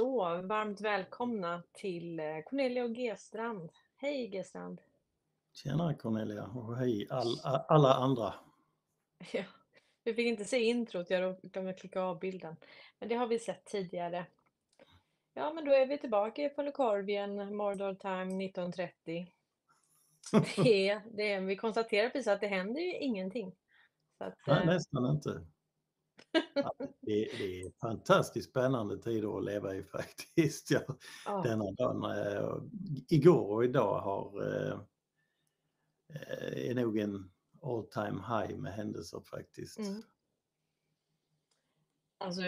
Så varmt välkomna till eh, Cornelia och G-strand. Hej G-strand! Tjena Cornelia och hej all, alla andra. Ja, vi fick inte se introt, jag glömde klicka av bilden. Men det har vi sett tidigare. Ja, men då är vi tillbaka i Polykorvien, Mordor Time 1930. Det, det, vi konstaterar precis att det händer ju ingenting. Att, Nej, eh, nästan inte. Ja, det, det, är fantastiskt spännande tider att leva i faktiskt. Ja, ja. Denna dagen, äh, igår och idag har, äh, är nog en all time high med händelser faktiskt. Mm. Alltså,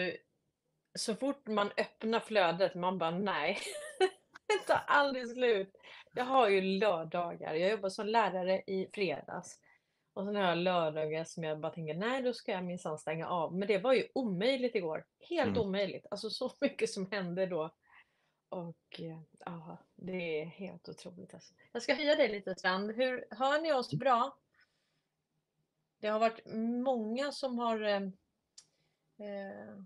så fort man öppnar flödet, man bara nej, det tar aldrig slut. Jag har ju lördagar, jag jobbar som lärare i fredags. Och sen har jag lördagar som jag bara tänker, nej då ska jag minsann stänga av. Men det var ju omöjligt igår. Helt mm. omöjligt. Alltså så mycket som hände då. Och eh, ja, det är helt otroligt. Alltså. Jag ska höja dig lite Strand. Hur, hör ni oss bra? Det har varit många som har eh, eh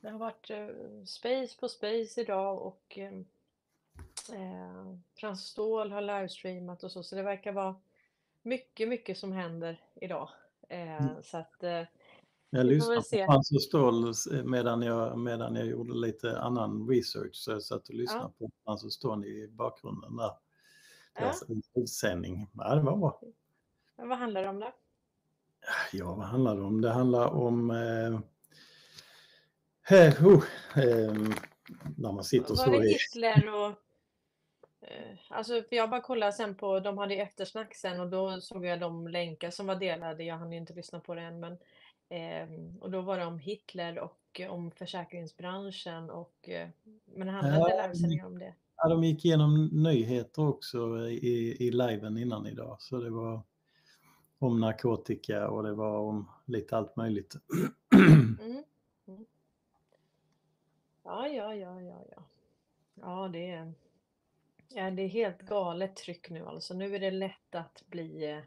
Det har varit eh, space på space idag och eh, eh Frans Ståhl har livestreamat och så. Så det verkar vara mycket, mycket som händer idag. Eh, mm. Så att, eh, jag lyssnade på Frans och Ståhl medan jag, medan jag gjorde lite annan research. Så jag satt och lyssnade ja. på Frans och Ståhl i bakgrunden där. Deras ja. utsändning. Ja, det var bra. Men vad handlar det om då? Ja, vad handlar det om? Det handlar om eh, eh, oh, eh, när man sitter så. Var det Hitler och Eh, alltså, för jag bara kollade sen på, de hade eftersnack sen och då såg jag de länkar som var delade. Jag hann inte lyssna på det än, men eh, och då var det om Hitler och om försäkringsbranschen och eh, men det handlade ja, livesändningar om det. Ja, de gick igenom nyheter också i, i liven innan idag, så det var om narkotika och det var om lite allt möjligt. Mm. Mm. Ja, ja, ja, ja, ja. Ja, det är Ja, det är helt galet tryck nu alltså. Nu är det lätt att bli eh,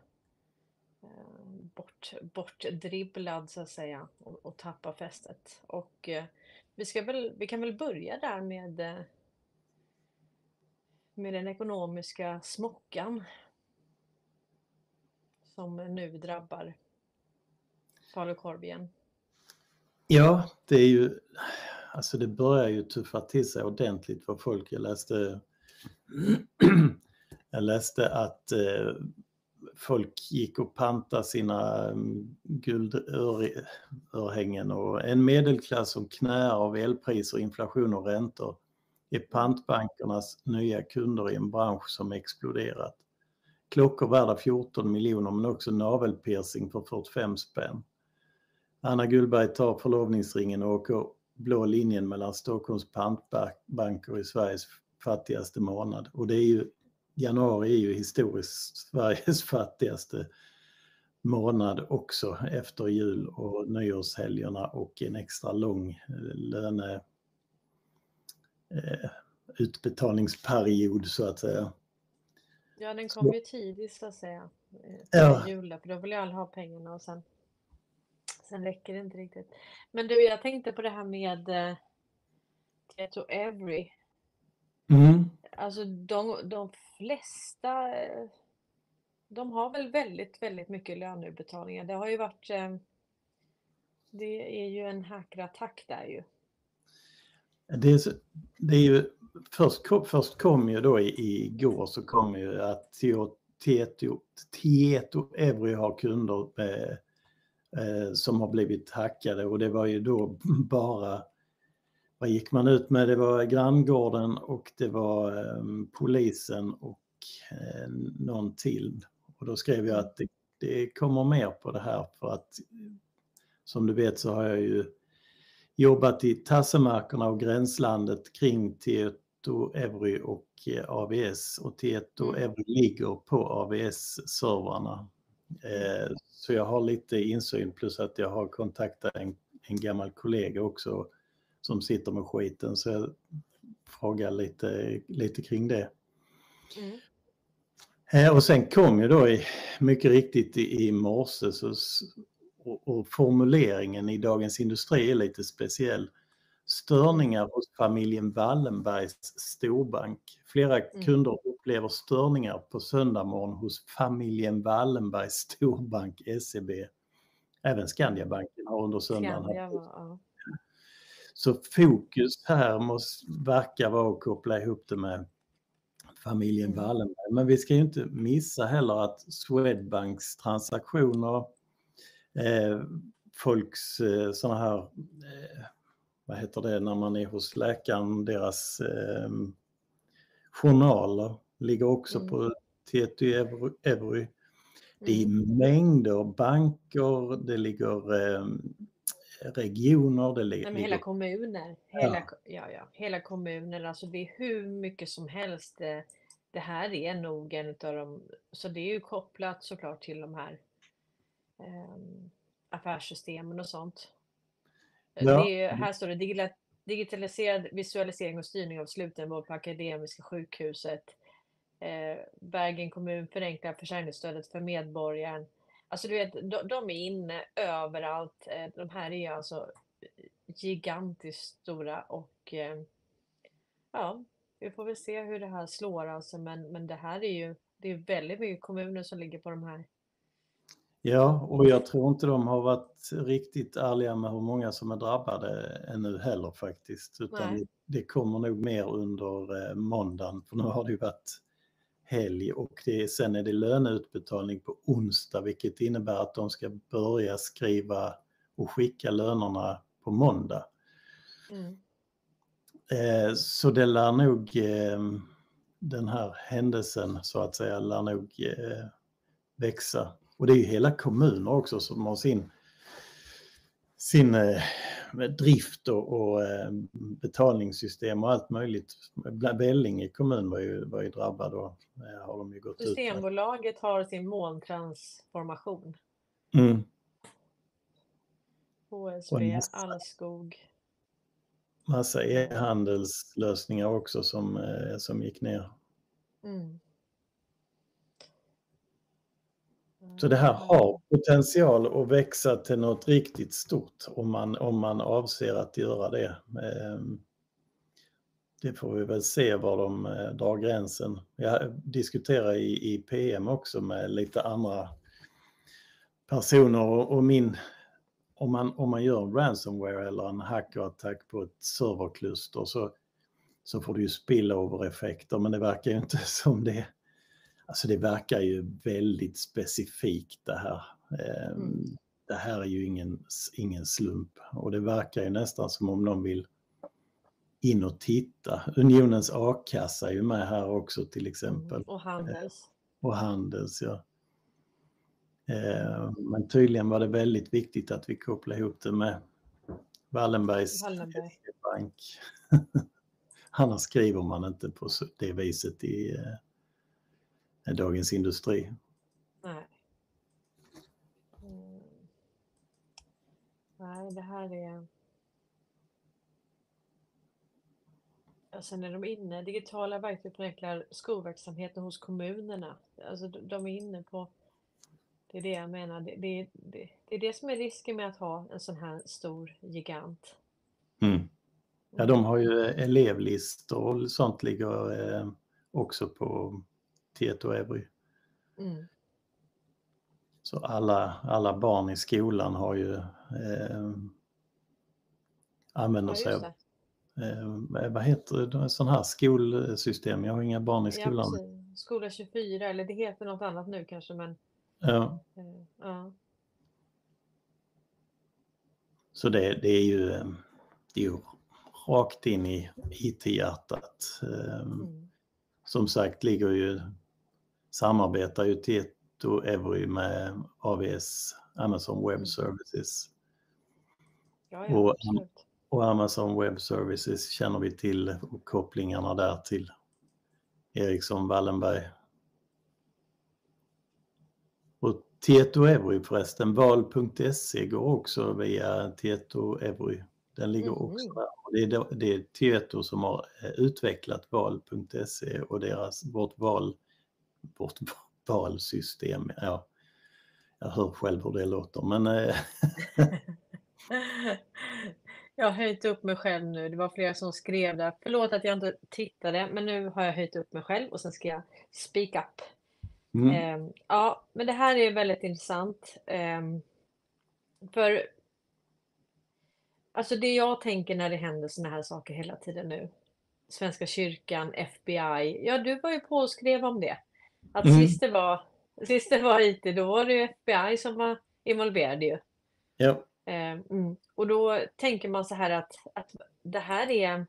bort, bortdribblad så att säga och, och tappa fästet. Och eh, vi, ska väl, vi kan väl börja där med, eh, med den ekonomiska smockan som nu drabbar Falukorv Ja, det är ju, alltså det börjar ju tuffa till sig ordentligt för folk. Jag läste Jag läste att eh, folk gick och pantade sina mm, guldörhängen och en medelklass som knäar av elpriser, inflation och räntor är pantbankernas nya kunder i en bransch som exploderat. Klockor värda 14 miljoner men också navelpiercing för 45 spänn. Anna Gullberg tar förlovningsringen och åker blå linjen mellan Stockholms pantbanker i Sveriges fattigaste månad. Och det är ju, januari är ju historiskt Sveriges fattigaste månad också efter jul och nyårshelgerna och en extra lång eh, löne eh, utbetalningsperiod så att säga. Ja, den kom ju tidigt så att säga. Eh, ja. Jul, för då vill ju alla ha pengarna och sen, sen räcker det inte riktigt. Men du, jag tänkte på det här med eh, Tieto Every. Mm. Alltså de, de flesta, de har väl väldigt, väldigt mycket löneutbetalningar. Det har ju varit, eh, det är ju en hackerattack där ju. Det är, det är ju, först, först kom ju då igår så kom ju att Tieto, Tieto Evry har kunder med, eh, som har blivit hackade och det var ju då bara vad gick man ut med? Det var granngården och det var eh, polisen och eh, någon till. Och då skrev jag att det, det, kommer mer på det här för att som du vet så har jag ju jobbat i tassemarkerna och gränslandet kring Tieto Evry och eh, AVS och Tieto mm. Evry ligger på AVS-servrarna. Eh, så jag har lite insyn plus att jag har kontaktat en, en gammal kollega också som sitter med skiten så jag frågar lite, lite kring det. Mm. Eh, och sen kom ju då i, mycket riktigt i, i morse så, och, och, formuleringen i Dagens Industri är lite speciell. Störningar hos familjen Wallenbergs storbank. Flera Mm. kunder upplever störningar på söndagmorgon hos familjen Wallenbergs storbank SEB. Även Skandiabanken har under söndagen Skandia haft ja. Så fokus här måste verka vara att koppla ihop det med familjen Mm. Wallenberg. Men vi ska ju inte missa heller att Swedbanks transaktioner, eh, folks eh, sådana här, eh, vad heter det när man är hos läkaren, deras eh, journaler ligger också Mm. på TT Euro-. Det är Mm. mängder banker, det ligger eh, regioner, det li- Nej, men ligger hela kommuner. Hela, ko- ja, ja, hela kommuner. Alltså det är hur mycket som helst. Det, det här är nog en utav de... Så det är ju kopplat såklart till de här ehm, affärssystemen och sånt. Ja. Det är, här står det digitaliserad visualisering och styrning av slutenvård på Akademiska sjukhuset. Eh, Bergen kommun förenklar försörjningsstödet för medborgaren. Alltså du vet, de, de är inne överallt. Eh, De här är alltså gigantiskt stora och eh, ja, vi får väl se hur det här slår alltså. Men, men det här är ju, det är väldigt mycket kommuner som ligger på de här. Ja, och jag tror inte de har varit riktigt ärliga med hur många som är drabbade ännu heller faktiskt. Utan Nej. det kommer nog mer under eh, måndagen, för nu har det ju varit helg och det, sen är det löneutbetalning på onsdag, vilket innebär att de ska börja skriva och skicka lönerna på måndag. Mm. Eh, så det lär nog, eh, den här händelsen så att säga, lär nog eh, växa. Och det är ju hela kommuner också som har sin, sin eh, drift och, och eh, betalningssystem och allt möjligt. Vellinge kommun var ju, var ju drabbad och eh, har de ju gått ut med. Systembolaget har sin molntransformation. Mm. HSB, massa- Allskog. Massa e-handelslösningar också som, som gick ner. Mm. Så det här har potential att växa till något riktigt stort om man, om man avser att göra det. Ehm, det får vi väl se var de eh, drar gränsen. Jag diskuterar i, i PM också med lite andra personer och, min, om man, om man gör en ransomware eller en hackerattack på ett serverkluster så, så får du ju spillover-effekter men det verkar ju inte som det. Alltså det verkar ju väldigt specifikt det här. Ehm, Mm. Det här är ju ingen, ingen slump och det verkar ju nästan som om de vill in och titta. Unionens a-kassa är ju med här också till exempel. Mm. Och Handels. Och Handels, ja. Eh, Men tydligen var det väldigt viktigt att vi kopplade ihop det med Wallenbergs Wallenberg. bank. Annars skriver man inte på det viset i eh, Dagens Industri. Nej. Mm. Nej, det här är... Och sen är de inne, digitala verktyg förenklar skolverksamheten hos kommunerna. Alltså de är inne på, det är det jag menar, det, det, det, det är det som är risken med att ha en sån här stor gigant. Mm. Ja, de har ju elevlistor och sånt ligger eh, också på Tieto Evry. Mm. Så alla, alla barn i skolan har ju eh, använder Ja, sig av, eh, vad heter det, sån här skolsystem. Jag har inga barn i Ja, skolan. precis. Skola 24, eller det heter något annat nu kanske, men Ja, eh, ja. så det, det är ju, eh, det är ju rakt in i IT-hjärtat. Eh, Mm. Som sagt ligger ju, samarbetar ju Tieto Evry med AWS, Amazon Web Mm. Services. Ja, ja, Och-. Och Amazon Web Services känner vi till och kopplingarna där till Ericsson Wallenberg. Och Tieto Evry förresten, val.se går också via Tieto Evry. Den ligger Mhm. också där. Och det, är, det är Tieto som har eh, utvecklat val.se och deras, vårt, val, vårt valsystem. Ja, jag hör själv hur det låter men eh, Jag har höjt upp mig själv nu. Det var flera som skrev där. Förlåt att jag inte tittade, men nu har jag höjt upp mig själv och sen ska jag speak up. Mm. Ehm, ja, men det här är väldigt intressant. Ehm, för alltså det jag tänker när det händer såna här saker hela tiden nu. Svenska kyrkan, FBI. Ja, du var ju på och skrev om det. Att Mm. sist det var, sist det var IT, då var det ju FBI som var involverade ju. Ja. Eh, mm. Och då tänker man så här att, att det här är,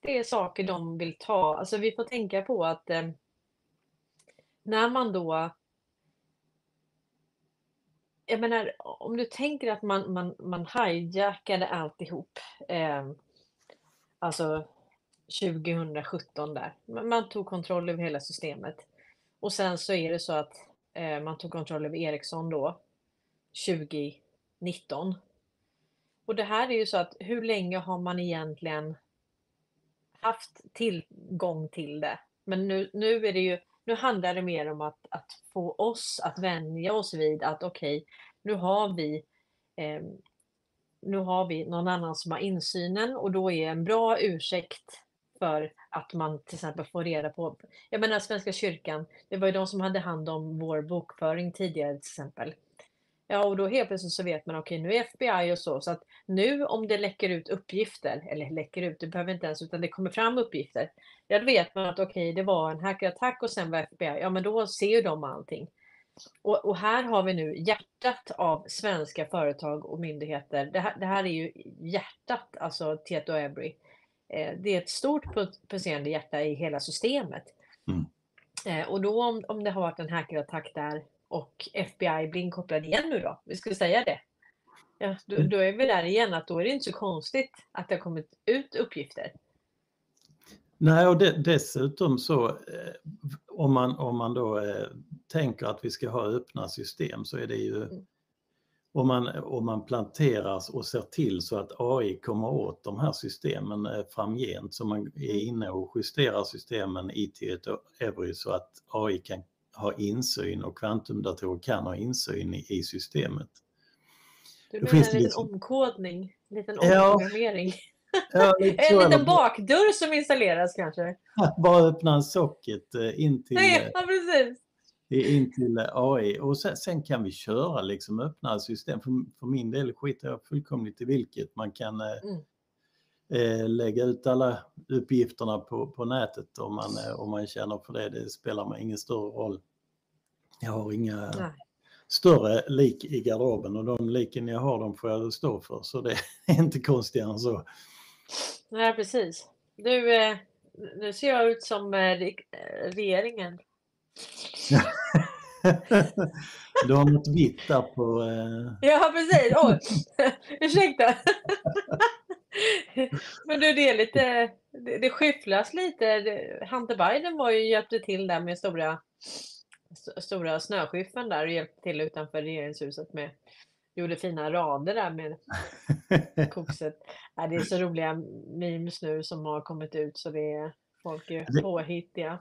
det är saker de vill ta. Alltså vi får tänka på att eh, när man då jag menar, om du tänker att man, man, man hijackade alltihop, eh, alltså 2017 där. Man man tog kontroll över hela systemet. Och sen så är det så att eh, man tog kontroll över Ericsson då, 2019. Och det här är ju så att hur länge har man egentligen haft tillgång till det? Men nu, nu är det ju, nu handlar det mer om att, att få oss att vänja oss vid att okej, nu har vi eh, nu har vi någon annan som har insynen och då är en bra ursäkt för att man till exempel får reda på, jag menar Svenska kyrkan, det var ju de som hade hand om vår bokföring tidigare till exempel. Ja, och då helt plötsligt så vet man, okej, nu är FBI och så, så att nu om det läcker ut uppgifter, eller läcker ut, det behöver inte ens, utan det kommer fram uppgifter, ja, då vet man att okej, det var en hackerattack och sen var FBI, ja, men då ser ju de allting. Och, och här har vi nu hjärtat av svenska företag och myndigheter. Det här, det här är ju hjärtat, alltså Tieto Every. Eh, det är ett stort pu- pulserande hjärta i hela systemet. Mm. Eh, och då om, om det har varit en hackerattack där och FBI blir inkopplad igen nu då, vi skulle säga det. Ja, då, Mm. då är vi där igen att då är det inte så konstigt att det har kommit ut uppgifter. Nej, och de, dessutom så eh, om man, om man då eh, tänker att vi ska ha öppna system så är det ju Mm. Om man, om man planterar och ser till så att AI kommer åt de här systemen eh, framgent så man är Mm. inne och justerar systemen i Tieto och Every så att AI kan ha insyn och kvantumdatorer kan ha insyn i, i systemet. Du menar en liten liksom- omkodning, en liten omprogrammering. Ja, En liten bakdörr som installeras kanske? Bara öppna en socket eh, in till, Nej, eh, ja, precis. In till AI och sen, sen kan vi köra liksom öppna system. För, för min del skiter jag fullkomligt i vilket. Man kan eh, Mm. eh, lägga ut alla uppgifterna på, på nätet om man, eh, om man känner för det. Det spelar mig ingen större roll. Jag har inga Nej. större lik i garderoben och de liken jag har de får jag stå för. Så det är inte konstigare än så. Nej, precis. Du, eh, nu ser jag ut som eh, re- eh, regeringen. Du har något vitt där på... Eh, Ja, precis. Oj, ursäkta. Men du, det är lite, det, det skyfflas lite. Hunter Biden var ju hjälpte till där med stora, st- stora snöskyffeln där och hjälpte till utanför regeringshuset med, gjorde fina rader där med kokset. Ja, det är så roliga memes nu som har kommit ut så det är folk är påhittiga.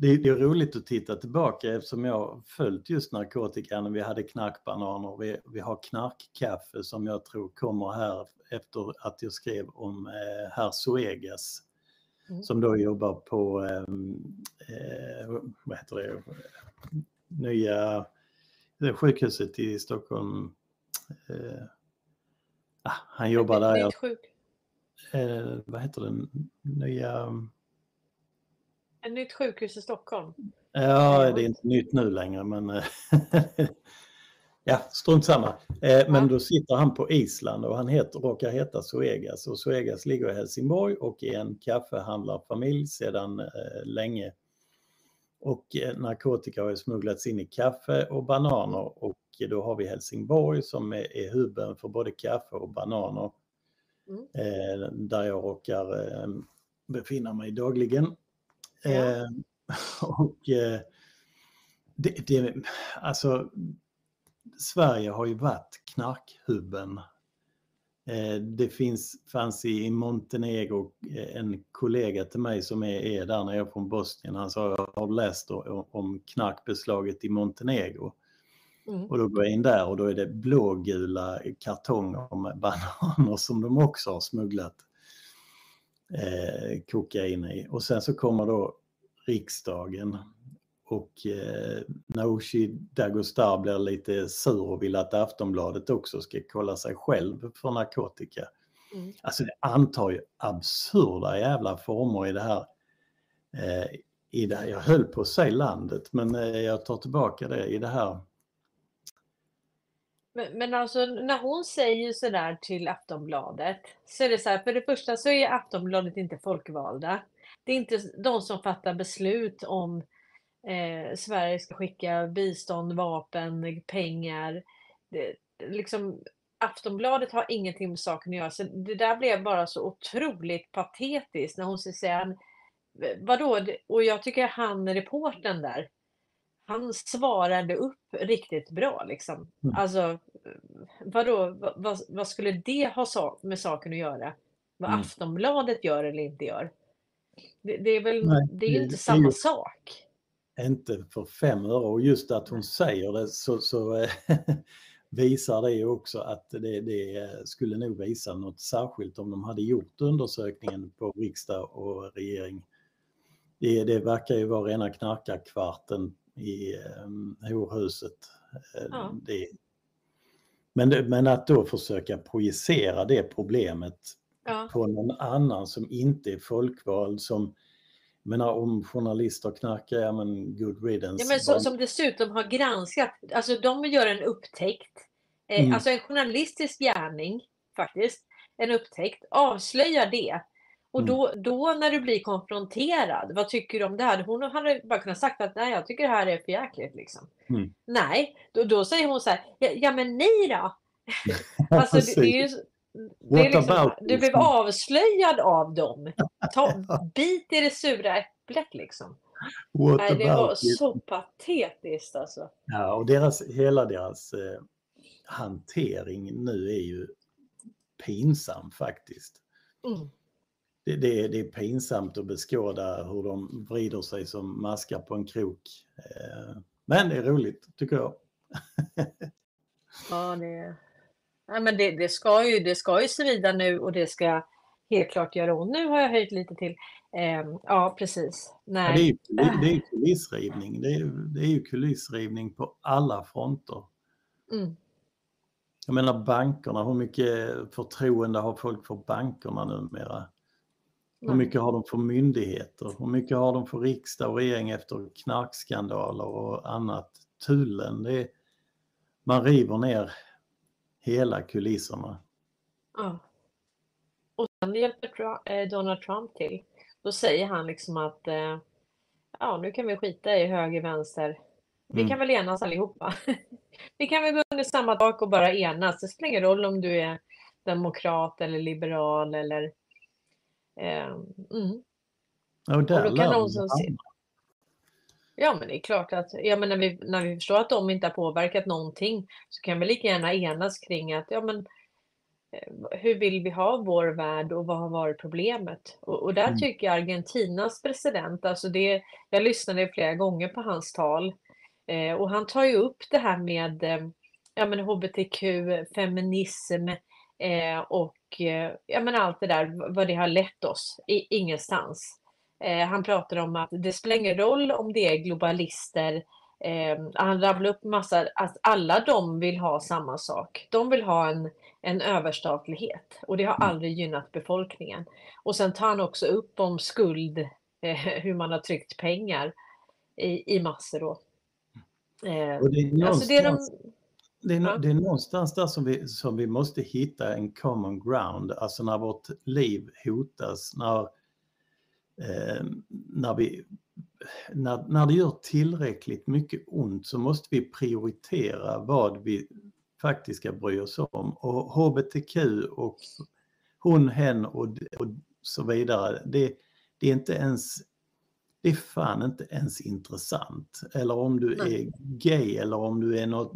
Det, det är roligt att titta tillbaka eftersom jag följt just narkotikan. Vi hade knarkbananer, vi, vi har knarkkaffe som jag tror kommer här efter att jag skrev om eh, herr Suegas Mm. som då jobbar på, eh, eh, vad heter det, nya det sjukhuset i Stockholm. Eh, ah, han jobbar där, Nytt ja. sjuk, eh, vad heter det, nya ett nytt sjukhus i Stockholm. Ja, det är inte nytt nu längre men eh, ja, strunt samma. Eh, Men då sitter han på Island och han heter, råkar heta Suegas och Suegas ligger i Helsingborg och är en kaffehandlarfamilj sedan eh, länge. Och narkotika har smugglats in i kaffe och bananer och då har vi Helsingborg som är, är hubben för både kaffe och bananer. Mm. Där jag råkar befinna mig dagligen. Ja. Eh, och eh, det, det, alltså Sverige har ju varit knarkhubben. Eh, det finns, fanns i Montenegro en kollega till mig som är, är där när jag är från Bosnien. Han sa jag har läst om, om knarkbeslaget i Montenegro. Mm. Och då går jag in där och då är det blågula kartonger med bananer som de också har smugglat eh, kokain i. Och sen så kommer då riksdagen och eh, Nooshi Dagostar blir lite sur och vill att Aftonbladet också ska kolla sig själv för narkotika. Mm. Alltså det antar ju absurda jävla former i det här. Eh, i det här. Jag höll på att säga landet men eh, jag tar tillbaka det i det här. Men, men alltså när hon säger sådär till Aftonbladet så är det så här, för det första så är Aftonbladet inte folkvalda. Det är inte de som fattar beslut om eh, Sverige ska skicka bistånd, vapen, pengar. Det, liksom, Aftonbladet har ingenting med saken att göra. Så det där blev bara så otroligt patetiskt när hon säger vadå? Och jag tycker han reporten där, han svarade upp riktigt bra liksom. Mm. Alltså, vadå, vad, vad skulle det ha med saken att göra? Vad mm. Aftonbladet gör eller inte gör? Det, det är väl Nej, det är ju inte det, samma det sak. Inte för fem öre och just att hon säger det så, så visar det också att det, det, skulle nog visa något särskilt om de hade gjort undersökningen på riksdag och regering. Det, det verkar ju vara rena knarkarkvarten i um, horhuset. Eh, ja. Det, men, men att då försöka projicera det problemet ja. på någon annan som inte är folkvald som menar om journalister knarkar, ja men good riddance. Ja, men så, som dessutom har granskat, alltså de gör en upptäckt, eh, mm. alltså en journalistisk gärning faktiskt, en upptäckt, avslöjar det. Och mm. då, då när du blir konfronterad, vad tycker du om det här? Hon hade bara kunnat sagt att nej, jag tycker det här är för jäkligt liksom. Mm. Nej, då, då säger hon så här, ja, ja men ni då? alltså det, det, är ju, det är liksom, du blev avslöjad av dem. Ta, bit i det sura äpplet liksom. What Nej, det var så patetiskt alltså. Ja, och deras, hela deras eh, hantering nu är ju pinsam faktiskt. Mm. Det, det, är, det är pinsamt att beskåda hur de vrider sig som maskar på en krok. Eh, men det är roligt, tycker jag. ja, det, Ja, men det, det, ska ju, det ska ju svida nu och det ska helt klart göra ont. Nu har jag höjt lite till. Eh, ja, precis. Nej. Ja, det, är, det, är kulissrivning. Det är, det är ju kulissrivning på alla fronter. Mm. Jag menar bankerna, hur mycket förtroende har folk för bankerna numera? Hur mycket har de för myndigheter? Hur mycket har de för riksdag och regering efter knarkskandaler och annat? Tullen, det är, man river ner hela kulisserna. Ja. Och sen hjälper eh, Donald Trump till. Då säger han liksom att eh, ja, nu kan vi skita i höger, vänster. Vi mm. kan väl enas allihopa. vi kan väl gå under samma tak och bara enas. Det spelar ingen roll om du är demokrat eller liberal eller... Eh, mm. Och där och då kan någon som se... Ja, men det är klart att ja, men när, vi, när vi förstår att de inte har påverkat någonting så kan vi lika gärna enas kring att ja, men, eh, hur vill vi ha vår värld och vad har varit problemet? Och, och där mm. tycker jag Argentinas president, alltså det, jag lyssnade flera gånger på hans tal eh, och han tar ju upp det här med eh, ja, men hbtq, feminism eh, och eh, ja, men allt det där, vad det har lett oss i, ingenstans. Eh, han pratar om att det spelar ingen roll om det är globalister. Eh, han rabblar upp massa, att alla de vill ha samma sak. De vill ha en, en överstatlighet och det har mm. aldrig gynnat befolkningen. Och sen tar han också upp om skuld, eh, hur man har tryckt pengar i, i massor. Då. Eh, och det, är alltså det, är de, det, är, ja. det är någonstans där som vi, som vi måste hitta en common ground, alltså när vårt liv hotas, när eh, när, vi, när, när det gör tillräckligt mycket ont så måste vi prioritera vad vi faktiskt ska bry oss om. Och hbtq och hon, hen och, och så vidare, det, det är inte ens det är fan inte ens intressant. Eller om du är gay eller om du är något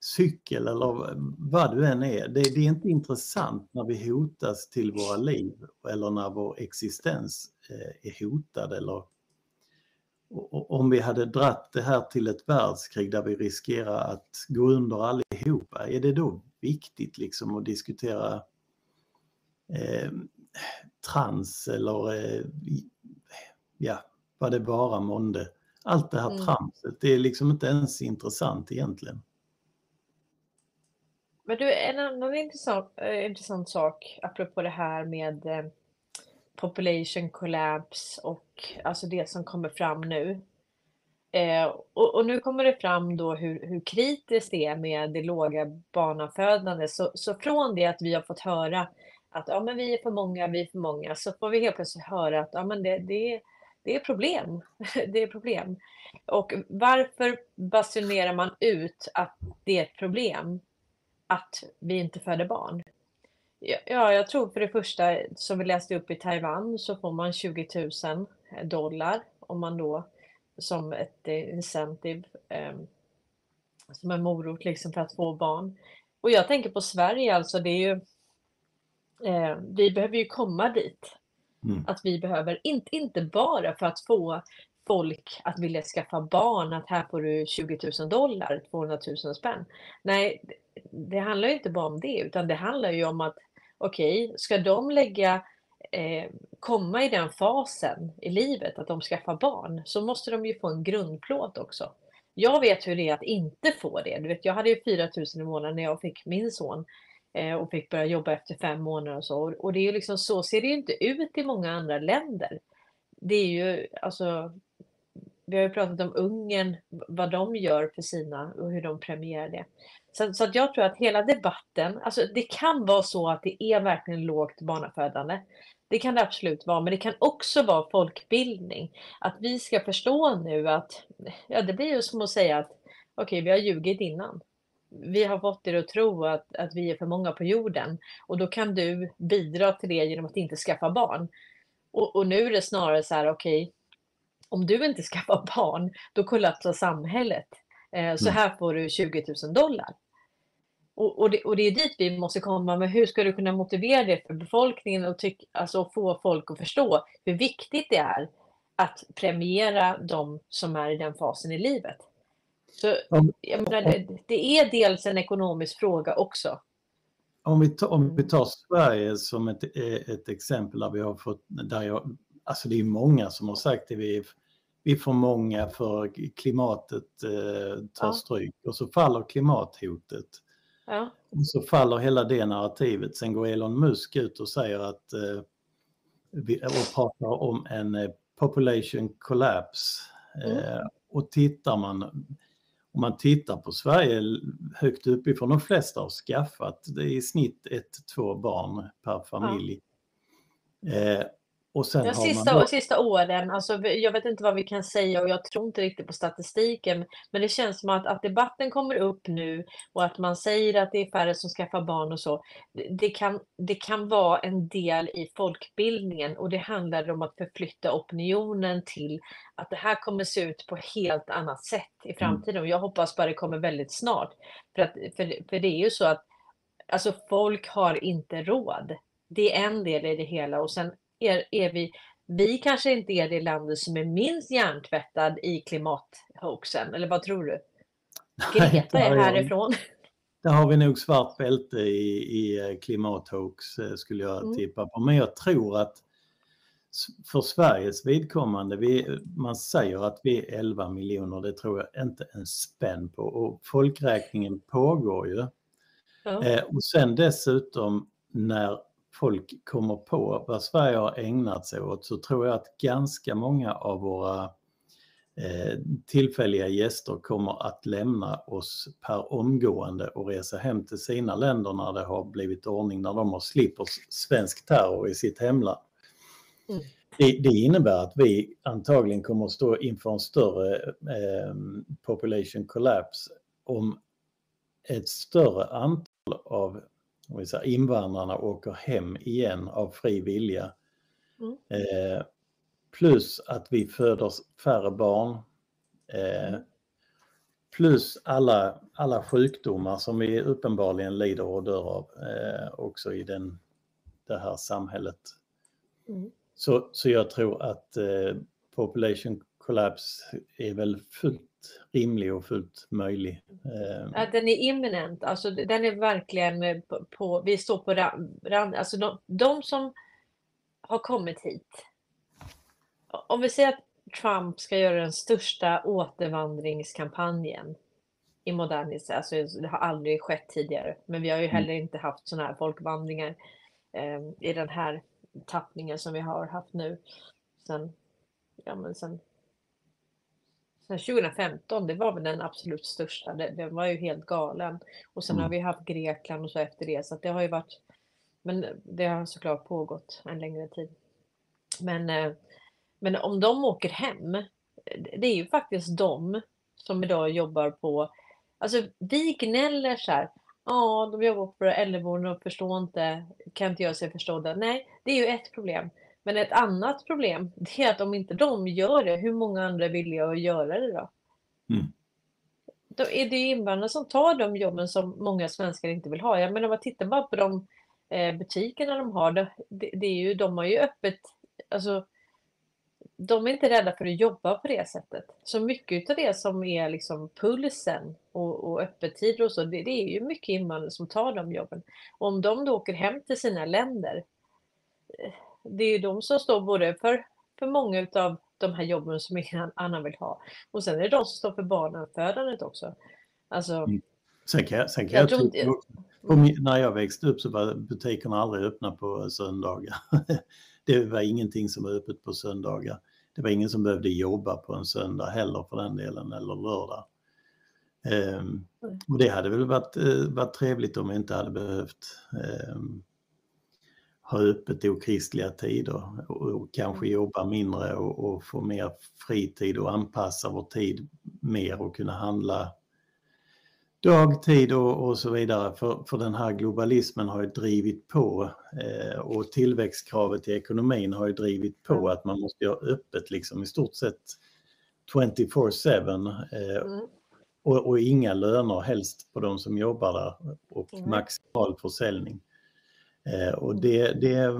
cykel eller vad du än är. Det, det, är inte intressant när vi hotas till våra liv eller när vår existens eh, är hotad eller om vi hade dratt det här till ett världskrig där vi riskerar att gå under allihopa, är det då viktigt liksom att diskutera eh, trans eller eh, ja, vad det vara månde. Allt det här mm. tramset, det är liksom inte ens intressant egentligen. Men du, en annan intressant, äh, intressant sak apropå det här med eh, population collapse och alltså det som kommer fram nu. Eh, och, och, nu kommer det fram då hur, hur kritiskt det är med det låga barnafödande. Så, så från det att vi har fått höra att ja, men vi är för många, vi är för många, så får vi helt plötsligt höra att ja, men det, det, det är problem. det är problem. Och varför basunerar man ut att det är ett problem att vi inte föder barn? Ja, jag tror för det första, som vi läste upp i Taiwan, så får man 20 000 dollar om man då som ett incentive, eh, som en morot liksom för att få barn. Och jag tänker på Sverige alltså, det är ju, eh, vi behöver ju komma dit. Mm. Att vi behöver, inte, inte bara för att få folk att vilja skaffa barn, att här får du 20 000 dollar, 200 000 spänn. Nej, det handlar ju inte bara om det, utan det handlar ju om att okej, okay, ska de lägga eh, komma i den fasen i livet att de skaffar barn så måste de ju få en grundplåt också. Jag vet hur det är att inte få det. Du vet, jag hade ju 4 000 i månaden när jag fick min son eh, och fick börja jobba efter fem månader och så. Och det är ju liksom så ser det ju inte ut i många andra länder. Det är ju alltså vi har ju pratat om Ungern, vad de gör för sina och hur de premierar det. Så, så att jag tror att hela debatten, alltså det kan vara så att det är verkligen lågt barnafödande. Det kan det absolut vara, men det kan också vara folkbildning. Att vi ska förstå nu att, ja det blir ju som att säga att okej, okay, vi har ljugit innan. Vi har fått er att tro att, att vi är för många på jorden och då kan du bidra till det genom att inte skaffa barn. Och, och nu är det snarare så här, okej, okay, om du inte skaffar barn, då kollapsar samhället. Eh, så mm. här får du 20 000 dollar. Och, och, det, och det är dit vi måste komma, men hur ska du kunna motivera det för befolkningen och tyck, alltså få folk att förstå hur viktigt det är att premiera de som är i den fasen i livet. Så jag menar, det, det är dels en ekonomisk fråga också. Om vi, tar, om vi tar Sverige som ett, ett exempel där vi har fått, där jag, alltså det är många som har sagt det, vi vi är för många för klimatet eh, tar ja. stryk och så faller klimathotet. Ja. Och så faller hela det narrativet. Sen går Elon Musk ut och säger att eh, och pratar om en eh, population collapse. Mm. Eh, och tittar man, om man tittar på Sverige högt uppifrån, de flesta har skaffat, det är i snitt ett, två barn per familj. Ja. Och sen de sista, då... sista åren, alltså, jag vet inte vad vi kan säga och jag tror inte riktigt på statistiken, men det känns som att, att debatten kommer upp nu och att man säger att det är färre som skaffar barn och så. Det kan, det kan vara en del i folkbildningen och det handlar om att förflytta opinionen till att det här kommer se ut på helt annat sätt i mm. framtiden. Och jag hoppas bara det kommer väldigt snart. För, att, för, för det är ju så att alltså, folk har inte råd. Det är en del i det hela och sen är, är vi, vi kanske inte är det landet som är minst hjärntvättad i klimathoaxen, eller vad tror du? Greta är härifrån. Där har vi nog svart bälte i, i klimathoax eh, skulle jag mm. tippa på. Men jag tror att för Sveriges vidkommande, vi, man säger att vi är 11 miljoner, det tror jag inte en spänn på. Och folkräkningen pågår ju. Ja. Eh, och sen dessutom när folk kommer på vad Sverige har ägnat sig åt så tror jag att ganska många av våra eh, tillfälliga gäster kommer att lämna oss per omgående och resa hem till sina länder när det har blivit ordning, när de har slipper svensk terror i sitt hemland. Mm. Det, det, innebär att vi antagligen kommer att stå inför en större eh, population collapse om ett större antal av vi säger, invandrarna åker hem igen av fri vilja. Mm. Eh, plus att vi föder färre barn. Eh, mm. plus alla, alla sjukdomar som vi uppenbarligen lider och dör av eh, också i den, det här samhället. Mm. Så, så jag tror att eh, population kollaps är väl fullt rimlig och fullt möjlig. Eh, ja, den är imminent, alltså den är verkligen på, på vi står på rand, alltså de, de som har kommit hit. Om vi säger att Trump ska göra den största återvandringskampanjen i modern alltså det har aldrig skett tidigare, men vi har ju mm. heller inte haft sådana här folkvandringar eh, i den här tappningen som vi har haft nu sen, ja men sen, sen 2015, det var väl den absolut största, den var ju helt galen. Och sen mm. har vi haft Grekland och så efter det, så det har ju varit, men det har såklart pågått en längre tid. Men, eh, men om de åker hem, det är ju faktiskt de som idag jobbar på, alltså vi gnäller så här, ja, de jobbar på äldreboenden och förstår inte, kan inte göra sig förstådda. Nej, det är ju ett problem. Men ett annat problem, det är att om inte de gör det, hur många andra är villiga att göra det då? Mm. Då är det invandrare som tar de jobben som många svenskar inte vill ha. Jag menar, om man tittar bara på de eh, butikerna de har, det, det, är ju, de har ju öppet, alltså de är inte rädda för att jobba på det sättet. Så mycket av det som är liksom pulsen och, och öppettider och så, det, det, är ju mycket invandrare som tar de jobben. Och om de då åker hem till sina länder, eh, det är ju de som står både för, för många av de här jobben som ingen annan vill ha. Och sen är det de som står för barnafödandet också. Alltså, mm. Sen kan jag, sen kan jag, jag tro, mm. när jag växte upp så var butikerna aldrig öppna på söndagar. det var ingenting som var öppet på söndagar. Det var ingen som behövde jobba på en söndag heller för den delen, eller lördag. Um, och det hade väl varit, uh, varit trevligt om vi inte hade behövt um, ha öppet okristliga tider och, och kanske mm. jobba mindre och, och, få mer fritid och anpassa vår tid mer och kunna handla dagtid och, och så vidare. För, för den här globalismen har ju drivit på eh, och tillväxtkravet i ekonomin har ju drivit på att man måste ha öppet liksom i stort sett 24-7 eh, mm. och, och, inga löner helst på de som jobbar där och mm. maximal försäljning. Eh, och det, det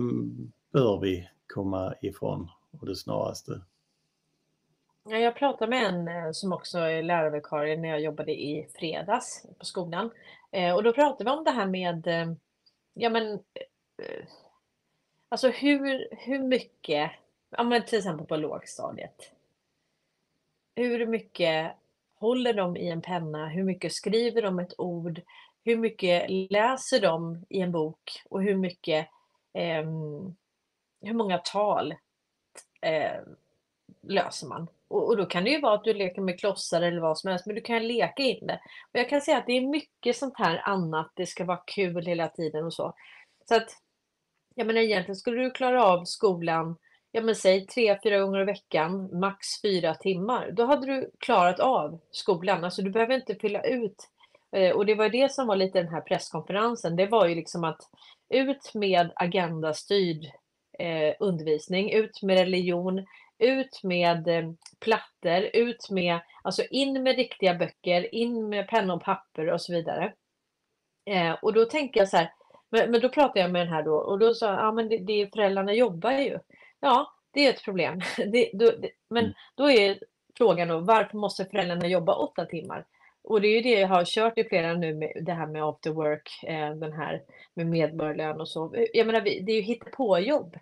bör vi komma ifrån och det snaraste. Jag pratade med en eh, som också är lärarvikarie när jag jobbade i fredags på skolan. Eh, och då pratade vi om det här med, eh, ja men, eh, alltså hur, hur mycket, ja men till exempel på lågstadiet. Hur mycket håller de i en penna? Hur mycket skriver de ett ord? Hur mycket läser de i en bok och hur mycket, eh, hur många tal eh, löser man? Och, och, då kan det ju vara att du leker med klossar eller vad som helst, men du kan leka in det. Och jag kan säga att det är mycket sånt här annat, det ska vara kul hela tiden och så. Så att, jag menar egentligen skulle du klara av skolan, ja men säg tre, fyra gånger i veckan, max fyra timmar, då hade du klarat av skolan. Alltså du behöver inte fylla ut och det var det som var lite den här presskonferensen. Det var ju liksom att ut med agendastyrd eh, undervisning, ut med religion, ut med eh, plattor, ut med, alltså in med riktiga böcker, in med penna och papper och så vidare. Eh, och då tänker jag så här, men, men, då pratade jag med den här då och då sa jag, ja men det, det, föräldrarna jobbar ju. Ja, det är ett problem. Det, då, det, men mm. då är frågan då, varför måste föräldrarna jobba åtta timmar? Och det är ju det jag har kört i flera nu med det här med after work, eh, den här med medborgarlön och så. Jag menar, det är ju hittepåjobb.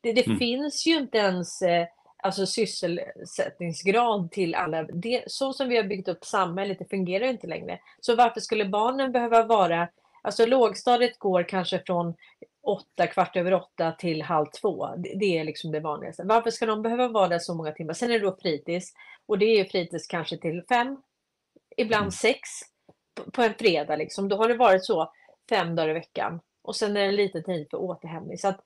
Det, det mm. finns ju inte ens eh, alltså sysselsättningsgrad till alla. Det, så som vi har byggt upp samhället, det fungerar inte längre. Så varför skulle barnen behöva vara, alltså lågstadiet går kanske från åtta, kvart över åtta till halv två. Det, det är liksom det vanligaste. Varför ska de behöva vara där så många timmar? Sen är det då fritids och det är ju fritids kanske till fem, ibland mm. sex på en fredag. Liksom. Då har det varit så fem dagar i veckan. Och sen är det lite tid för återhämtning. Så att,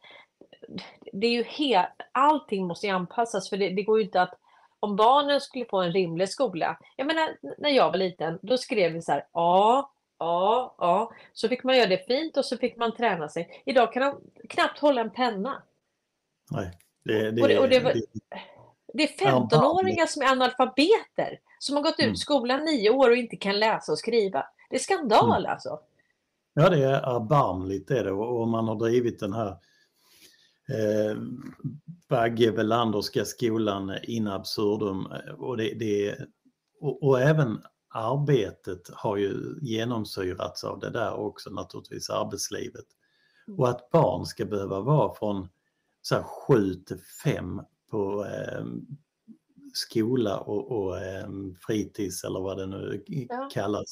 det är ju helt, allting måste ju anpassas för det, det, går ju inte att om barnen skulle få en rimlig skola. Jag menar när jag var liten, då skrev vi så här ja, ja, ja. Så fick man göra det fint och så fick man träna sig. Idag kan de knappt hålla en penna. Nej, det, det, och det, och det, var, det är 15-åringar som är analfabeter. Som har gått ut mm. skolan nio år och inte kan läsa och skriva. Det är skandal mm. alltså. Ja, det är erbarmligt är det och man har drivit den här eh, Bagge Welanderska skolan in absurdum och, det, det, och, och även arbetet har ju genomsyrats av det där också naturligtvis, arbetslivet. Mm. Och att barn ska behöva vara från så här, 7 till 5 på eh, skola och, och eh, fritids eller vad det nu ja. kallas.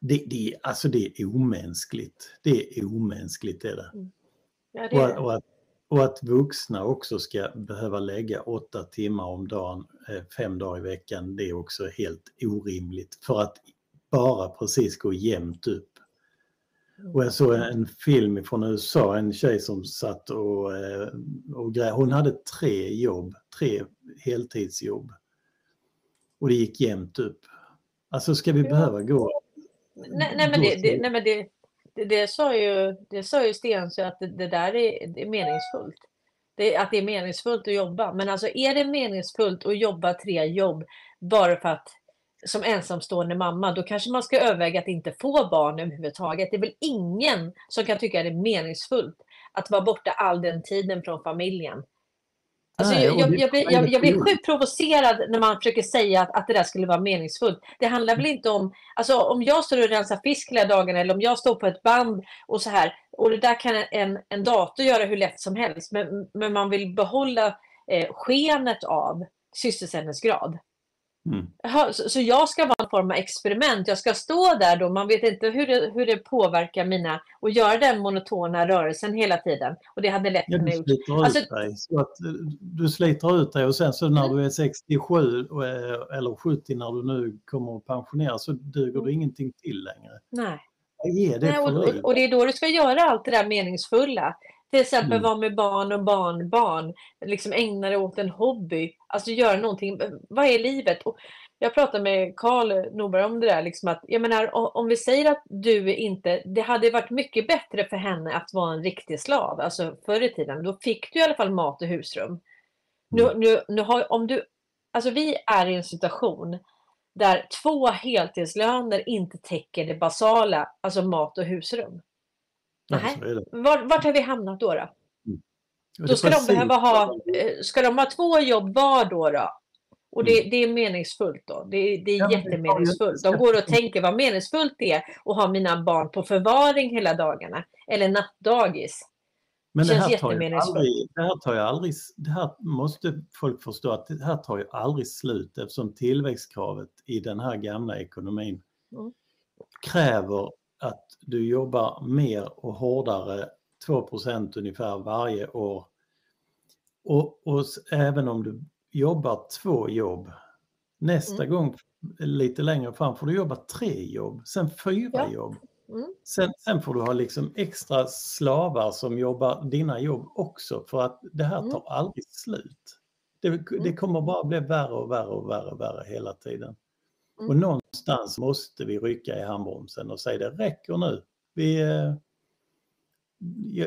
Det, det, alltså det är omänskligt. Det är omänskligt är det. Mm. Ja, det, är det. Och, och, att, och att vuxna också ska behöva lägga åtta timmar om dagen, eh, fem dagar i veckan, det är också helt orimligt för att bara precis gå jämnt upp. Och jag såg en film från USA, en tjej som satt och, eh, och grejade. Hon hade tre jobb, tre heltidsjobb. Och det gick jämnt upp. Alltså ska vi behöva gå... Nej, nej men, det, det, nej, men det, det, det, sa ju, det sa ju Stensö att det, det där är, det är meningsfullt. Det, att det är meningsfullt att jobba. Men alltså är det meningsfullt att jobba tre jobb bara för att som ensamstående mamma, då kanske man ska överväga att inte få barn överhuvudtaget. Det är väl ingen som kan tycka det är meningsfullt att vara borta all den tiden från familjen. Alltså, Nej, jag, jag, jag, blir, jag, jag blir sjukt provocerad när man försöker säga att, att det där skulle vara meningsfullt. Det handlar väl inte om, alltså om jag står och rensar fisk hela dagen eller om jag står på ett band och så här. Och det där kan en, en dator göra hur lätt som helst. Men, men man vill behålla eh, skenet av sysselsättningsgrad. Mm. Så, så jag ska vara en form av experiment. Jag ska stå där då, man vet inte hur det, hur det påverkar mina, och göra den monotona rörelsen hela tiden. Och det hade lätt ja, du sliter alltså, ut dig. Så att, eh, du sliter ut dig och sen så när mm. du är 67 eh, eller 70 när du nu kommer att pensioneras så duger mm. du ingenting till längre. Nej. Det Nej, och, och, och det är då du ska göra allt det där meningsfulla. Till exempel mm. vara med barn och barnbarn, liksom ägna dig åt en hobby, alltså göra någonting. Vad är livet? Och jag pratade med Karl Norberg om det där, liksom att, jag menar, om vi säger att du inte, det hade varit mycket bättre för henne att vara en riktig slav, alltså förr i tiden, då fick du i alla fall mat och husrum. Nu, mm. nu, nu har, om du, alltså vi är i en situation där två heltidslöner inte täcker det basala, alltså mat och husrum. Nej. Var, vart har vi hamnat då? Då. Då ska de behöva ha, eh, ska de ha två jobb var då? då? Och det, mm. det är meningsfullt då. Det, det är ja, jättemeningsfullt. De går och tänker vad meningsfullt det är att ha mina barn på förvaring hela dagarna. Eller nattdagis. Men det, det här, tar ju aldrig, det här tar ju aldrig, det här måste folk förstå att det här tar ju aldrig slut eftersom tillväxtkravet i den här gamla ekonomin mm. kräver att du jobbar mer och hårdare, 2% ungefär varje år. Och, och även om du jobbar två jobb, nästa mm. gång lite längre fram får du jobba tre jobb, sen fyra ja. jobb. Mm. Sen, sen, får du ha liksom extra slavar som jobbar dina jobb också för att det här mm. tar mm. aldrig slut. Det, det, mm. kommer bara bli värre och värre och värre och värre hela tiden. Mm. Och någonstans måste vi rycka i handbromsen och säga det räcker nu. Vi, eh,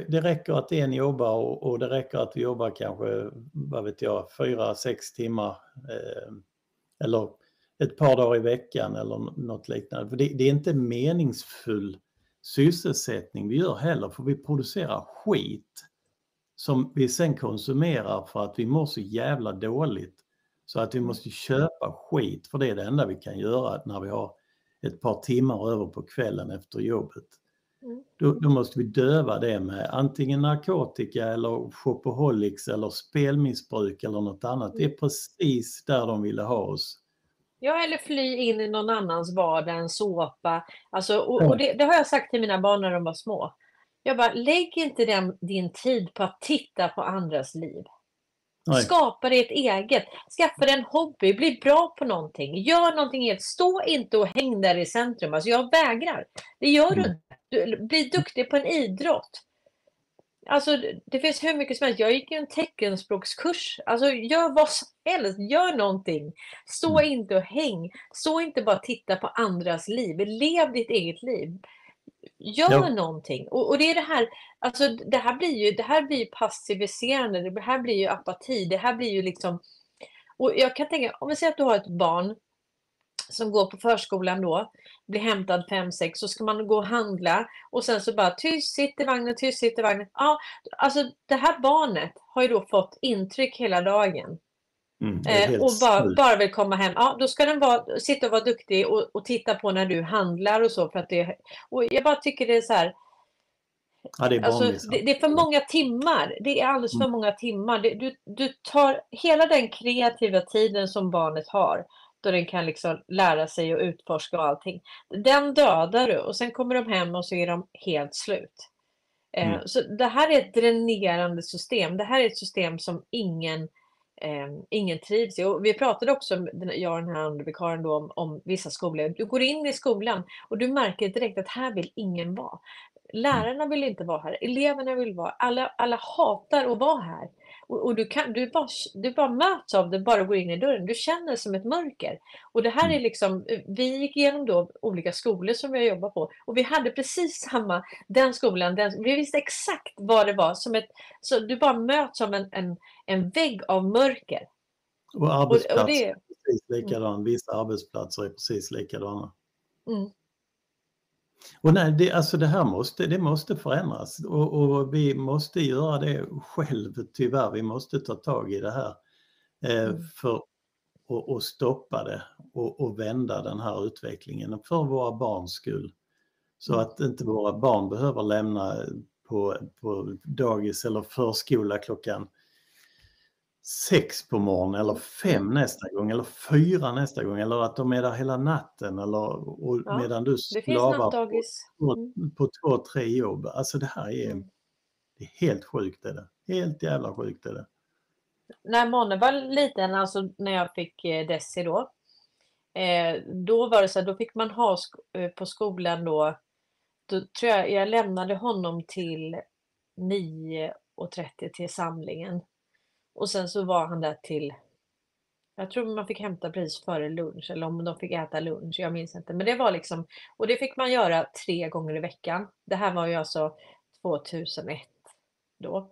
det räcker att en jobbar och, och, det räcker att vi jobbar kanske, vad vet jag, fyra, sex timmar eh, eller ett par dagar i veckan eller något liknande. För det, det, är inte meningsfull sysselsättning vi gör heller för vi producerar skit som vi sen konsumerar för att vi mår så jävla dåligt så att vi måste köpa skit för det är det enda vi kan göra när vi har ett par timmar över på kvällen efter jobbet. Då, då, måste vi döva det med antingen narkotika eller shopaholics eller spelmissbruk eller något annat. Det är mm. precis där de ville ha oss. Ja, eller fly in i någon annans vardag, en såpa. Alltså, och, och det, det, har jag sagt till mina barn när de var små. Jag bara, lägg inte den, din tid på att titta på andras liv. Nej. Skapa dig ett eget. Skaffa dig en hobby. Bli bra på någonting. Gör någonting helt. Stå inte och häng där i centrum. Alltså jag vägrar. Det gör du mm. inte. Bli duktig på en idrott. Alltså det finns hur mycket som helst. Jag gick ju en teckenspråkskurs. Alltså gör vad som helst. Gör någonting. Stå mm. inte och häng. Stå inte bara och titta på andras liv. Lev ditt eget liv. Gör ja. någonting. Och, och, det är det här, alltså det här blir ju, det här blir passiviserande, det här blir ju apati, det här blir ju liksom... Och jag kan tänka, om vi säger att du har ett barn som går på förskolan då, blir hämtad 5-6, så ska man gå och handla och sen så bara tyst, sitt i vagnen, tyst, sitt i vagnen. Ja, alltså det här barnet har ju då fått intryck hela dagen. Mm, Eh, och bara, bara vill komma hem. Ja, då ska den vara, sitta och vara duktig och, och titta på när du handlar och så. För att det, och jag bara tycker det är så här, Ja, det är alltså, det, det är för många timmar. Det är alldeles för Mm. många timmar. Det, du, du tar hela den kreativa tiden som barnet har, då den kan liksom lära sig och utforska och allting. Den dödar du och sen kommer de hem och så är de helt slut. Eh, Mm. Så det här är ett dränerande system. Det här är ett system som ingen, eh, ingen trivs i. Och vi pratade också, jag och den här andra vikarien då, om, om vissa skolor. Du går in i skolan och du märker direkt att här vill ingen vara. Lärarna vill inte vara här, eleverna vill vara alla, alla hatar att vara här. Och, och du, kan, du, bara, du bara möts av det bara går in i dörren. Du känner som ett mörker. Och det här är Mm. liksom, vi gick igenom då olika skolor som vi har jobbat på och vi hade precis samma, den skolan, den, vi visste exakt vad det var. Som ett, så du bara möts av en, en, en vägg av mörker. Och Och, och arbetsplatser det, är precis likadana. Vissa arbetsplatser är precis likadana. mm, Och nej, det, alltså det här måste, det måste förändras och, och vi måste göra det själv tyvärr. Vi måste ta tag i det här eh, Mm. för att att stoppa det och, och vända den här utvecklingen för våra barns skull. Så Mm. att inte våra barn behöver lämna på, på dagis eller förskola klockan sex på morgonen eller fem nästa gång eller fyra nästa gång eller att de är där hela natten eller och Ja, medan du slavar på, Mm, på två, tre jobb. Alltså det här är, mm. det är helt sjukt är det. Helt jävla sjukt är det. När Monne var liten, alltså när jag fick eh, Desi då, eh, då var det så här, då fick man ha eh, på skolan då, då tror jag jag lämnade honom till 9.30 till samlingen. Och sen så var han där till, jag tror man fick hämta precis före lunch eller om de fick äta lunch, jag minns inte. Men det var liksom, och det fick man göra tre gånger i veckan. Det här var ju alltså 2001 då.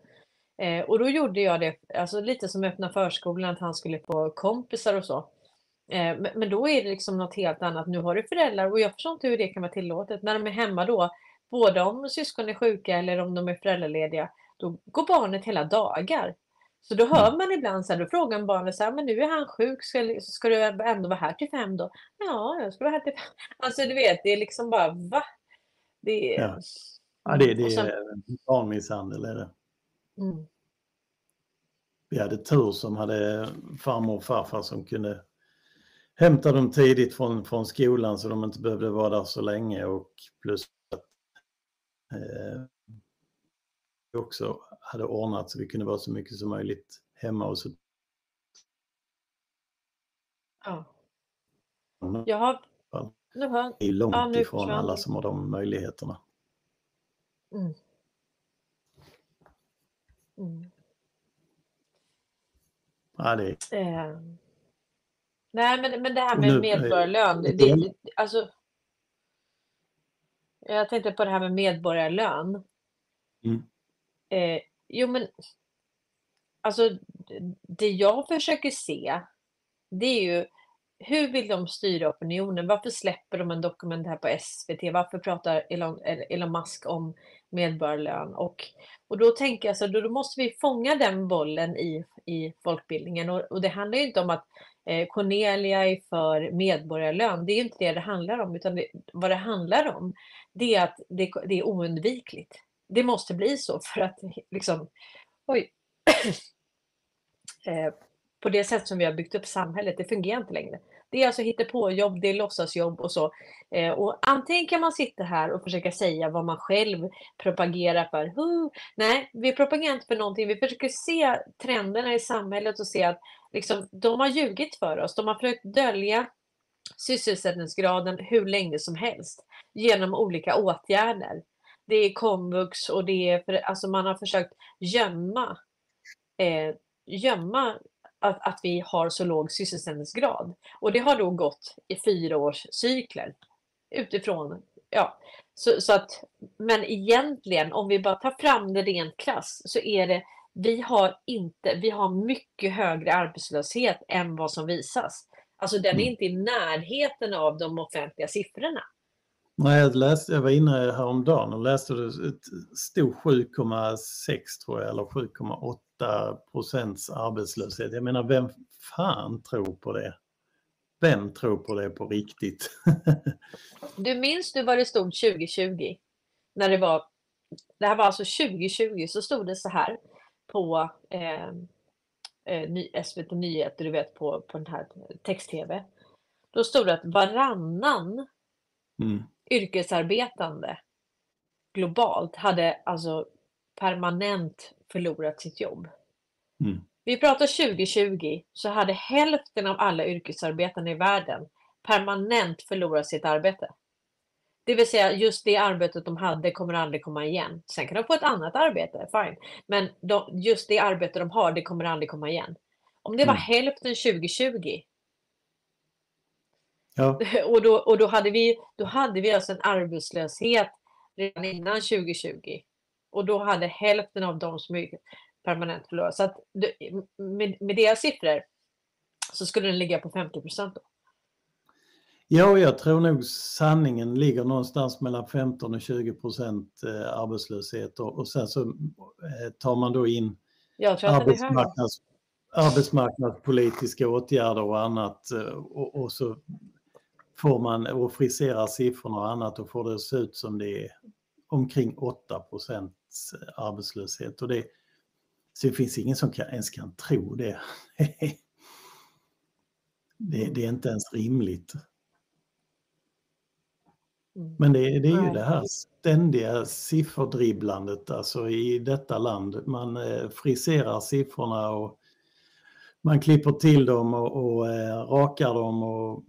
Eh, och då gjorde jag det, alltså lite som öppna förskolan, att han skulle få kompisar och så. Eh, men, men då är det liksom något helt annat. Nu har du föräldrar och jag förstår inte hur det kan vara tillåtet. När de är hemma då, både om syskon är sjuka eller om de är föräldralediga, då går barnet hela dagar. Så då hör Mm. man ibland så här, då frågar barnet så här, men nu är han sjuk, ska, ska du ändå vara här till fem då? Ja, jag ska vara här till fem. Alltså du vet, det är liksom bara, va? Det är... Ja. Ja, det, det sen- är barnmisshandel är det. mm. Vi hade tur som hade farmor och farfar som kunde hämta dem tidigt från, från skolan så de inte behövde vara där så länge och plus att eh, vi också hade ordnat så vi kunde vara så mycket som möjligt hemma och så Ja. Jag har... Nu hör... Det är långt Ja, nu ifrån alla som har de möjligheterna. Mm. Mm. Ja, det Eh. Nej, men, men det här med nu, medborgarlön, det, det- det, alltså... Jag tänkte på det här med medborgarlön. Mm. Eh, jo, men alltså det jag försöker se, det är ju hur vill de styra opinionen? Varför släpper de en dokumentär på SVT? Varför pratar Elon, Elon Musk om medborgarlön? Och, och då tänker jag så då, då måste vi fånga den bollen i, i folkbildningen. Och, och det handlar ju inte om att eh, Cornelia är för medborgarlön. Det är ju inte det det handlar om, utan det, vad det handlar om, det är att det, det är oundvikligt. Det måste bli så för att liksom, oj, eh, på det sätt som vi har byggt upp samhället, det fungerar inte längre. Det är alltså hittepåjobb, det är låtsasjobb och så. Eh, och antingen kan man sitta här och försöka säga vad man själv propagerar för. Huh, nej, vi propagerar inte för någonting. Vi försöker se trenderna i samhället och se att liksom, de har ljugit för oss. De har försökt dölja sysselsättningsgraden hur länge som helst genom olika åtgärder. Det är komvux och det är, för, alltså man har försökt gömma, eh, gömma att, att vi har så låg sysselsättningsgrad. Och det har då gått i fyra års cykler utifrån, ja, så, så att, men egentligen om vi bara tar fram det rent klass så är det, vi har inte, vi har mycket högre arbetslöshet än vad som visas. Alltså den är Mm. inte i närheten av de offentliga siffrorna. Nej, jag, läste, jag var inne häromdagen och läste det ett stod 7,6 tror jag eller 7,8 procents arbetslöshet. Jag menar vem fan tror på det? Vem tror på det på riktigt? Du minns du vad det stod 2020? När det var, det här var alltså 2020 så stod det så här på eh, eh, SVT Nyheter, du vet på, på den här text-tv. Då stod det att varannan Mm. Yrkesarbetande globalt hade alltså permanent förlorat sitt jobb. Mm. Vi pratar 2020 så hade hälften av alla yrkesarbetande i världen permanent förlorat sitt arbete. Det vill säga just det arbetet de hade kommer aldrig komma igen. Sen kan de få ett annat arbete, fine. Men de, just det arbete de har, det kommer aldrig komma igen. Om det var Mm. hälften 2020 Ja, och då, och då, hade vi, då hade vi alltså en arbetslöshet redan innan 2020. Och då hade hälften av dem som är permanent förlorat. Så att med, med deras siffror så skulle den ligga på 50 procent. ja och jag tror nog sanningen ligger någonstans mellan 15 och 20 procent eh, arbetslöshet och, sen så eh, tar man då in arbetsmarknads, arbetsmarknadspolitiska åtgärder och annat eh, och, och så får man och friserar siffrorna och annat och får det att se ut som det är omkring 8 procents arbetslöshet. Och det, så det finns ingen som kan, ens kan tro det. det. Det är inte ens rimligt. Mm. Men det, det är ju det här ständiga sifferdribblandet alltså i detta land. Man eh, friserar siffrorna och man klipper till dem och, och eh, rakar dem och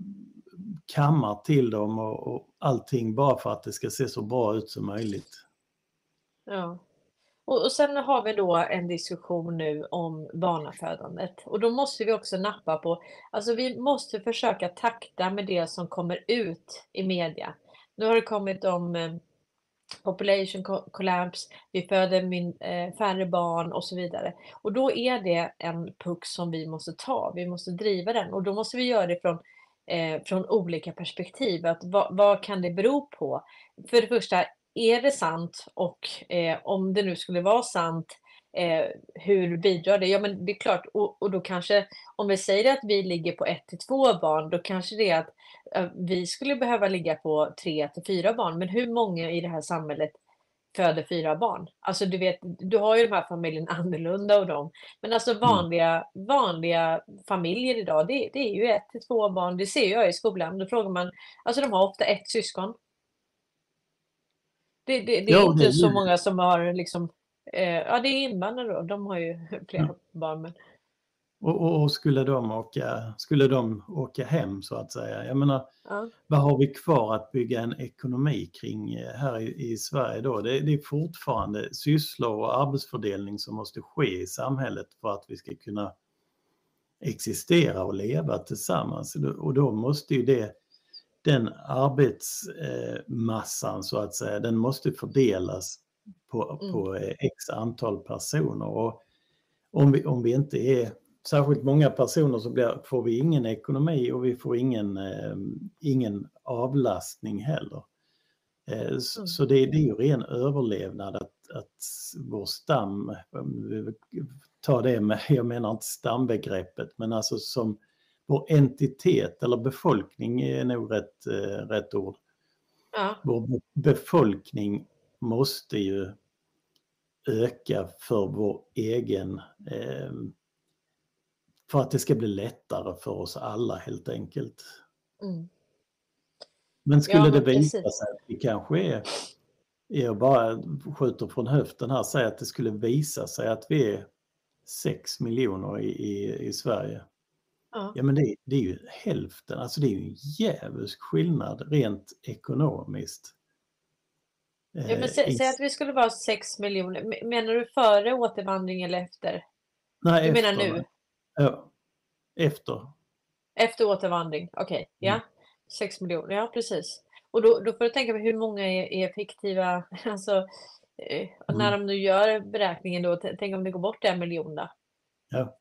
kammar till dem och, och allting bara för att det ska se så bra ut som möjligt. Ja. Och, och sen har vi då en diskussion nu om barnafödandet. Och då måste vi också nappa på, alltså vi måste försöka takta med det som kommer ut i media. Nu har det kommit om eh, population collapse, vi föder min, eh, färre barn och så vidare. Och då är det en puck som vi måste ta, vi måste driva den och då måste vi göra det från, eh, från olika perspektiv. Att vad, vad kan det bero på? För det första, är det sant och eh, om det nu skulle vara sant, eh, hur bidrar det? Ja, men det är klart, och, och då kanske om vi säger att vi ligger på ett till två barn, då kanske det är att eh, vi skulle behöva ligga på tre till fyra barn. Men hur många i det här samhället föder fyra barn? Alltså du vet, du har ju de här familjerna annorlunda och dem. Men alltså vanliga, vanliga familjer idag, det, det är ju ett till två barn. Det ser jag i skolan. Då frågar man, alltså de har ofta ett syskon. Det, det, det är Ja, inte så många som har liksom, eh, ja det är invandrare då, de har ju flera barn. Men, Och, och, och skulle, de åka, skulle de åka hem så att säga? Jag menar, ja. vad har vi kvar att bygga en ekonomi kring eh, här i, i Sverige då? Det, det är fortfarande sysslor och arbetsfördelning som måste ske i samhället för att vi ska kunna existera och leva tillsammans. Och då måste ju det, den arbetsmassan så att säga, den måste fördelas på, Mm. på eh, x antal personer. Och om vi, om vi inte är särskilt många personer så blir, får vi ingen ekonomi och vi får ingen, eh, ingen avlastning heller. Eh, så, Mm. så det, det är ju ren överlevnad att, att vår stam, tar det med, jag menar inte stambegreppet, men alltså som vår entitet eller befolkning är nog rätt, eh, rätt ord. Ja. Vår be- befolkning måste ju öka för vår egen, eh, för att det ska bli lättare för oss alla helt enkelt. Mm. Men skulle Ja, det visa precis. sig att vi kanske är, jag bara skjuter från höften här, säger att det skulle visa sig att vi är 6 miljoner i, i, i Sverige. Ja. Ja men det, det är ju hälften, alltså det är ju en djävulsk skillnad rent ekonomiskt. Ja, men Eh, sä, säg att vi skulle vara 6 miljoner. Men- Menar du före återvandring eller efter? nej, Du menar efter, nu? Ja, efter. Efter återvandring? Okej, ja. Mm. 6 miljoner, ja precis. Och då, då får du tänka på hur många är, är fiktiva, alltså eh, när Mm. de nu gör beräkningen då, tänk om det går bort en miljon då? Ja.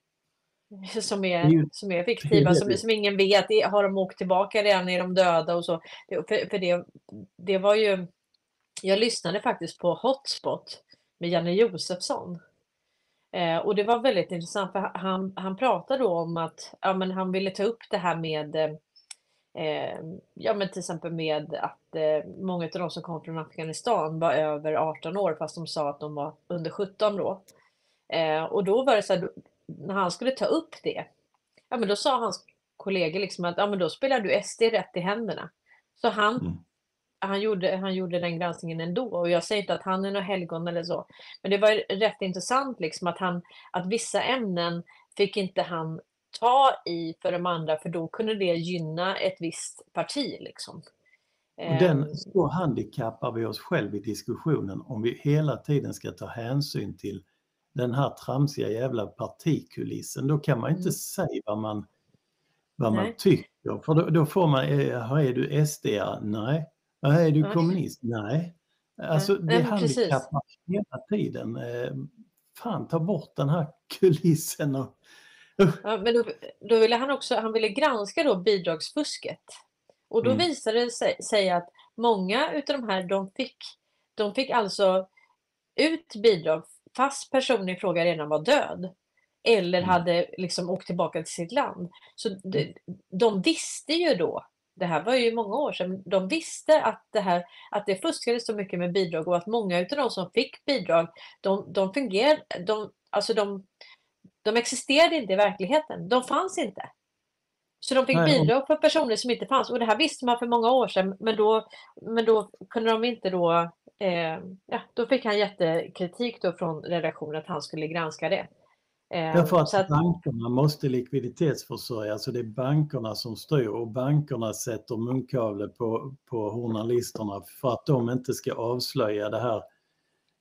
som är som är fiktiva, som, som ingen vet. Har de åkt tillbaka redan? Är de döda och så? För, för det, det var ju, jag lyssnade faktiskt på Hotspot med Janne Josefsson. Eh, och det var väldigt intressant för han, han pratade då om att ja, men han ville ta upp det här med eh, eh ja, men till exempel med att eh, många av de som kom från Afghanistan var över 18 år fast de sa att de var under 17 då. Eh, och då var det så här, när han skulle ta upp det, ja men då sa hans kollegor liksom att ja men då spelar du SD rätt i händerna. Så han, Mm han, gjorde, han gjorde den granskningen ändå och jag säger inte att han är någon helgon eller så. Men det var rätt intressant liksom att, han, att vissa ämnen fick inte han ta i för de andra för då kunde det gynna ett visst parti liksom. Och Ehm, den, så handikappar vi oss själv i diskussionen om vi hela tiden ska ta hänsyn till den här tramsiga jävla partikulissen. Då kan man inte Mm. säga vad man, vad man tycker. För då, då får man, eh, "Jaha, är du SD? Nej. "Jaha, Är du Nej. kommunist? Nej. Alltså Nej, det precis. handikappar hela tiden. Eh, Fan, ta bort den här kulissen. Och, Ja, men då, då ville han också, han ville granska då bidragsfusket. Och då Mm. visade det sig, sig att många utav de här, de fick, de fick alltså ut bidrag fast personen i fråga redan var död. Eller Mm. hade liksom åkt tillbaka till sitt land. Så de, de visste ju då, det här var ju många år sedan, de visste att det här, att det fuskades så mycket med bidrag och att många utav de som fick bidrag, de, de fungerade, de, alltså de, de existerade inte i verkligheten. De fanns inte. Så de fick Nej, bidrag för personer som inte fanns. Och det här visste man för många år sedan. Men då, men då kunde de inte då... Eh, ja, då fick han jättekritik då från redaktionen att han skulle granska det. Därför att, så att bankerna måste likviditetsförsörja, så det är bankerna som styr och bankerna sätter munkavle på, på journalisterna för att de inte ska avslöja det här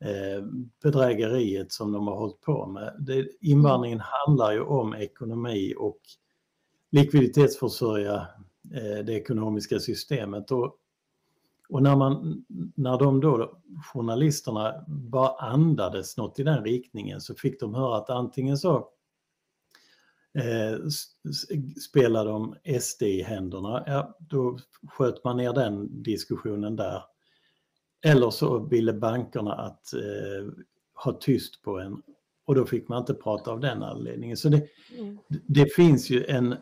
eh, bedrägeriet som de har hållit på med. Det, invandringen handlar ju om ekonomi och likviditetsförsörja eh, det ekonomiska systemet. Och, och när, man, när de då, journalisterna, bara andades något i den riktningen så fick de höra att antingen så eh, spelar de SD i händerna, ja, då sköt man ner den diskussionen där. Eller så ville bankerna att eh, ha tyst på en och då fick man inte prata av den anledningen. Så det, mm, det finns ju en...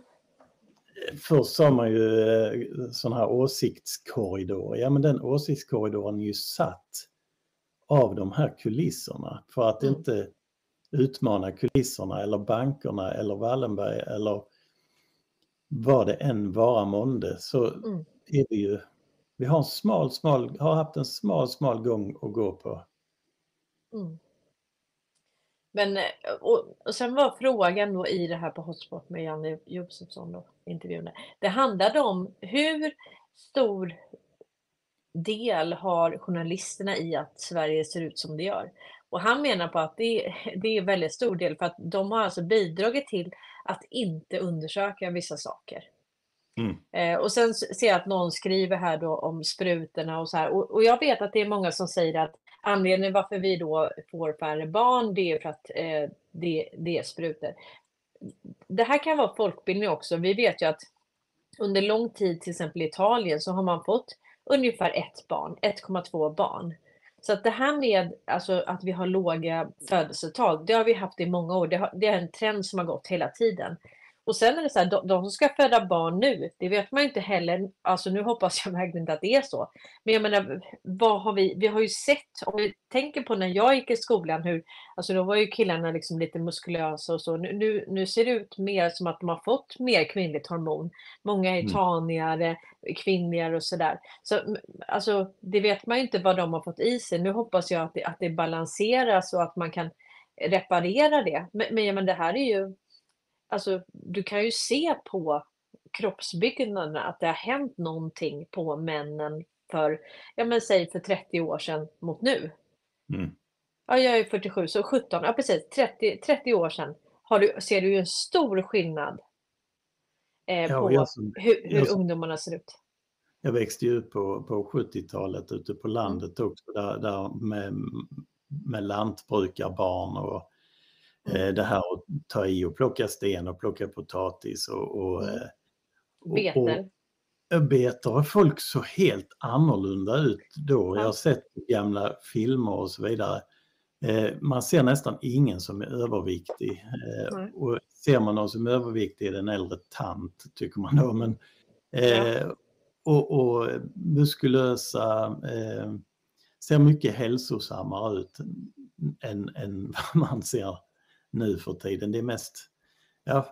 Först sa man ju eh, sån här åsiktskorridor. Ja men den åsiktskorridoren är ju satt av de här kulisserna för att Mm. inte utmana kulisserna eller bankerna eller Wallenberg eller vad det än vara månde så Mm. är vi ju... Vi har en smal, smal, har haft en smal, smal gång att gå på. mm. Men, eh, och, och sen var frågan då i det här på Hotspot med Janne Josefsson då, intervjun. Det handlade om hur stor del har journalisterna i att Sverige ser ut som det gör? Och han menar på att det, det är en väldigt stor del för att de har alltså bidragit till att inte undersöka vissa saker. Mm. Eh, och sen ser jag att någon skriver här då om sprutorna och så här. Och, och jag vet att det är många som säger att anledningen varför vi då får färre barn, det är för att eh, det, det är sprutor. Det här kan vara folkbildning också. Vi vet ju att under lång tid, till exempel i Italien, så har man fått ungefär ett barn, 1,2 barn. Så att det här med alltså, att vi har låga födelsetal, det har vi haft i många år. Det, har, det är en trend som har gått hela tiden. Och sen är det så här, de, de som ska föda barn nu, det vet man inte heller. Alltså nu hoppas jag verkligen inte att det är så. Men jag menar, vad har vi, vi har ju sett, om vi tänker på när jag gick i skolan, hur, alltså då var ju killarna liksom lite muskulösa och så. Nu, nu, nu ser det ut mer som att de har fått mer kvinnligt hormon. Många är Mm. tanigare, kvinnligare och sådär. Så alltså, det vet man ju inte vad de har fått i sig. Nu hoppas jag att det, att det balanseras och att man kan reparera det. Men, men, men det här är ju, alltså du kan ju se på kroppsbyggnaderna att det har hänt någonting på männen för, ja men säg för 30 år sedan mot nu. Mm. Ja, jag är 47, så 17, ja precis, 30, 30 år sedan har du, ser du ju en stor skillnad eh, Ja, på jag hur, hur jag ungdomarna ser ut. Jag växte ju upp på, på 70-talet ute på landet också där, där med, med lantbrukarbarn och Mm. Det här att ta i och plocka sten och plocka potatis och, och, mm. och beter. Och, beter har folk så helt annorlunda ut då. Jag har sett gamla filmer och så vidare. Man ser nästan ingen som är överviktig. Mm. Och ser man någon som är överviktig är det en äldre tant, tycker man då. Men, ja. och, och muskulösa, eh, ser mycket hälsosammare ut än, än vad man ser nu för tiden. Det är mest, ja,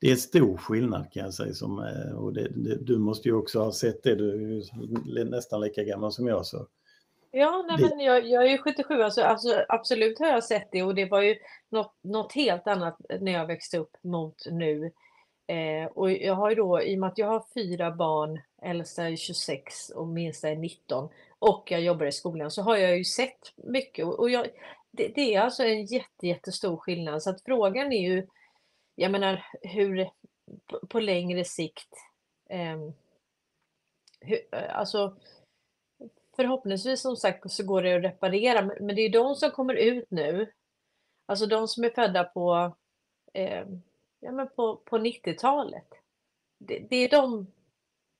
det är stor skillnad kan jag säga. Som, eh, och det, det, du måste ju också ha sett det, du är nästan lika gammal som jag. Så. Ja, nej, men jag, jag är ju 77, alltså, alltså, absolut har jag sett det och det var ju något, något helt annat när jag växte upp mot nu. Eh, och jag har ju då, i och med att jag har fyra barn, äldsta är 26 och minsta är 19 och jag jobbar i skolan så har jag ju sett mycket och, och jag, det, det, är alltså en jätte, jättestor skillnad. Så att frågan är ju, jag menar hur på, på längre sikt, eh, hur, alltså förhoppningsvis som sagt så går det att reparera, men det är de som kommer ut nu, alltså de som är födda på, eh, ja, men på, på 90-talet. Det, det, är de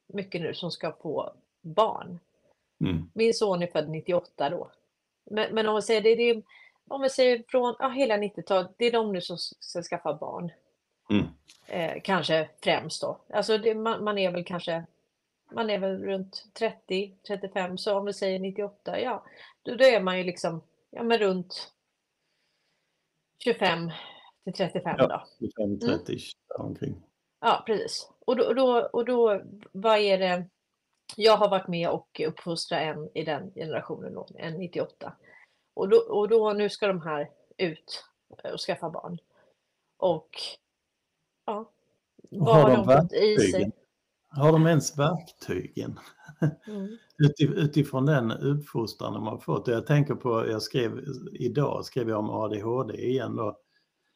mycket nu som ska få barn. Mm. Min son är född 98 då. Men, men om vi säger det, det är, om vi säger från ja, hela 90-talet, det är de nu som ska skaffa barn. Mm. Eh, kanske främst då. Alltså det, man, man, är väl kanske, man är väl runt 30, 35, så om vi säger 98, ja, då, då är man ju liksom, ja men runt 25 till 35 ja, då. 25, 30 mm. omkring. Ja, precis. Och då, och då, och då, vad är det, jag har varit med och uppfostrat en i den generationen, en 98. Och då, och då, nu ska de här ut och skaffa barn. Och ja, vad har, de, fått i sig? Har de ens verktygen? Mm. Utifrån den uppfostran de har fått. Jag tänker på, jag skrev idag skrev jag om ADHD igen då.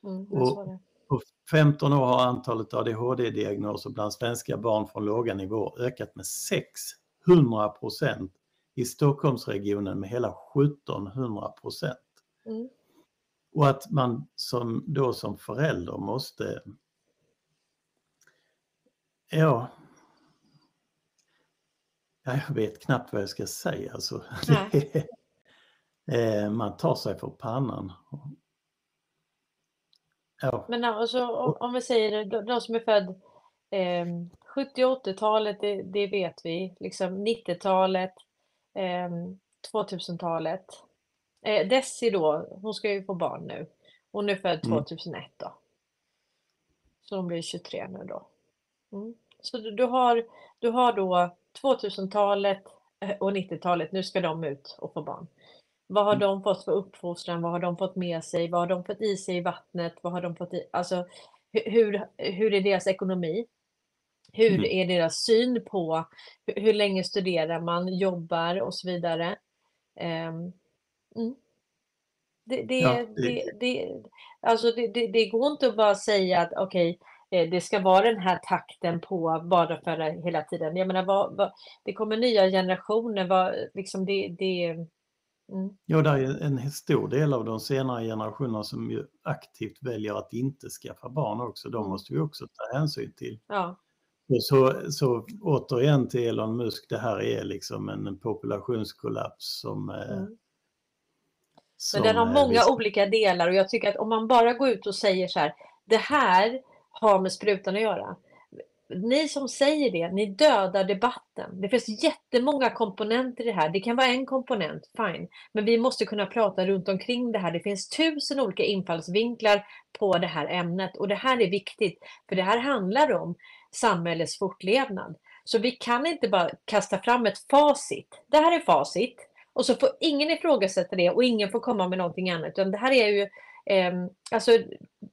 Mm, och på 15 år har antalet ADHD-diagnoser bland svenska barn från låga nivåer ökat med 600 procent. I Stockholmsregionen med hela 1700 procent. Mm. Och att man som, då som förälder måste Ja, jag vet knappt vad jag ska säga. Alltså. Eh, man tar sig för pannan. Ja. Men alltså, om, om vi säger de, de som är född eh, 70 80-talet, det, det, vet vi. Liksom 90-talet, eh, 2000-talet. Eh, Desi då, hon ska ju få barn nu. Hon är född 2001 mm. då. Så hon blir 23 nu då. Mm. Så du, du, har, du har då 2000-talet eh, och 90-talet, nu ska de ut och få barn. Vad har mm. de fått för uppfostran? Vad har de fått med sig? Vad har de fått i sig i vattnet? Vad har de fått i, alltså, hur, hur är deras ekonomi? Hur mm. är deras syn på hur, hur, länge studerar man, jobbar och så vidare. Um, mm. det, det, ja, det... Det, alltså det, går inte att bara säga att okej, okay, eh, det ska vara den här takten på barnaföda hela tiden. Jag menar, vad, vad, det kommer nya generationer. Vad, liksom det, det, Mm. Ja, det är en stor del av de senare generationerna som ju aktivt väljer att inte skaffa barn också. De mm. måste vi också ta hänsyn till. Ja. Så, så återigen till Elon Musk, det här är liksom en populationskollaps som... Eh, mm. som Men den har många vi... olika delar och jag tycker att om man bara går ut och säger så här, det här har med sprutan att göra ni som säger det, ni dödar debatten. Det finns jättemånga komponenter i det här. Det kan vara en komponent, fine. Men vi måste kunna prata runt omkring det här. Det finns tusen olika infallsvinklar på det här ämnet och det här är viktigt. För det här handlar om samhällets fortlevnad. Så vi kan inte bara kasta fram ett facit. Det här är facit. Och så får ingen ifrågasätta det och ingen får komma med någonting annat. Utan det här är ju Eh, alltså,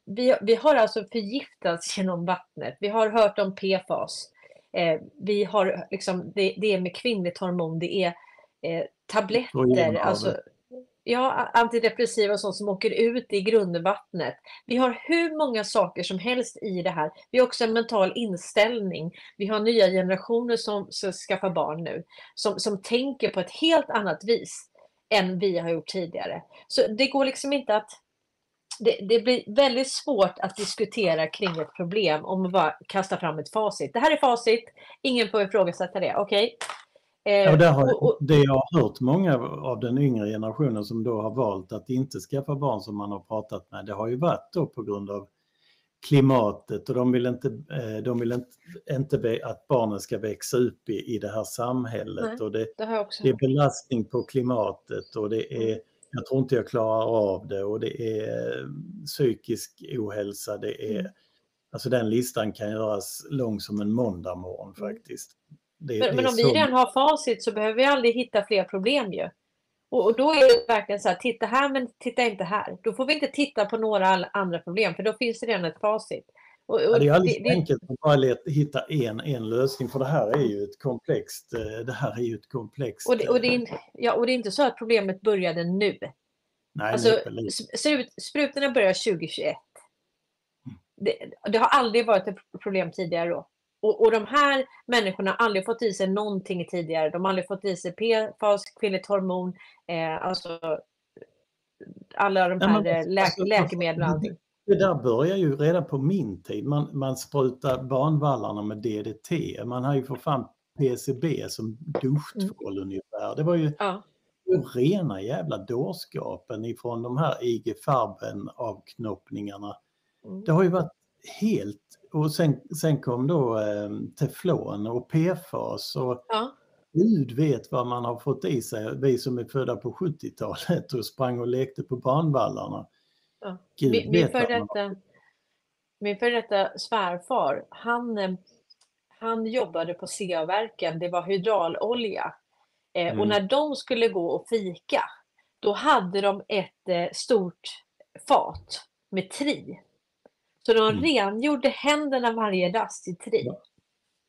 vi, vi har alltså förgiftats genom vattnet. Vi har hört om PFAS. Eh, vi har liksom, det, det, är med kvinnligt hormon, det är eh, tabletter, alltså, ja, antidepressiva och sånt som åker ut i grundvattnet. Vi har hur många saker som helst i det här. Vi har också en mental inställning. Vi har nya generationer som ska skaffa barn nu, som, som tänker på ett helt annat vis än vi har gjort tidigare. Så det går liksom inte att det, det, blir väldigt svårt att diskutera kring ett problem om man bara kastar fram ett facit. Det här är facit, ingen får ifrågasätta det, okej? Okay? Eh, ja, har, och, det jag har hört många av den yngre generationen som då har valt att inte skaffa barn som man har pratat med, det har ju varit då på grund av klimatet och de vill inte, eh, de vill inte, inte att barnen ska växa upp i, i det här samhället. Nej, och det, det, det, är belastning på klimatet och det är, mm. jag tror inte jag klarar av det och det är eh, psykisk ohälsa. Det är, mm. Alltså den listan kan göras lång som en måndagmorgon mm. faktiskt. Det, men, men om vi redan har facit så behöver vi aldrig hitta fler problem ju. Och, och, då är det verkligen så här, titta här men titta inte här. Då får vi inte titta på några andra problem för då finns det redan ett facit. Och, och ja, det är alldeles det, enkelt att bara hitta en, en lösning för det här är ju ett komplext, eh, det här är ju ett komplext... Och det, och det, är, ja, och det är inte så att problemet började nu. Nej, alltså, sprutorna började 2021. Mm. Det, det, har aldrig varit ett problem tidigare då. Och, och de här människorna har aldrig fått i sig någonting tidigare. De har aldrig fått i sig PFAS, kvinnligt hormon, eh, alltså alla de här ja, lä alltså, läkemedlen och allting. Det där börjar ju redan på min tid. Man, man sprutar banvallarna med DDT. Man har ju för fan PCB som duschtvål mm. ungefär. Det var ju ja. rena jävla dårskapen ifrån de här IG Farben avknoppningarna. Mm. Det har ju varit helt och sen, sen kom då eh, teflon och PFAS och ja. Gud vet vad man har fått i sig, vi som är födda på 70-talet och sprang och lekte på banvallarna. Ja. Gud min, min, för detta, min före detta svärfar, han, eh, han jobbade på CA-verken, det var hydraulolja. Eh, mm. Och när de skulle gå och fika, då hade de ett eh, stort fat med tri. Så de mm. rengjorde händerna varje rast i tri. Ja.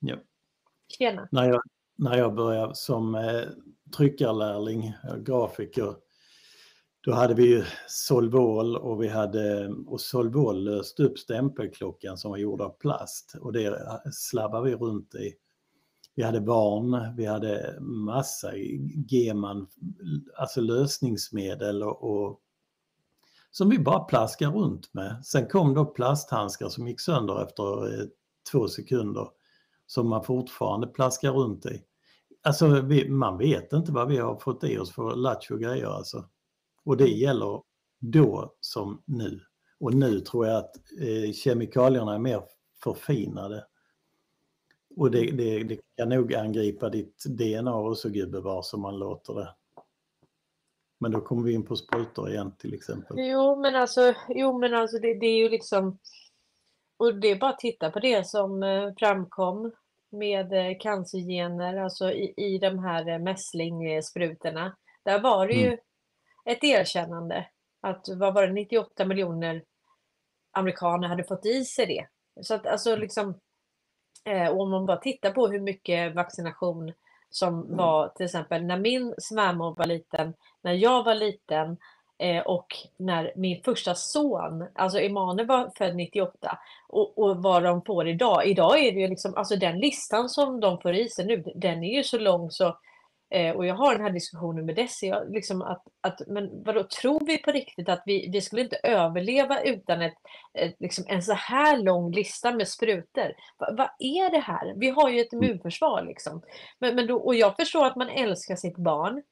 ja. Tjena. När jag, när jag började som eh, tryckarlärling, grafiker, då hade vi ju Solvol och vi hade och Solvol löste upp stämpelklockan som var gjord av plast och det slabbade vi runt i. Vi hade barn, vi hade massa geman, alltså lösningsmedel och, och som vi bara plaskar runt med. Sen kom då plasthandskar som gick sönder efter eh, två sekunder som man fortfarande plaskar runt i. Alltså vi, man vet inte vad vi har fått i oss för lattjo grejer alltså. Och det gäller då som nu. Och nu tror jag att eh, kemikalierna är mer förfinade. Och det, det, det, kan nog angripa ditt DNA också gubevars om man låter det. Men då kommer vi in på sprutor igen till exempel. Jo men alltså, jo, men alltså det, det är ju liksom och det är bara att titta på det som eh, framkom med eh, cancergener, alltså i, i de här eh, mässlingsprutorna. Där var det ju mm. ett erkännande att vad var det, 98 miljoner amerikaner hade fått i sig det. Så att alltså liksom, om man bara tittar på hur mycket vaccination som mm. var till exempel när min svärmor var liten, när jag var liten eh, och när min första son, alltså Emanuel var född 98 och, och vad de får idag. Idag är det ju liksom, alltså den listan som de får i sig nu, den är ju så lång så Eh, och jag har den här diskussionen med Desi, liksom att, att, men vadå, tror vi på riktigt att vi, vi skulle inte överleva utan ett, ett liksom en så här lång lista med sprutor? Va, vad är det här? Vi har ju ett mm. immunförsvar liksom. Men, men då, och jag förstår att man älskar sitt barn.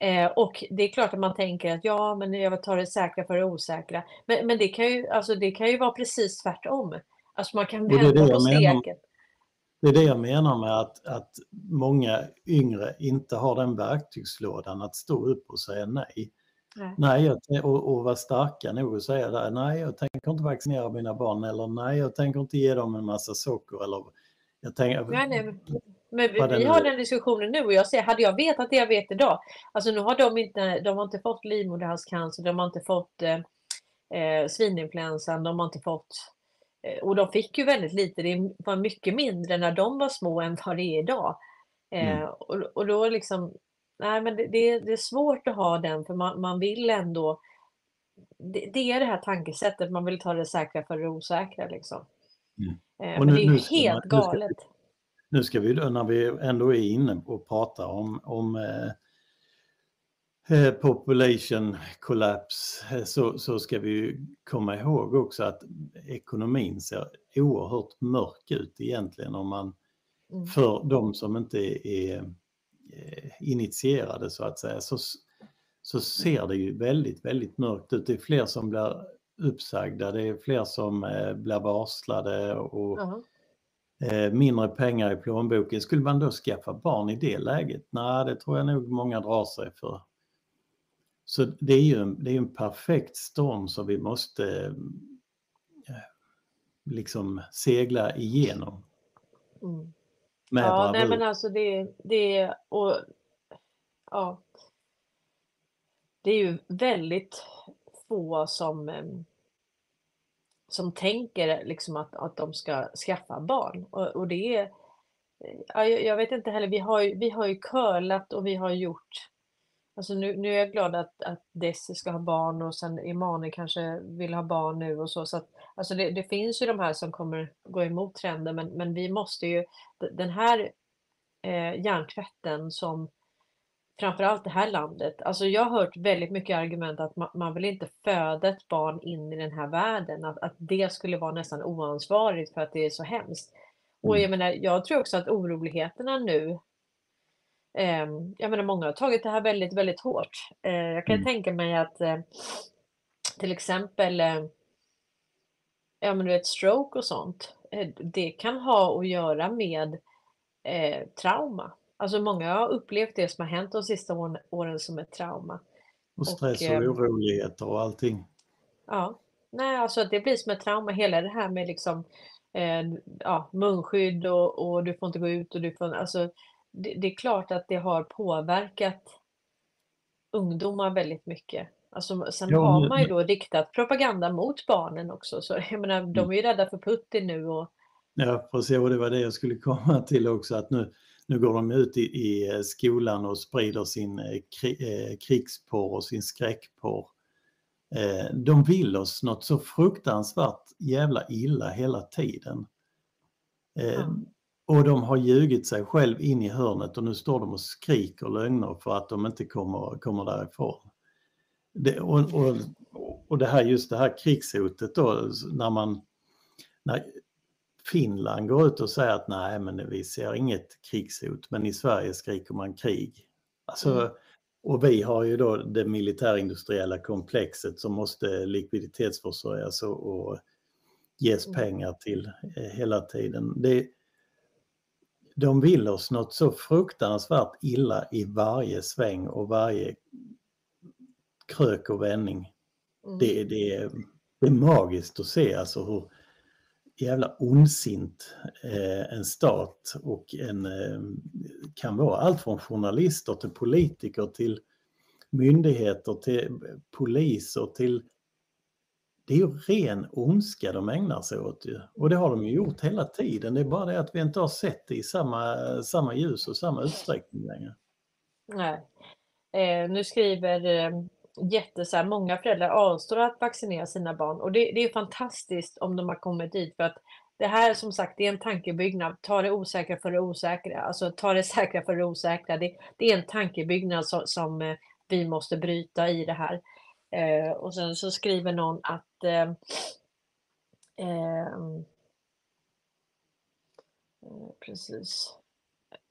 Eh, och det är klart att man tänker att ja, men jag tar det säkra för det osäkra. Men, men det, kan ju, alltså, det kan ju vara precis tvärtom. Alltså man kan vända på steken. Det är det jag menar med att, att många yngre inte har den verktygslådan att stå upp och säga nej. Nej, nej jag, och, och vara starka nog och säga där, nej jag tänker inte vaccinera mina barn eller nej jag tänker inte ge dem en massa socker eller jag tänker... Nej, nej, men vi, vi har den diskussionen nu och jag säger, hade jag vetat det jag vet idag, alltså nu har de inte, de har inte fått livmoderhalscancer, de har inte fått eh, eh svininfluensan, de har inte fått och de fick ju väldigt lite, det var mycket mindre när de var små än vad det är idag. Eh, mm. och, och då liksom, nej men det, det, det, är svårt att ha den för man, man vill ändå, det, det, är det här tankesättet, man vill ta det säkra för det osäkra liksom. Mm. Eh, men nu, det är ju helt man, galet. Nu ska, nu ska vi, när vi ändå är inne och pratar om, om eh, eh, population collapse eh, så, så ska vi komma ihåg också att ekonomin ser oerhört mörk ut egentligen om man Mm. för de som inte är eh, initierade så att säga så, så ser det ju väldigt, väldigt mörkt ut. Det är fler som blir uppsagda, det är fler som blir varslade och eh, mindre pengar i plånboken. Skulle man då skaffa barn i det läget? Nej, det tror jag nog många drar sig för. Så det är ju en, det är en perfekt storm som vi måste eh, liksom segla igenom. Mm. Ja, nej men alltså det, det och ja. Det är ju väldigt få som em, som tänker liksom att, att de ska skaffa barn och, och det är ja, jag, vet inte heller, vi har vi har ju curlat och vi har gjort Alltså nu, nu är jag glad att, att Desi ska ha barn och sen Imani kanske vill ha barn nu och så. så att, alltså det, det finns ju de här som kommer gå emot trenden men, men vi måste ju, den här eh, hjärntvätten som framförallt det här landet, alltså jag har hört väldigt mycket argument att man, man vill inte föda ett barn in i den här världen, att, att det skulle vara nästan oansvarigt för att det är så hemskt. Och jag Mm. menar, jag tror också att oroligheterna nu Ehm, jag menar många har tagit det här väldigt, väldigt hårt. Eh, jag kan Mm. tänka mig att eh, till exempel eh, ja, men du vet, stroke och sånt, eh, det kan ha att göra med eh, trauma. Alltså många har upplevt det som har hänt de sista åren, åren som ett trauma. Och stress och ehm, oroligheter och allting. Ja, nej, alltså att det blir som ett trauma, hela det här med liksom eh, ja, munskydd och, och du får inte gå ut och du får, alltså det, det är klart att det har påverkat ungdomar väldigt mycket. Alltså, sen Ja, har man ju då riktat propaganda mot barnen också, så jag menar, de Mm. är ju rädda för Putin nu och Ja, precis. Och det var det jag skulle komma till också. Att nu, nu går de ut i, i skolan och sprider sin eh, kri, eh, krigsporr och sin skräckporr. Eh, de vill oss något så fruktansvärt jävla illa hela tiden. Eh, Ja. Och de har ljugit sig själv in i hörnet och nu står de och skriker lögner för att de inte kommer, kommer därifrån. Det, och, och, och det här, just det här krigshotet då, när man när Finland går ut och säger att nej men vi ser inget krigshot men i Sverige skriker man krig. Alltså, Mm. Och vi har ju då det militärindustriella komplexet som måste likviditetsförsörjas och, och ges Mm. pengar till eh, hela tiden. Det, de vill oss något så fruktansvärt illa i varje sväng och varje krök och vändning. mm, Det, det, är, det är magiskt att se alltså hur jävla ondsint eh, en stat och en eh, kan vara. Allt från journalister till politiker till myndigheter till poliser till det är ju ren ondska de ägnar sig åt ju. Och det har de ju gjort hela tiden. Det är bara det att vi inte har sett det i samma, samma ljus och samma utsträckning längre. Nej. Eh, nu skriver eh, jätte så här, många föräldrar avstår att vaccinera sina barn och det, det är fantastiskt om de har kommit dit för att det här som sagt det är en tankebyggnad. Ta det osäkra för det osäkra, alltså ta det säkra för det osäkra. Det, det är en tankebyggnad som, som eh, vi måste bryta i det här. Eh, och sen så skriver någon att eh, ehm, eh, precis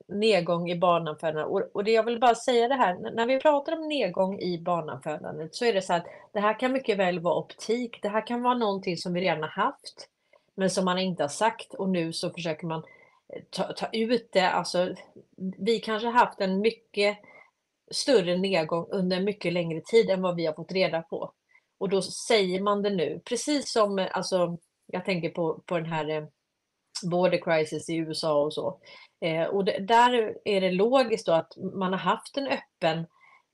nedgång i barnafödandet. Och, och det jag vill bara säga det här, när vi pratar om nedgång i barnafödandet så är det så att det här kan mycket väl vara optik. Det här kan vara någonting som vi redan har haft, men som man inte har sagt och nu så försöker man eh, ta, ta ut det. Alltså, vi kanske har haft en mycket större nedgång under en mycket längre tid än vad vi har fått reda på. Och då säger man det nu, precis som, alltså, jag tänker på, på den här eh, border crisis i USA och så. Eh, och det, där är det logiskt då att man har haft en öppen,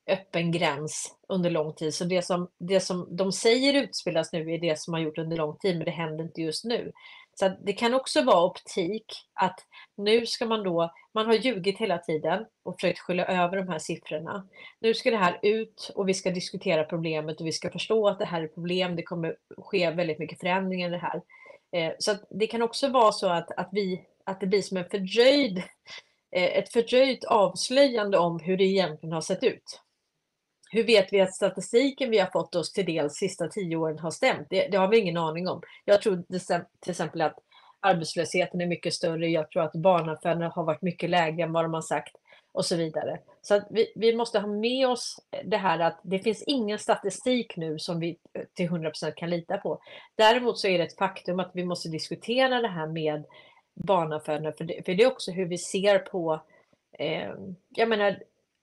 öppen gräns under lång tid. Så det som, det som de säger utspelas nu är det som har gjort under lång tid, men det händer inte just nu. Så att det kan också vara optik att nu ska man då, man har ljugit hela tiden och försökt skylla över de här siffrorna. Nu ska det här ut och vi ska diskutera problemet och vi ska förstå att det här är problem. Det kommer ske väldigt mycket förändringar i det här. Eh, Så att det kan också vara så att, att, vi, att det blir som en fördröjd, eh, ett fördröjt avslöjande om hur det egentligen har sett ut hur vet vi att statistiken vi har fått oss till del de sista tio åren har stämt? Det, det har vi ingen aning om. Jag tror till exempel att arbetslösheten är mycket större. Jag tror att barnafödandet har varit mycket lägre än vad de har sagt och så vidare. Så att vi, vi måste ha med oss det här att det finns ingen statistik nu som vi eh, till 100% kan lita på. Däremot så är det ett faktum att vi måste diskutera det här med barnafödande, för det, för det är också hur vi ser på, eh, jag menar,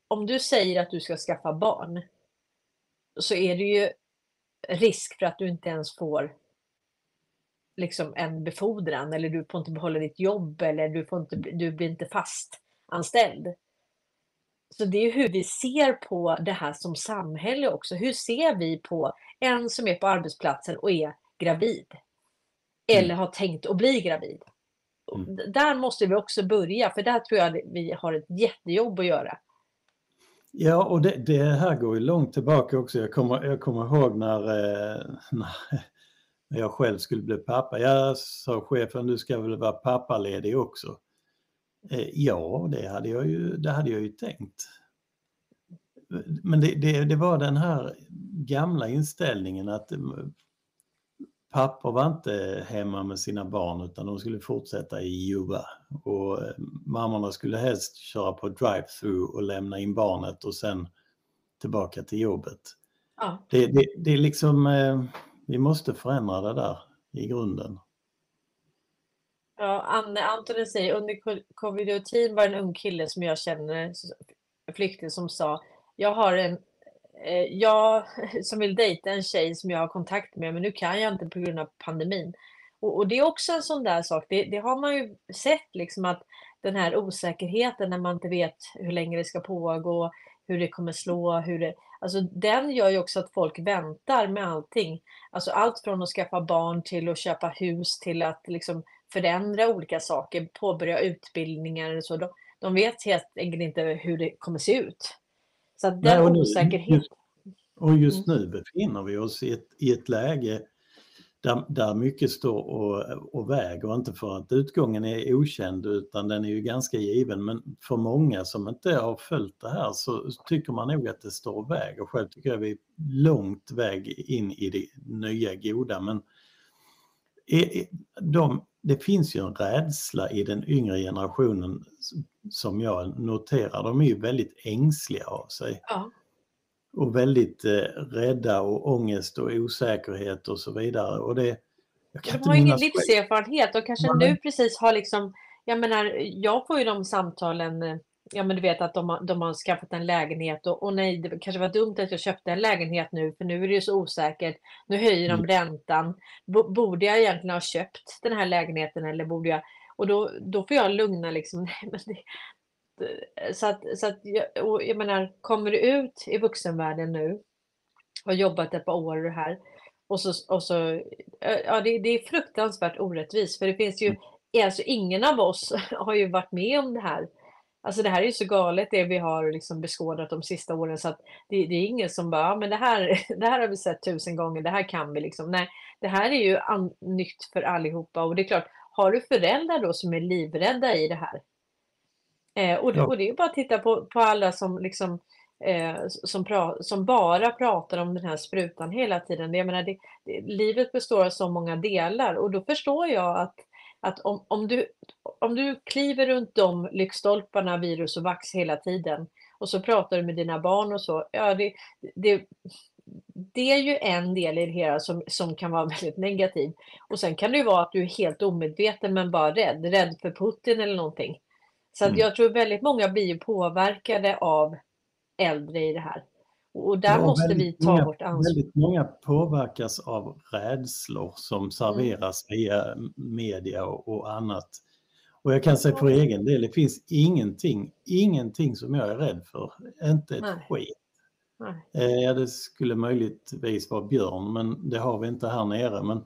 om du säger att du ska skaffa barn, så är det ju risk för att du inte ens får liksom en befordran eller du får inte behålla ditt jobb eller du, får inte, du blir inte fast anställd. Så det är hur vi ser på det här som samhälle också. Hur ser vi på en som är på arbetsplatsen och är gravid? Eller mm. har tänkt att bli gravid? Mm. Där måste vi också börja, för där tror jag vi har ett jättejobb att göra. Ja, och det, det här går ju långt tillbaka också. Jag kommer, jag kommer ihåg när, eh, när jag själv skulle bli pappa. Jag sa chefen, du ska väl vara pappaledig också. Eh, ja, det hade jag ju, det hade jag ju tänkt. Men det, det, det var den här gamla inställningen att eh, pappor var inte hemma med sina barn utan de skulle fortsätta i jobba. Och eh, mammorna skulle helst köra på drive-through och lämna in barnet och sen tillbaka till jobbet. Ja. Det, det, det är liksom, vi måste förändra det där i grunden. Ja, Anne Antonen säger under covid-19 var en ung kille som jag känner, flykting, som sa jag har en eh, Eh, jag som vill dejta en tjej som jag har kontakt med, men nu kan jag inte på grund av pandemin. Och, och det är också en sån där sak, det, det, har man ju sett liksom att den här osäkerheten när man inte vet hur länge det ska pågå, hur det kommer slå, hur det, alltså den gör ju också att folk väntar med allting. Alltså allt från att skaffa barn till att köpa hus till att liksom förändra olika saker, påbörja utbildningar och så. De, de vet helt enkelt inte hur det kommer se ut. Så den Nej, och nu, osäkerhet. och just mm. nu befinner vi oss i ett, i ett läge där, där mycket står och, och väger, inte för att utgången är okänd utan den är ju ganska given. Men för många som inte har följt det här så tycker man nog att det står och väger. Själv tycker jag vi är långt väg in i det nya goda. Men de, det finns ju en rädsla i den yngre generationen som jag noterar. De är ju väldigt ängsliga av sig. Ja. Och väldigt eh, rädda och ångest och osäkerhet och så vidare. Och det, de har ingen livserfarenhet och kanske nu precis har liksom, jag menar, jag får ju de samtalen eh, ja men du vet att de de har skaffat en lägenhet och, och, nej, det kanske var dumt att jag köpte en lägenhet nu för nu är det ju så osäkert. Nu höjer de mm. räntan. Borde jag egentligen ha köpt den här lägenheten eller borde jag? Och då, då får jag lugna liksom. Det, så att, så att jag, och jag menar, kommer du ut i vuxenvärlden nu och jobbat ett par år här och så, och så ja det, det är fruktansvärt orättvist för det finns ju, mm. alltså ingen av oss har ju varit med om det här Alltså det här är ju så galet det vi har liksom beskådat de sista åren så att det, det är ingen som bara, ja, men det här, det här har vi sett tusen gånger, det här kan vi liksom. Nej, det här är ju an, nytt för allihopa och det är klart, har du föräldrar då som är livrädda i det här? Eh, och, ja. och, det är bara att titta på, på alla som liksom eh, som, pra, som, bara pratar om den här sprutan hela tiden. Jag menar, det, det, livet består av så många delar och då förstår jag att att om, om, du, om du kliver runt de lyktstolparna, virus och vax hela tiden och så pratar du med dina barn och så, ja det, det, det är ju en del i det hela som, som kan vara väldigt negativ. Och sen kan det ju vara att du är helt omedveten men bara rädd, rädd för Putin eller någonting. Så att mm. jag tror väldigt många blir påverkade av äldre i det här. Och där ja, måste vi ta många, vårt ansvar. Väldigt många påverkas av rädslor som serveras mm. via media och, och, annat. Och jag kan säga för egen del, det finns ingenting, ingenting som jag är rädd för. Inte ett Nej. skit. Nej. Eh, det skulle möjligtvis vara björn, men det har vi inte här nere. Men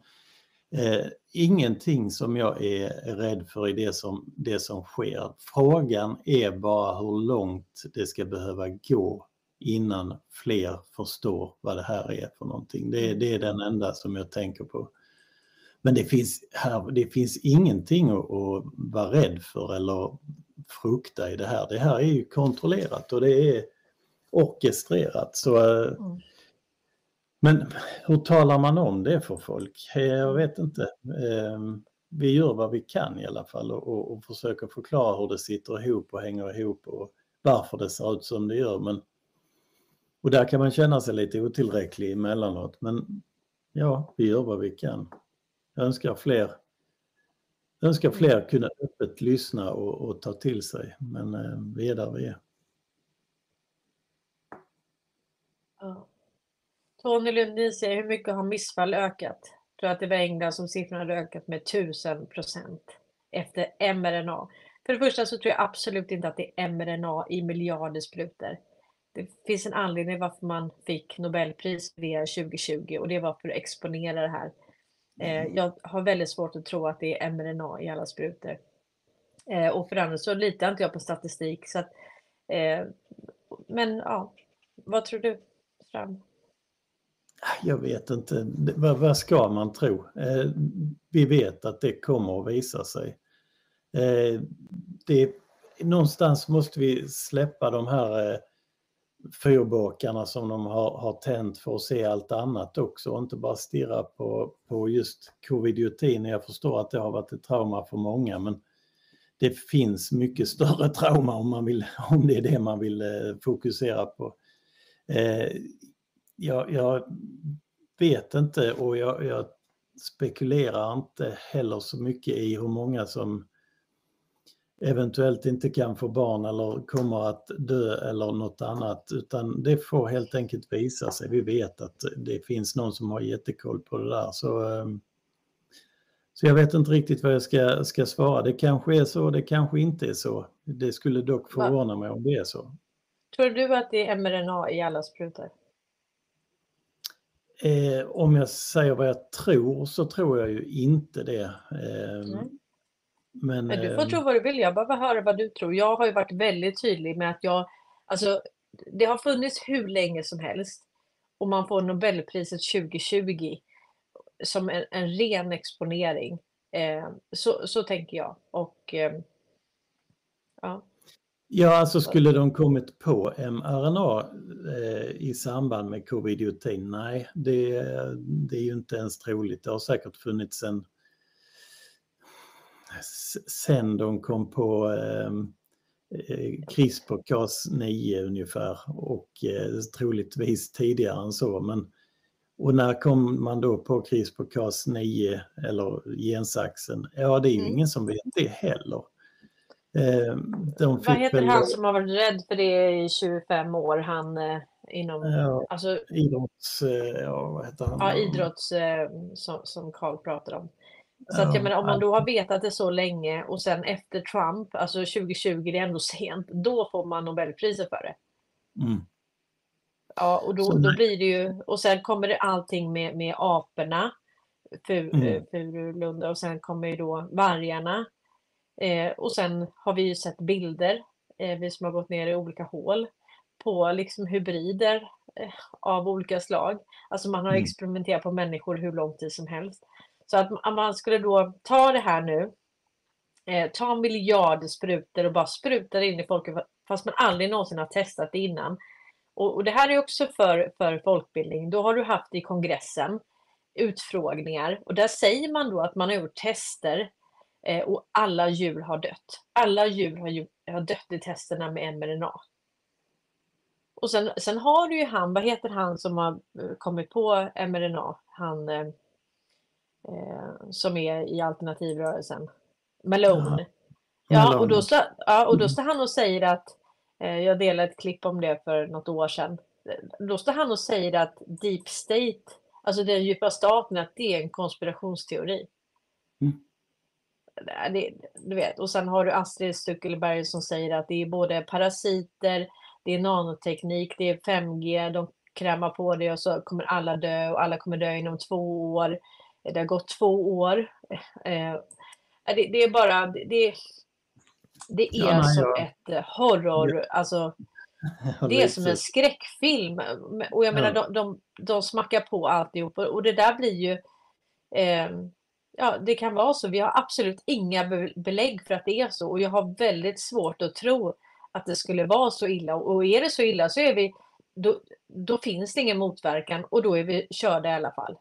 eh, ingenting som jag är rädd för i det som, det som sker. Frågan är bara hur långt det ska behöva gå innan fler förstår vad det här är för någonting. Det, det är den enda som jag tänker på. Men det finns, här, det finns ingenting att, att vara rädd för eller frukta i det här. Det här är ju kontrollerat och det är orkestrerat. Så, eh, Mm. Men hur talar man om det för folk? Jag vet inte. Eh, Vi gör vad vi kan i alla fall och, och, och försöker förklara hur det sitter ihop och hänger ihop och varför det ser ut som det gör. Men, och där kan man känna sig lite otillräcklig emellanåt. Men ja, vi gör vad vi kan. Jag önskar fler, jag önskar fler kunna öppet lyssna och, och ta till sig. Men eh, vi är där vi är. Ja. Tony Lundin säger, hur mycket har missfall ökat? Jag tror att det var England som siffrorna hade ökat med 1000 procent efter mRNA. För det första så tror jag absolut inte att det är mRNA i miljarder sprutor. Det finns en anledning varför man fick Nobelpris det 2020 och det var för att exponera det här. Eh, jag har väldigt svårt att tro att det är mRNA i alla sprutor. Eh, och för andra så litar inte jag på statistik. Så att, eh, men ja, vad tror du? Fram? Jag vet inte, vad, vad ska man tro? Eh, vi vet att det kommer att visa sig. Eh, det, någonstans måste vi släppa de här eh, fyrbåkarna som de har, har tänt för att se allt annat också och inte bara stirra på, på just covid-19. Jag förstår att det har varit ett trauma för många men det finns mycket större trauma om, man vill, om det är det man vill eh, fokusera på. Eh, jag, jag vet inte och jag, jag spekulerar inte heller så mycket i hur många som eventuellt inte kan få barn eller kommer att dö eller något annat utan det får helt enkelt visa sig. Vi vet att det finns någon som har jättekoll på det där. Så, eh, så jag vet inte riktigt vad jag ska, ska svara. Det kanske är så, det kanske inte är så. Det skulle dock förvåna mig om det är så. Tror du att det är mRNA i alla sprutor? Eh, om jag säger vad jag tror så tror jag ju inte det. Eh, Mm. Men, du får eh, tro vad du vill. Jag vill höra vad du tror. Jag har ju varit väldigt tydlig med att jag, alltså det har funnits hur länge som helst och man får Nobelpriset 2020 som en, en ren exponering. Eh, så, så tänker jag. Och eh, ja, Ja, alltså skulle de kommit på mRNA eh, i samband med covid-19? Nej, det, det är ju inte ens troligt. Det har säkert funnits en... Sen de kom på eh, eh, CRISPR-Cas9 ungefär och eh, troligtvis tidigare än så. Men, och när kom man då på CRISPR-Cas9 eller gensaxen? Ja, det är ju Mm. ingen som vet det heller. Eh, de vad heter väl- han som har varit rädd för det i 25 år? Han eh, inom, Ja, alltså idrotts... eh, Ja, vad heter han? Ja, idrotts eh, som, som Carl pratar om. Så att Ja, jag menar, om man då har vetat det så länge och sen efter Trump, alltså 2020, det är ändå sent, då får man Nobelpriset för det. Mm. Ja, och då, då blir det ju, och sen kommer det allting med, med aporna, fu, Mm. eh, Furulunda, och sen kommer ju då vargarna. Eh, och sen har vi ju sett bilder, eh, vi som har gått ner i olika hål, på liksom hybrider eh, av olika slag. Alltså man har Mm. experimenterat på människor hur lång tid som helst. Så att man skulle då ta det här nu, eh, ta miljarder sprutor och bara spruta det in i folket fast man aldrig någonsin har testat det innan. Och, och det här är också för, för folkbildning. Då har du haft i kongressen utfrågningar och där säger man då att man har gjort tester eh, och alla djur har dött. Alla djur har, har dött i testerna med mRNA. Och sen, sen har du ju han, vad heter han som har eh, kommit på mRNA? Han eh, eh, som är i alternativrörelsen. Malone. Ja, och Malone. då, står, ja, och då Mm. står han och säger att, eh, jag delade ett klipp om det för något år sedan. Då står han och säger att deep state, alltså den djupa staten, att det är en konspirationsteori. Mm. Det, du vet, och sen har du Astrid Stuckelberg som säger att det är både parasiter, det är nanoteknik, det är 5G, de krämar på det och så kommer alla dö och alla kommer dö inom två år. Det har gått två år. Eh, det, det är bara, det, det, är Ja, nej, som jag- ett eh, horror, alltså Ja, det är som en skräckfilm. Och jag menar, Ja. de, de, de smackar på alltihop. Och och det där blir ju... Eh, ja, det kan vara så. Vi har absolut inga be- belägg för att det är så. Och jag har väldigt svårt att tro att det skulle vara så illa. Och är det så illa så är vi, då, då finns det ingen motverkan och då är vi körda i alla fall.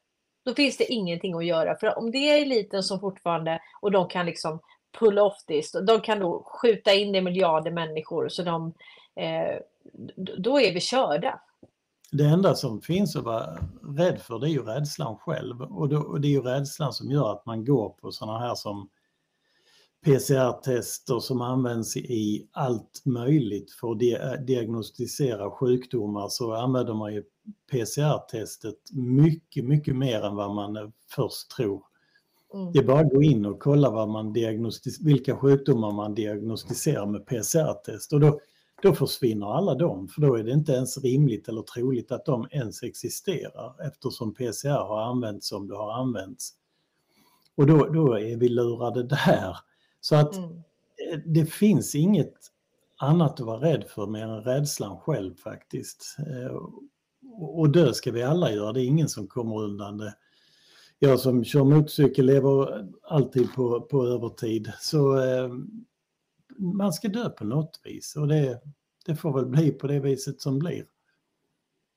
Då finns det ingenting att göra. För om det är eliten som fortfarande, och de kan liksom pull off this, de kan då skjuta in i miljarder människor så de, eh, då är vi körda. Det enda som finns att vara rädd för det är ju rädslan själv och, då, och det är ju rädslan som gör att man går på sådana här som PCR-tester som används i allt möjligt för att diagnostisera sjukdomar så använder man ju PCR-testet mycket, mycket mer än vad man först tror. Mm. Det är bara att gå in och kolla vad man vilka sjukdomar man diagnostiserar med PCR-test och då, då försvinner alla dem för då är det inte ens rimligt eller troligt att de ens existerar eftersom PCR har använts som det har använts. Och då, då är vi lurade där. Så att mm. Eh, det finns inget annat att vara rädd för mer än rädslan själv faktiskt. Och dö ska vi alla göra, det är ingen som kommer undan det. Jag som kör motorcykel lever alltid på, på övertid. Så eh, man ska dö på något vis och det, det får väl bli på det viset som blir.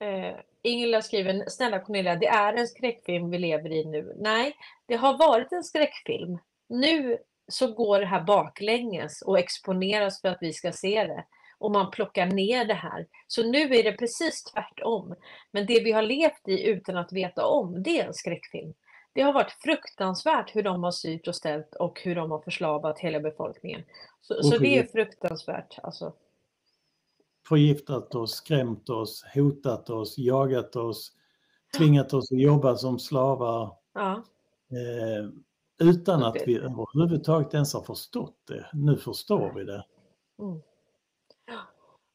Eh, Ingela skriver, snälla Cornelia, det är en skräckfilm vi lever i nu. Nej, det har varit en skräckfilm. Nu så går det här baklänges och exponeras för att vi ska se det. Och man plockar ner det här. Så nu är det precis tvärtom. Men det vi har levt i utan att veta om, det är en skräckfilm. Det har varit fruktansvärt hur de har styrt och ställt och hur de har förslavat hela befolkningen. Så, så det är fruktansvärt. Alltså. Förgiftat oss, skrämt oss, hotat oss, jagat oss, tvingat oss att jobba som slavar. Ja. Eh, utan att vi överhuvudtaget ens har förstått det. Nu förstår vi det. Mm.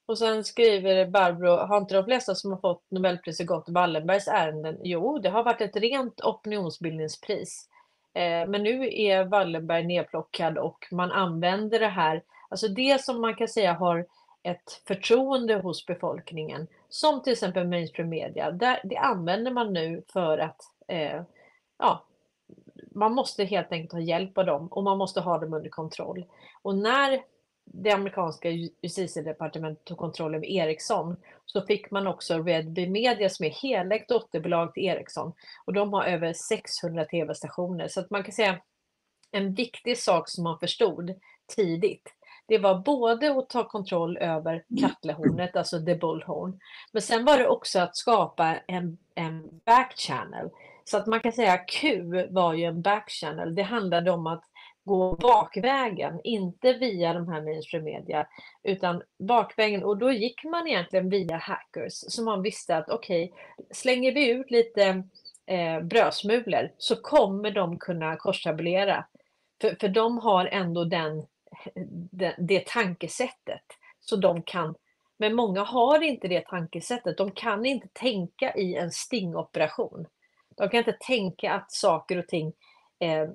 Och sen skriver Barbro, har inte de flesta som har fått Nobelpriset gått Wallenbergs ärenden? Jo, det har varit ett rent opinionsbildningspris. Eh, men nu är Wallenberg nedplockad och man använder det här, alltså det som man kan säga har ett förtroende hos befolkningen, som till exempel mainstream media, där, det använder man nu för att eh, ja, man måste helt enkelt ha hjälp av dem och man måste ha dem under kontroll. Och när det amerikanska justitiedepartementet tog kontroll över Ericsson så fick man också Redby Media som är helägt dotterbolag till Ericsson och de har över 600 tv-stationer. Så att man kan säga en viktig sak som man förstod tidigt det var både att ta kontroll över Katlehornet, alltså the bullhorn, men sen var det också att skapa en, en backchannel. Så att man kan säga Q var ju en backchannel. Det handlade om att gå bakvägen, inte via de här mainstream media, utan bakvägen. Och då gick man egentligen via hackers, så man visste att okej, okay, slänger vi ut lite eh, brödsmulor så kommer de kunna korstabulera. För, för de har ändå den, det, det tankesättet. Så de kan, men många har inte det tankesättet. De kan inte tänka i en stingoperation. De kan inte tänka att saker och ting eh,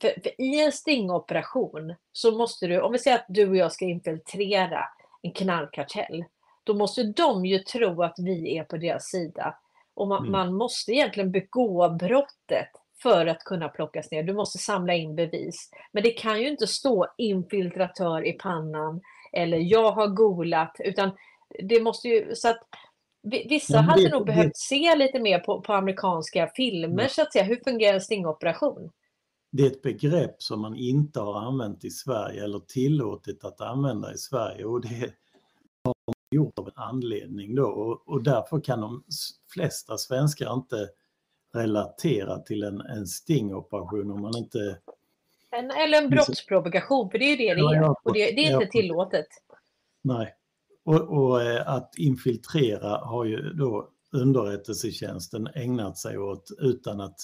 för, för, i en stingoperation så måste du, om vi säger att du och jag ska infiltrera en knarkkartell, då måste de ju tro att vi är på deras sida. Och man, mm. man måste egentligen begå brottet för att kunna plockas ner. Du måste samla in bevis. Men det kan ju inte stå infiltratör i pannan eller jag har golat, utan det måste ju, så att Vissa hade nog det, behövt se lite mer på, på amerikanska filmer, ja. så att säga. Hur fungerar en stingoperation? Det är ett begrepp som man inte har använt i Sverige eller tillåtit att använda i Sverige och det har man gjort av en anledning då och, och därför kan de flesta svenskar inte relatera till en, en stingoperation om man inte... En, eller en brottsprovokation, för det är ju det det är. Och det, det är inte tillåtet. Nej. Och, och, eh, att infiltrera har ju då underrättelsetjänsten ägnat sig åt utan att,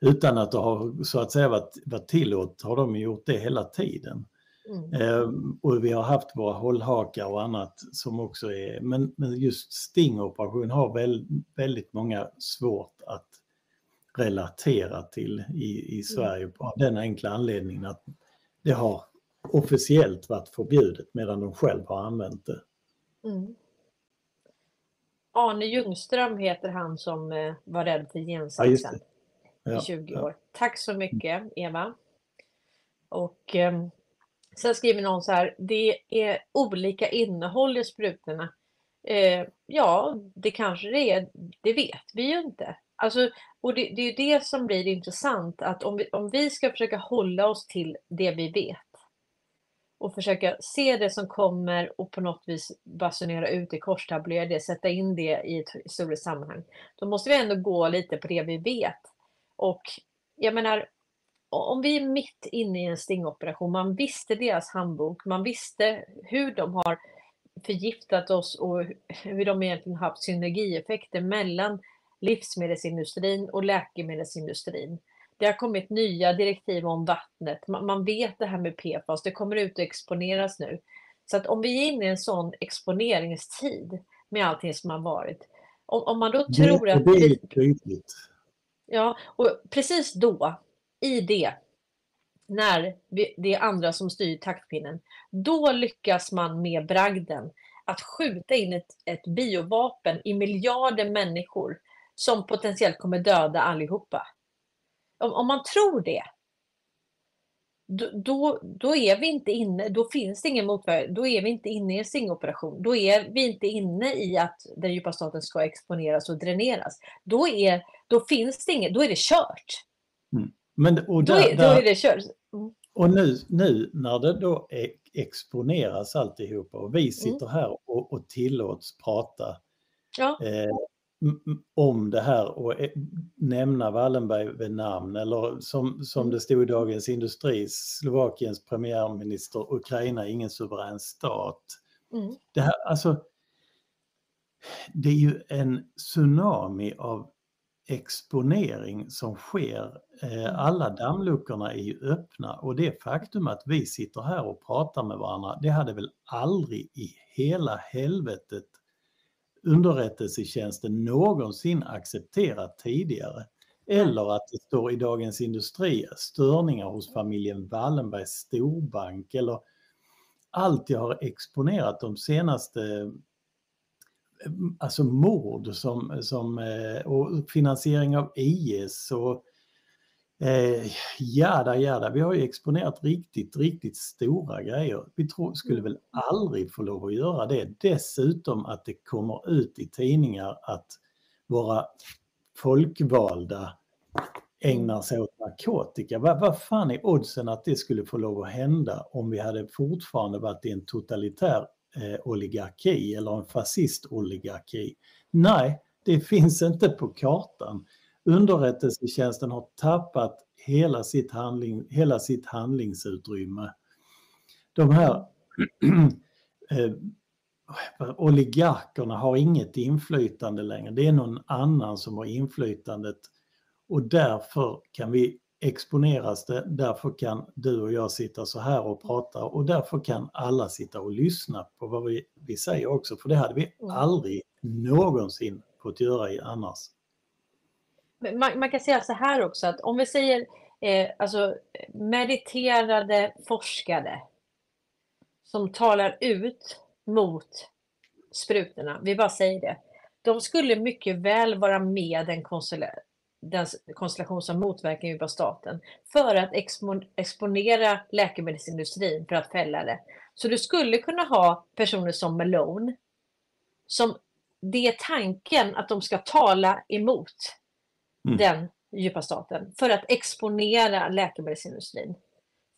utan att det har så att säga varit, varit tillåtet har de gjort det hela tiden. Mm. Ehm, och vi har haft våra hållhakar och annat som också är, men, men just stingoperation har väl, väldigt många svårt att relatera till i, i mm. Sverige mm. av den enkla anledningen att det har officiellt varit förbjudet medan de själv har använt det. Mm. Arne Ljungström heter han som eh, var rädd för gensaxen ja, i 20 år. Tack så mycket Eva. Och eh, Sen skriver någon så här, det är olika innehåll i sprutorna. Eh, ja, det kanske det är, det vet vi ju inte. Alltså, och det, det är det som blir intressant, att om vi, om vi ska försöka hålla oss till det vi vet och försöka se det som kommer och på något vis basunera ut i korstablera det, sätta in det i ett historiskt sammanhang. Då måste vi ändå gå lite på det vi vet. Och jag menar, om vi är mitt inne i en stingoperation, man visste deras handbok, man visste hur de har förgiftat oss och hur de egentligen haft synergieffekter mellan livsmedelsindustrin och läkemedelsindustrin. Det har kommit nya direktiv om vattnet. Man vet det här med PFAS, det kommer ut och exponeras nu. Så att om vi är inne i en sån exponeringstid med allting som har varit. Om, om man då tror det, att... Det är tydligt. Ja, och precis då, i det, när det är andra som styr taktpinnen, då lyckas man med bragden att skjuta in ett, ett biovapen i miljarder människor som potentiellt kommer döda allihopa. Om, om man tror det, då, då, då, är vi inte inne, då finns det ingen motverkan, då är vi inte inne i en singoperation. Då är vi inte inne i att den djupa staten ska exponeras och dräneras. Då, är, då finns det inget, då är det kört. Mm. Men, och där, då, är, då är det kört. Mm. Och nu, nu när det då exponeras alltihopa och vi mm. sitter mm. här och, och tillåts prata ja. eh, om det här och eh, nämna Wallenberg vid namn eller som, som mm. det stod i Dagens Industri, Slovakiens premiärminister, Ukraina ingen suverän stat. Mm. Det, här, alltså, det är ju en tsunami av exponering som sker. Eh, mm. Alla dammluckorna är ju öppna och det faktum att vi sitter här och pratar med varandra, det hade väl aldrig i hela helvetet underrättelsetjänsten någonsin accepterat tidigare. Eller att det står i Dagens Industri störningar hos familjen Wallenbergs storbank eller allt jag har exponerat de senaste alltså mord som, som, eh, och finansiering av IS och eh, jada jada. Vi har ju exponerat riktigt, riktigt stora grejer. Vi tror, skulle väl aldrig få lov att göra det. Dessutom att det kommer ut i tidningar att våra folkvalda ägnar sig åt narkotika. Vad, vad fan är oddsen att det skulle få lov att hända om vi hade fortfarande varit i en totalitär eh, oligarki eller en fascistoligarki. Nej, det finns inte på kartan. Underrättelsetjänsten har tappat hela sitt, handling, hela sitt handlingsutrymme. De här eh, oligarkerna har inget inflytande längre. Det är någon annan som har inflytandet och därför kan vi exponeras det, därför kan du och jag sitta så här och prata och därför kan alla sitta och lyssna på vad vi, vi säger också, för det hade vi mm. aldrig någonsin fått göra annars. Man, man, kan säga så här också att om vi säger eh, alltså meriterade forskare som talar ut mot sprutorna, vi bara säger det, de skulle mycket väl vara med en den konstellation som motverkar djupa staten för att exponera läkemedelsindustrin för att fälla det. Så du skulle kunna ha personer som Malone som det är tanken att de ska tala emot mm. den djupa staten för att exponera läkemedelsindustrin.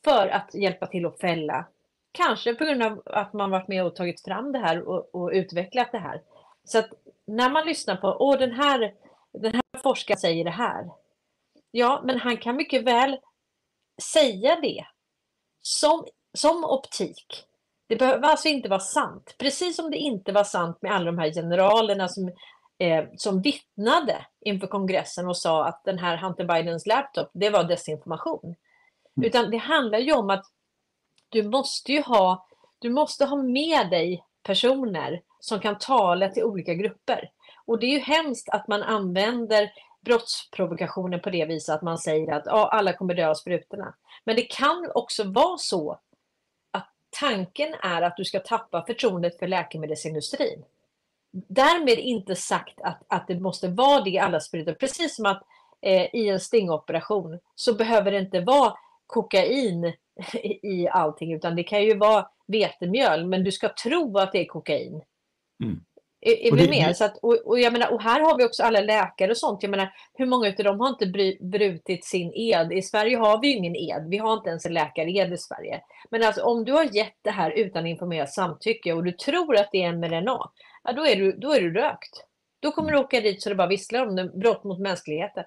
För att hjälpa till att fälla. Kanske på grund av att man varit med och tagit fram det här och, och utvecklat det här. Så att när man lyssnar på, åh den här den här forskaren säger det här. Ja, men han kan mycket väl säga det som, som optik. Det behöver alltså inte vara sant. Precis som det inte var sant med alla de här generalerna som, eh, som vittnade inför kongressen och sa att den här Hunter Bidens laptop, det var desinformation. Mm. Utan det handlar ju om att du måste ju ha, du måste ha med dig personer som kan tala till olika grupper. Och det är ju hemskt att man använder brottsprovokationen på det viset att man säger att ja, alla kommer dö av sprutorna. Men det kan också vara så att tanken är att du ska tappa förtroendet för läkemedelsindustrin. Därmed inte sagt att, att det måste vara det i alla sprutor. Precis som att eh, i en stingoperation så behöver det inte vara kokain i allting, utan det kan ju vara vetemjöl, men du ska tro att det är kokain. Mm. Är, är Och vi det- med? Så att, och, och, jag menar, och här har vi också alla läkare och sånt. Jag menar, hur många av dem har inte bry, brutit sin ed? I Sverige har vi ju ingen ed. Vi har inte ens en läkared i Sverige. Men alltså om du har gett det här utan informerat samtycke och du tror att det är MRNA, ja, då, är du, då är du rökt. Då kommer du åka dit så det bara visslar om det, brott mot mänskligheten.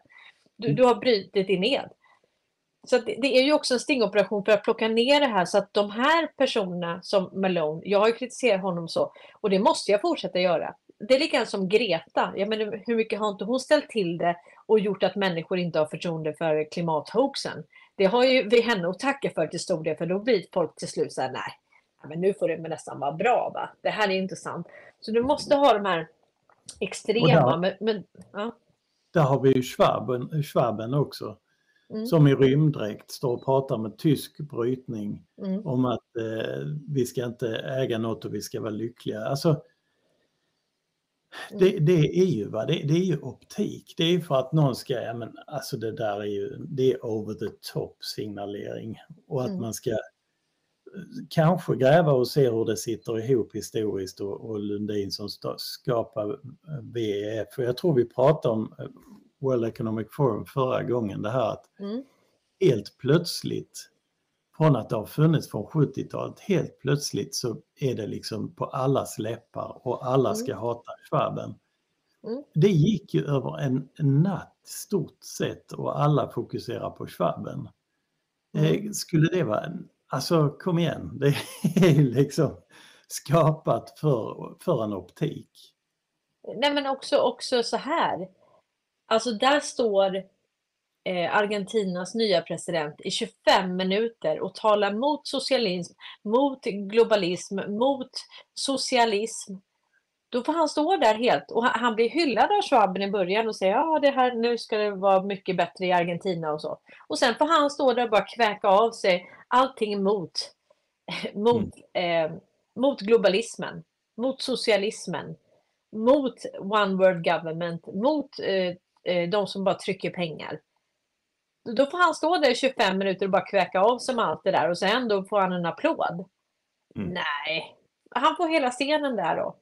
Du, Mm. du har brutit din ed. Så det, det är ju också en stingoperation för att plocka ner det här så att de här personerna som Malone, jag har ju kritiserat honom så och det måste jag fortsätta göra. Det är likadant som Greta. Jag menar, hur mycket har inte hon ställt till det och gjort att människor inte har förtroende för klimathoaxen? Det har ju vi henne att tacka för till stor del, för då blir folk till slut så här, nej, men nu får det nästan vara bra, va? Det här är inte sant. Så du måste ha de här extrema, Och men, men ja. Där har vi ju Schwaben, Schwaben också. Mm. Som i rymddräkt står och pratar med tysk brytning Mm. om att eh, vi ska inte äga något och vi ska vara lyckliga. Alltså, det, det är ju vad det, det är ju optik. Det är för att någon ska, ja men alltså det där är ju, det är over the top signalering. Och att Mm. man ska kanske gräva och se hur det sitter ihop historiskt och, och Lundin som skapar eh, WEF. För jag tror vi pratade om eh, World Economic Forum förra gången, det här att Mm. helt plötsligt, från att det har funnits från 70-talet, helt plötsligt så är det liksom på allas läppar och alla ska hata Schwaben. Mm. Det gick ju över en, natt stort sett och alla fokuserar på Schwaben. Mm. Eh, skulle det vara, en, alltså kom igen, det är ju liksom skapat för, för en optik. Nej men också, också så här. Alltså där står eh, Argentinas nya president i 25 minuter och talar mot socialism, mot globalism, mot socialism. Då får han stå där helt och han, blir hyllad av Schwaben i början och säger ja det här nu ska det vara mycket bättre i Argentina och så. Och sen får han stå där och bara kväka av sig allting mot, mot, eh, mot globalismen, mot socialismen, mot one world government, mot eh, eh, de som bara trycker pengar. Då får han stå där i 25 minuter och bara kväka av sig med allt det där och sen då får han en applåd. Mm. Nej, han får hela scenen där då.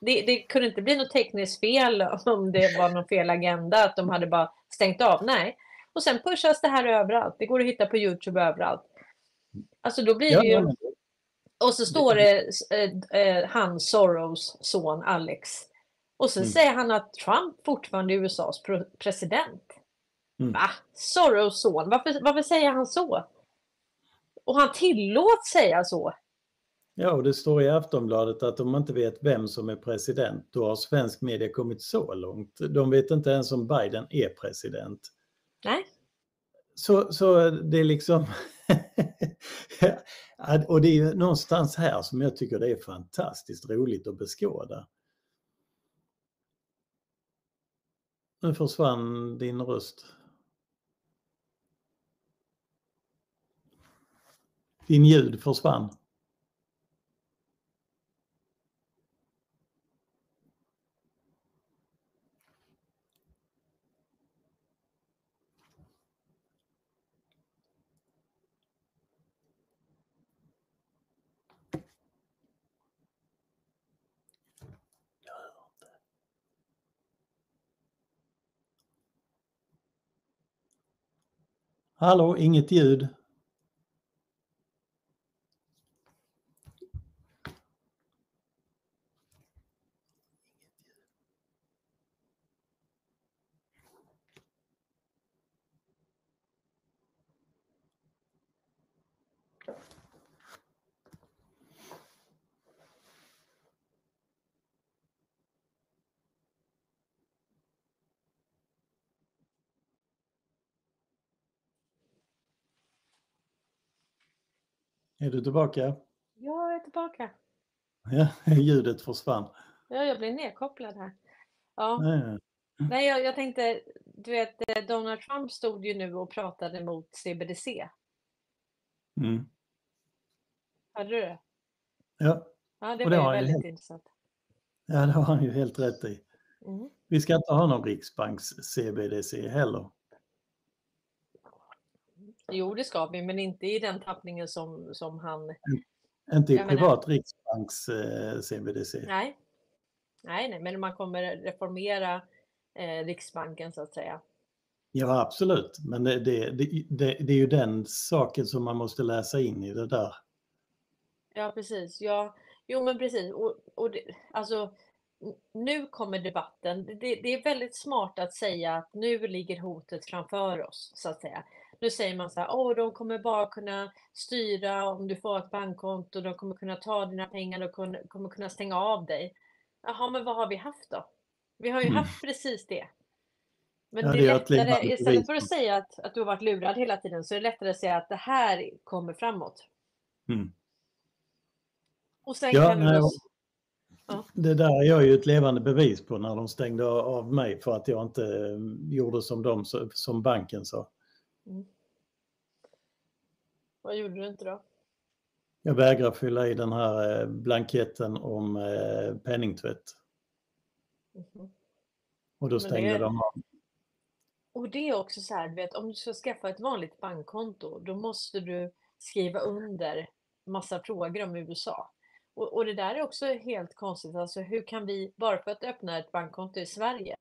Det, det kunde inte bli något tekniskt fel om det var någon fel agenda, att de hade bara stängt av. Nej. Och sen pushas det här överallt. Det går att hitta på Youtube överallt. Alltså då blir det ju... Och så står det eh, eh, han Soros son Alex. Och så Mm. säger han att Trump fortfarande är USAs president. Mm. Va? Soros son? Varför, varför säger han så? Och han tillåts säga så. Ja, och det står i Aftonbladet att om man inte vet vem som är president, då har svensk media kommit så långt. De vet inte ens om Biden är president. Nej. Så, så det är liksom... Och det är någonstans här som jag tycker det är fantastiskt roligt att beskåda. Nu försvann din röst. Din ljud försvann. Hallå, inget ljud. Är du tillbaka? Jag är tillbaka. Ja, ljudet försvann. Ja, jag blir nedkopplad här. Ja. Ja, Nej, jag, jag tänkte, du vet, eh, Donald Trump stod ju nu och pratade mot CBDC. Mm. Hörde du det? Ja, Ja, det Och det var väldigt intressant. ja, det har han ju helt rätt i. Mm. Vi ska inte ha någon riksbanks CBDC heller. Jo, det ska vi, men inte i den tappningen som, som han... Inte i Jag menar- privat riksbanks eh, CBDC. Nej. Nej, nej, men man kommer reformera eh, Riksbanken så att säga. Ja, absolut. Men det, det, det, det, är ju den saken som man måste läsa in i det där. Ja, precis. Ja, jo, men precis. Och, och alltså, nu kommer debatten. Det, det är väldigt smart att säga att nu ligger hotet framför oss, så att säga. Nu säger man så här, åh, de kommer bara kunna styra om du får ett bankkonto, de kommer kunna ta dina pengar, de kommer kunna stänga av dig. Jaha, men vad har vi haft då? Vi har ju Mm. haft precis det. Men Ja, det är lättare, istället för att säga att, att du har varit lurad hela tiden, så är det lättare att säga att det här kommer framåt. Mm. Och sen Ja, kan nej, och- Det där är jag ju ett levande bevis på när de stängde av mig för att jag inte eh, gjorde som de, som banken sa. Mm. Vad gjorde du inte då? Jag vägrar fylla i den här eh, blanketten om eh, penningtvätt. Mhm. Och då stängde är- de av. Och det är också så här, du vet, om du ska skaffa ett vanligt bankkonto, då måste du skriva under massa frågor om USA. Och, och det där är också helt konstigt. Alltså hur kan vi, bara för att öppna ett bankkonto i Sverige,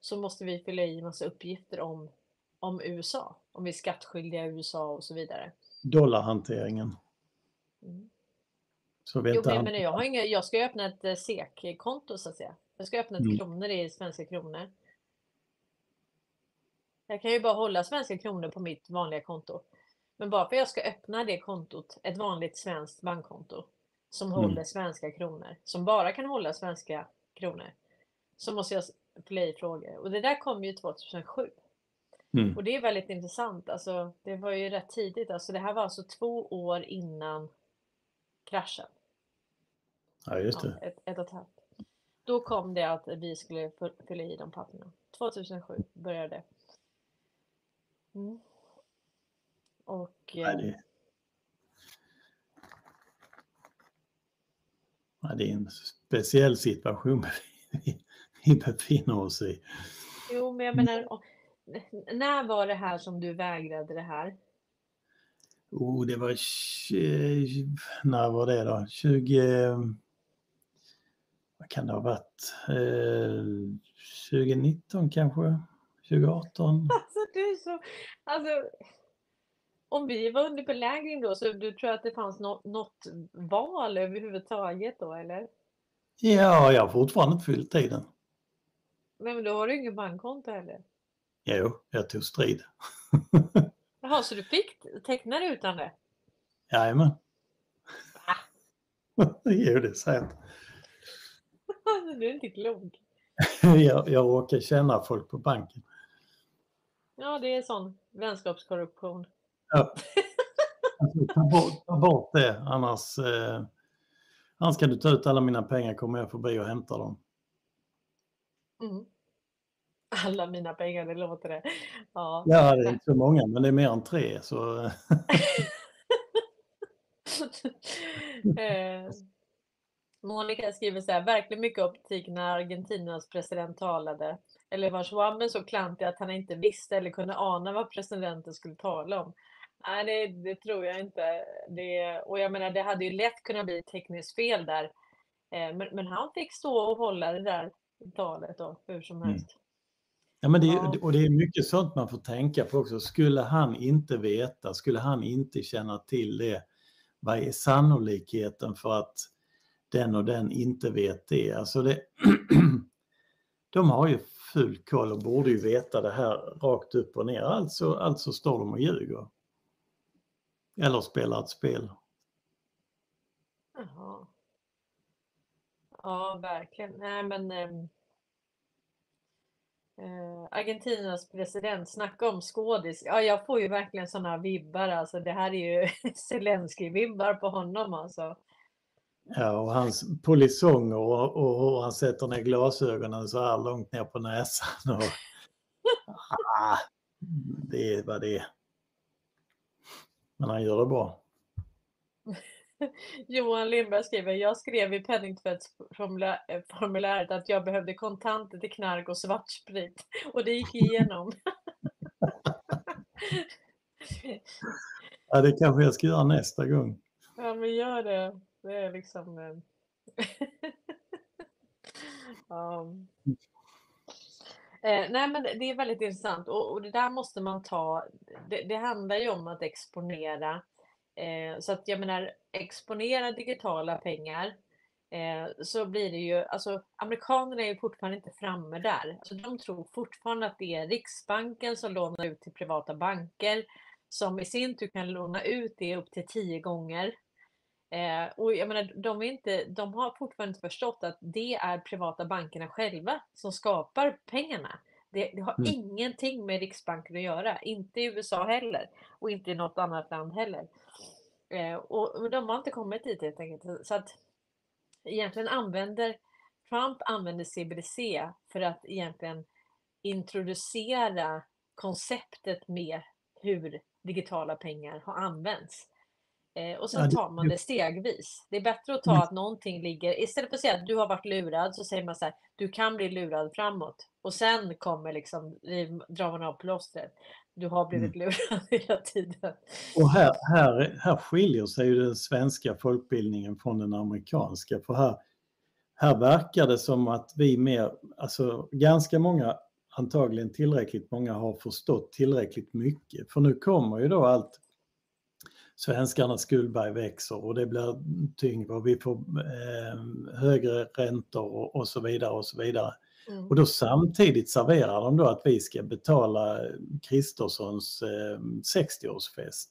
så måste vi fylla i massa uppgifter om, om USA. Om vi är skattskyldiga i USA och så vidare. Dollarhanteringen. Mm. Så vet Jo, men han. menar, jag, har inga, jag ska öppna ett eh, SEK-konto så att säga. Jag ska öppna ett Mm. kronor i svenska kronor. Jag kan ju bara hålla svenska kronor på mitt vanliga konto. Men bara för att jag ska öppna det kontot, ett vanligt svenskt bankkonto, som Mm. håller svenska kronor, som bara kan hålla svenska kronor, så måste jag fylla i frågor. Och det där kom ju 2007. Mm. Och det är väldigt intressant. Alltså, det var ju rätt tidigt. Alltså, det här var alltså två år innan kraschen. Ja, just Ja, det. ett, ett och ett halvt. Då kom det att vi skulle fy- fylla i de papperna. 2007 började det. Mm. Och Nej, eh, det... Ja, det är en speciell situation vi, befinner oss i. jo, men jag menar, och- när var det här som du vägrade det här? Oh, det var... När var det då? 20... Vad kan det ha varit? Eh, 2019 kanske? 2018? Alltså du är så, alltså om vi var under belägring då så du tror att det fanns något, något val överhuvudtaget då eller? Ja, jag har fortfarande inte fyllt tiden. Nej men då har du ingen bankkonto heller. Jo, jag tog strid. Jaha, så du fick teckna det utan det? Jajamän. jo, det är sant. Du är inte klok. Jag, jag råkar känna folk på banken. Ja, det är sån vänskapskorruption. Ja. Alltså, ta, bort, ta bort det, annars, eh, annars kan du ta ut alla mina pengar kommer jag förbi och hämta dem. Mm. Alla mina pengar, det låter det. Ja. Ja, det är inte så många, men det är mer än tre. Så, eh, Monica skriver så här, verkligen mycket optik när Argentinas president talade. Eller var Schwammen så klantig att han inte visste eller kunde ana vad presidenten skulle tala om. Nej, det, det tror jag inte. Det, och jag menar, det hade ju lätt kunnat bli tekniskt fel där. Eh, men, men han fick stå och hålla det där talet då, hur som Mm. Ja, men det, Ja. och det är mycket sånt man får tänka på också. Skulle han inte veta, skulle han inte känna till det, vad är sannolikheten för att den och den inte vet det? Alltså det de har ju full koll och borde ju veta det här rakt upp och ner. Alltså, alltså står de och ljuger. Eller spelar ett spel. Jaha. Ja, verkligen. Nej, men eh, Argentinas president, snacka om skådis. Ja, jag får ju verkligen sådana vibbar. Alltså, det här är ju Zelenskyj-vibbar på honom alltså. Ja, och hans polisonger och, och, och han sätter ner glasögonen så här långt ner på näsan. Och, ah, det är vad det är. Men han gör det bra. Johan Lindberg skriver, jag skrev i penningtvättsformuläret att jag behövde kontanter till knark och svartsprit och det gick igenom. Ja, det kanske jag ska göra nästa gång. Ja, men gör det. Det är liksom... eh, ja. Eh, nej, men det är väldigt intressant och, och det där måste man ta. Det, det handlar ju om att exponera. Eh, så att jag menar, exponera digitala pengar eh, så blir det ju, alltså amerikanerna är ju fortfarande inte framme där. Alltså, de tror fortfarande att det är Riksbanken som lånar ut till privata banker som i sin tur kan låna ut det upp till tio gånger. Eh, och jag menar, de, är inte, de har fortfarande inte förstått att det är privata bankerna själva som skapar pengarna. Det, det har Mm. ingenting med Riksbanken att göra, inte i USA heller och inte i något annat land heller. Eh, och de har inte kommit dit helt enkelt. Så att egentligen använder Trump använder CBDC för att egentligen introducera konceptet med hur digitala pengar har använts. Eh, och sen tar man det stegvis. Det är bättre att ta Mm. att någonting ligger, istället för att säga att du har varit lurad så säger man så här, du kan bli lurad framåt. Och sen kommer liksom, drar man av plåstret. Du har blivit Mm. lurad hela tiden. Och här, här, här skiljer sig ju den svenska folkbildningen från den amerikanska. För här, här verkar det som att vi mer, alltså ganska många, antagligen tillräckligt många har förstått tillräckligt mycket. För nu kommer ju då allt, svenskarnas skuldberg växer och det blir tyngre och vi får eh, högre räntor och, och så vidare och så vidare. Mm. Och då samtidigt serverar de då att vi ska betala Kristerssons eh, 60-årsfest.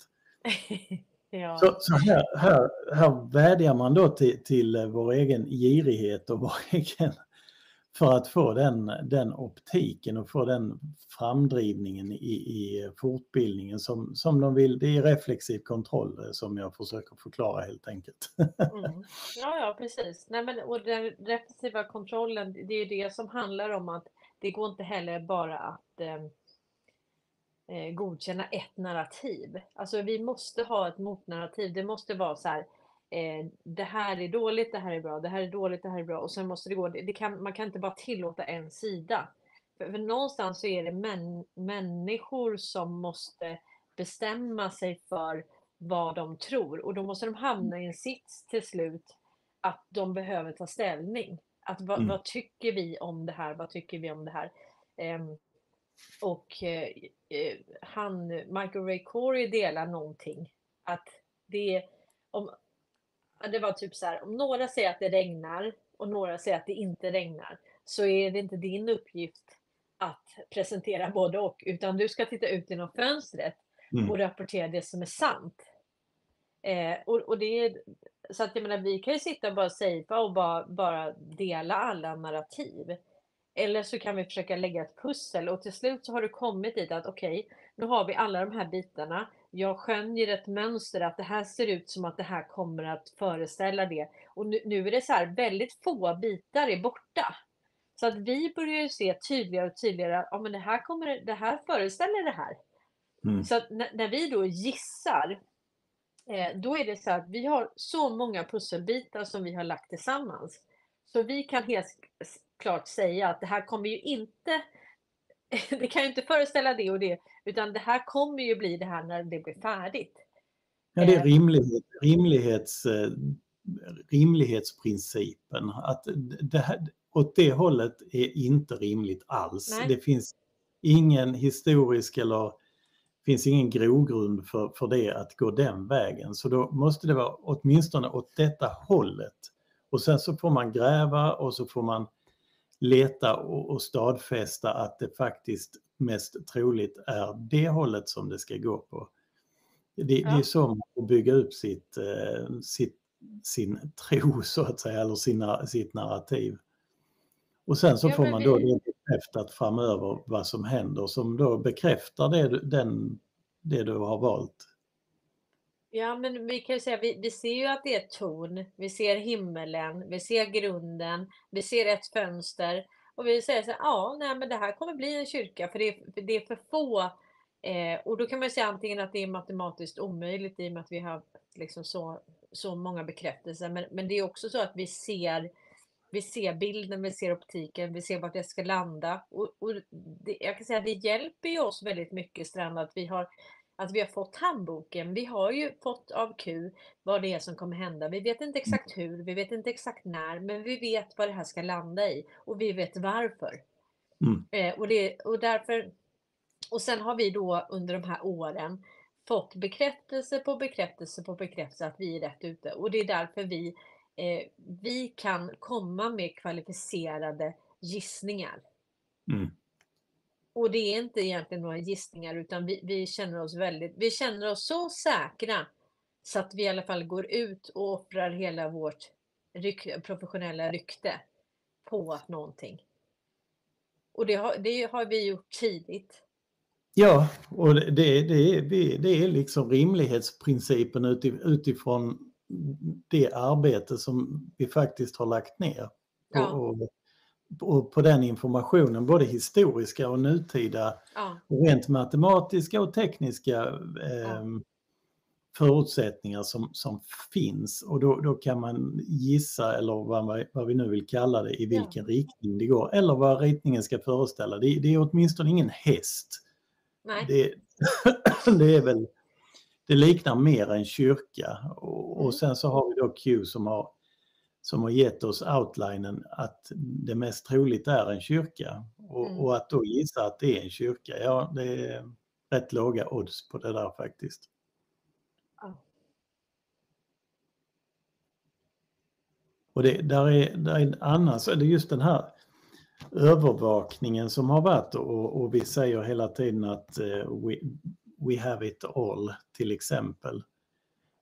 ja. Så, så här, här, här vädjar man då till, till vår egen girighet och vår egen för att få den, den optiken och få den framdrivningen i, i fortbildningen som, som de vill. Det är reflexiv kontroll eh, som jag försöker förklara helt enkelt. Mm. Ja, ja, precis. Nej, men, och den repressiva kontrollen, det är det som handlar om att det går inte heller bara att eh, eh, godkänna ett narrativ. Alltså vi måste ha ett motnarrativ. Det måste vara så här, eh, det här är dåligt, det här är bra, det här är dåligt, det här är bra och sen måste det gå, det, kan, man kan inte bara tillåta en sida. För, för någonstans så är det män, människor som måste bestämma sig för vad de tror och då måste de hamna i en sits till slut att de behöver ta ställning. Att vad, Mm. vad tycker vi om det här? Vad tycker vi om det här? Ehm, och eh, eh, han, Michael Ray Corey delar någonting. Att det, om, det var typ så här, om några säger att det regnar och några säger att det inte regnar så är det inte din uppgift att presentera både och utan du ska titta ut genom fönstret Mm. och rapportera det som är sant. Eh, och, och det är, så att jag menar, vi kan ju sitta och bara safea och bara, bara dela alla narrativ. Eller så kan vi försöka lägga ett pussel och till slut så har du kommit dit att okej, nu har vi alla de här bitarna. Jag skönjer ett mönster att det här ser ut som att det här kommer att föreställa det. Och nu, nu är det så här, väldigt få bitar är borta. Så att vi börjar ju se tydligare och tydligare, ja men det här, kommer, det här föreställer det här. Mm. Så att när, när vi då gissar, eh, då är det så att vi har så många pusselbitar som vi har lagt tillsammans. Så vi kan helt klart säga att det här kommer ju inte, det kan ju inte föreställa det och det, utan det här kommer ju bli det här när det blir färdigt. Ja, det är Eh. rimlighet, rimlighets, eh, rimlighetsprincipen. Att det här, åt det hållet är inte rimligt alls. Nej. Det finns ingen historisk eller finns ingen grogrund för, för det att gå den vägen. Så då måste det vara åtminstone åt detta hållet. Och sen så får man gräva och så får man leta och, och stadfästa att det faktiskt mest troligt är det hållet som det ska gå på. Det, det är Ja. man får bygga upp sitt, eh, sitt, sin tro så att säga, eller sina, sitt narrativ. Och sen så Ja, får man då det bekräftat framöver vad som händer som då bekräftar det, du- den, det du har valt. Ja, men vi kan ju säga, vi, vi ser ju att det är ett torn, vi ser himmelen, vi ser grunden, vi ser ett fönster och vi säger så här, ja, nej, men det här kommer bli en kyrka för det är, för det är för få. Eh, och då kan man säga antingen att det är matematiskt omöjligt i och med att vi har liksom så, så många bekräftelser, men, men det är också så att vi ser vi ser bilden, vi ser optiken, vi ser vart det ska landa. Och, och det, jag kan säga att det hjälper ju oss väldigt mycket Strand att vi har att vi har fått handboken. Vi har ju fått av Q vad det är som kommer hända. Vi vet inte exakt hur, vi vet inte exakt när, men vi vet vad det här ska landa i och vi vet varför. Mm. Eh, och, det, och därför och sen har vi då under de här åren fått bekräftelse på bekräftelse på bekräftelse att vi är rätt ute. Och det är därför vi, eh, vi kan komma med kvalificerade gissningar. Mm. Och det är inte egentligen några gissningar utan vi, vi känner oss väldigt, vi känner oss så säkra så att vi i alla fall går ut och offrar hela vårt ryk, professionella rykte på någonting. Och det har, det har vi gjort tidigt. Ja, och det, det, det, är, det är liksom rimlighetsprincipen utifrån det arbete som vi faktiskt har lagt ner. Ja. och, och på den informationen, både historiska och nutida, Ja, rent matematiska och tekniska eh, förutsättningar som, som finns. Och då, då kan man gissa, eller vad, vad vi nu vill kalla det, i Ja. vilken riktning det går. Eller vad ritningen ska föreställa. Det, det är åtminstone ingen häst. nej. Det, det är väl, det liknar mer en kyrka. Och, Mm. och sen så har vi då Q som har, som har gett oss outlinen att det mest troligt är en kyrka. Och, Mm. och att då gissa att det är en kyrka, ja det är rätt låga odds på det där faktiskt. Ja. Och det, där är, där är annars, det är just den här övervakningen som har varit och, och vi säger hela tiden att eh, we, we have it all till exempel.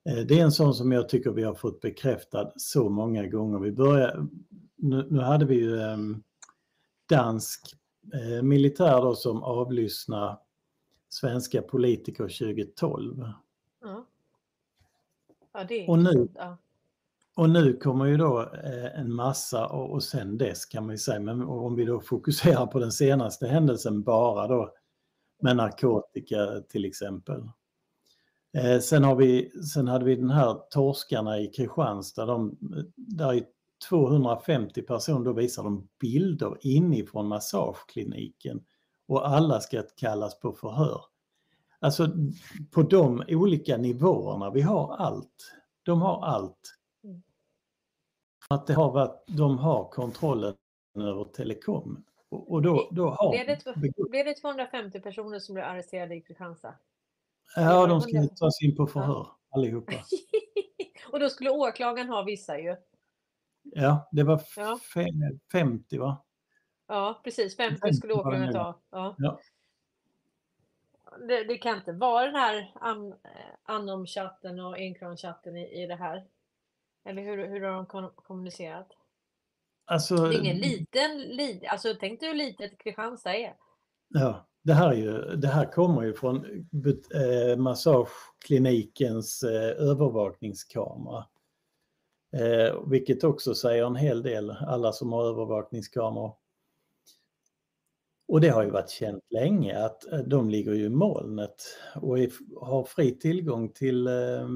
Eh, det är en sån som jag tycker vi har fått bekräftad så många gånger. Vi börjar, nu, nu hade vi ju eh, dansk eh, militär då som avlyssnar svenska politiker 2012. Ja. Ja, det Och nu-. Och nu kommer ju då eh, en massa och, och sen dess kan man ju säga, men om vi då fokuserar på den senaste händelsen bara då med narkotika till exempel. Eh, sen, har vi, sen hade vi den här torskarna i Kristianstad, de, där är 250 personer, då visar de bilder inifrån massagekliniken och alla ska kallas på förhör. Alltså på de olika nivåerna, vi har allt. De har allt. Att det har varit, de har kontrollen över telekom. Och, och då, då har Blev, det, tv- blev det 250 personer som blev arresterade i Kristianstad? Ja, de ska tas in på förhör allihopa. och då skulle åklagaren ha vissa ju. Ja, det var Ja. fe- 50 va? Ja, precis. 50 50 skulle åklagaren ta. Ja. Ja. Det, det kan inte vara den här an, eh, Anom-chatten och Encron-chatten i, i det här. Eller hur, hur har de kommunicerat? Alltså, Det är ingen liten, li, alltså tänk dig hur litet Kristianstad är. Ja, det här, är ju, det här kommer ju från eh, massageklinikens eh, övervakningskamera. Eh, vilket också säger en hel del, alla som har övervakningskameror. Och det har ju varit känt länge att eh, de ligger ju i molnet och är, har fri tillgång till, eh,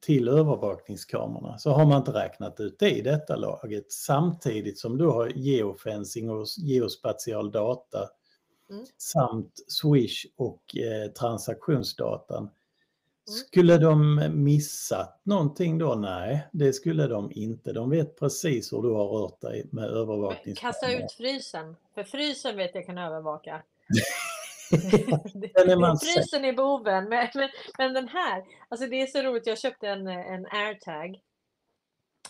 till övervakningskamerorna. Så har man inte räknat ut det i detta laget samtidigt som du har geofencing och geospatial data Mm. samt Swish och eh, transaktionsdatan. Mm. Skulle de missat någonting då? Nej, det skulle de inte. De vet precis hur du har rört dig med Men övervakningskameror. Kasta ut frysen. För frysen vet jag kan övervaka. Den är man frysen är boven. Men, men, men den här, alltså det är så roligt. Jag köpte en, en airtag.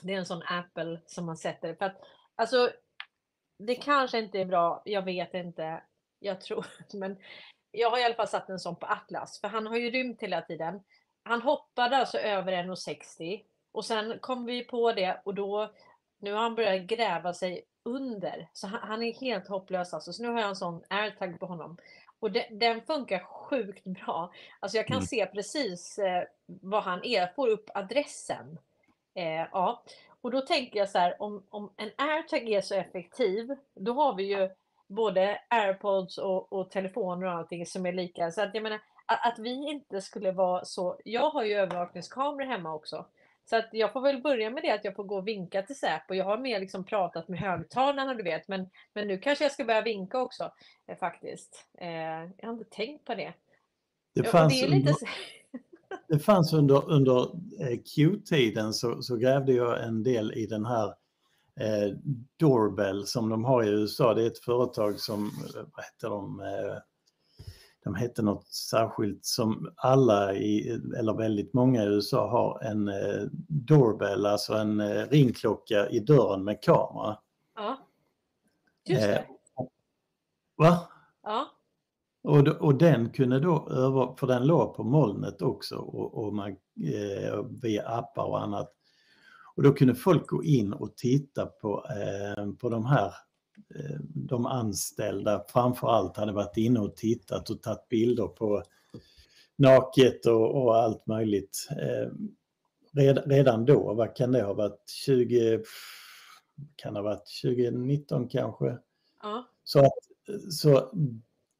Det är en sån Apple som man sätter. För att, alltså, det kanske inte är bra, jag vet inte. Jag tror, men jag har i alla fall satt en sån på Atlas. För han har ju rymt hela tiden. Han hoppade alltså över 1,60 och sen kom vi på det och då, nu har han börjat gräva sig under. Så han, han är helt hopplös alltså. Så nu har jag en sån airtag på honom. Och de, den funkar sjukt bra. Alltså jag kan Mm. se precis eh, vad han är. Får upp adressen. Eh, ja. Och då tänker jag så här, om, om en airtag är så effektiv, då har vi ju både airpods och, och telefoner och allting som är lika. Så att jag menar, att, att vi inte skulle vara så... Jag har ju övervakningskameror hemma också. Så att jag får väl börja med det att jag får gå och vinka till Säpo. Jag har mer liksom pratat med högtalarna du vet. Men, men nu kanske jag ska börja vinka också eh, faktiskt. Eh, jag har inte tänkt på det. Det fanns, det lite under, det fanns under, under eh, Q-tiden så, så grävde jag en del i den här eh, Doorbell som de har i USA. Det är ett företag som, vad heter de, eh, de hette något särskilt som alla i, eller väldigt många i USA har en eh, Doorbell, alltså en eh, ringklocka i dörren med kamera. Ja. Just det. Eh, Va? Ja. Och, och den kunde då över, för den låg på molnet också och, och man, eh, via appar och annat. Och då kunde folk gå in och titta på, eh, på de här, eh, de anställda framför allt hade varit inne och tittat och tagit bilder på naket och, och allt möjligt. Eh, red, redan då, vad kan det ha varit, 20, kan ha varit 2019 kanske? Ja. Så att, så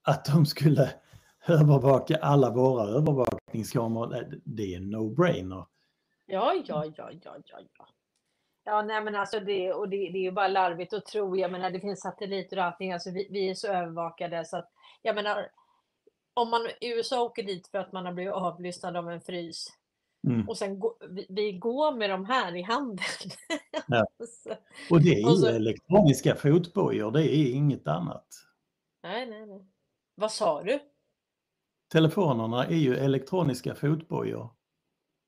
att de skulle övervaka alla våra övervakningskameror, det- det är en no-brainer. Ja, ja, ja, ja, ja, ja. Ja, nej men alltså det, och det, det är ju bara larvigt att tro. Jag menar, det finns satelliter och allting. Alltså vi, vi är så övervakade så att jag menar, om man i USA åker dit för att man har blivit avlyssnad av en frys Mm. och sen gå, vi, vi går med de här i handen. Ja. Så- Och det är Och ju så- elektroniska fotbojor, det är inget annat. nej, nej, nej. Vad sa du? Telefonerna är ju elektroniska fotbojor.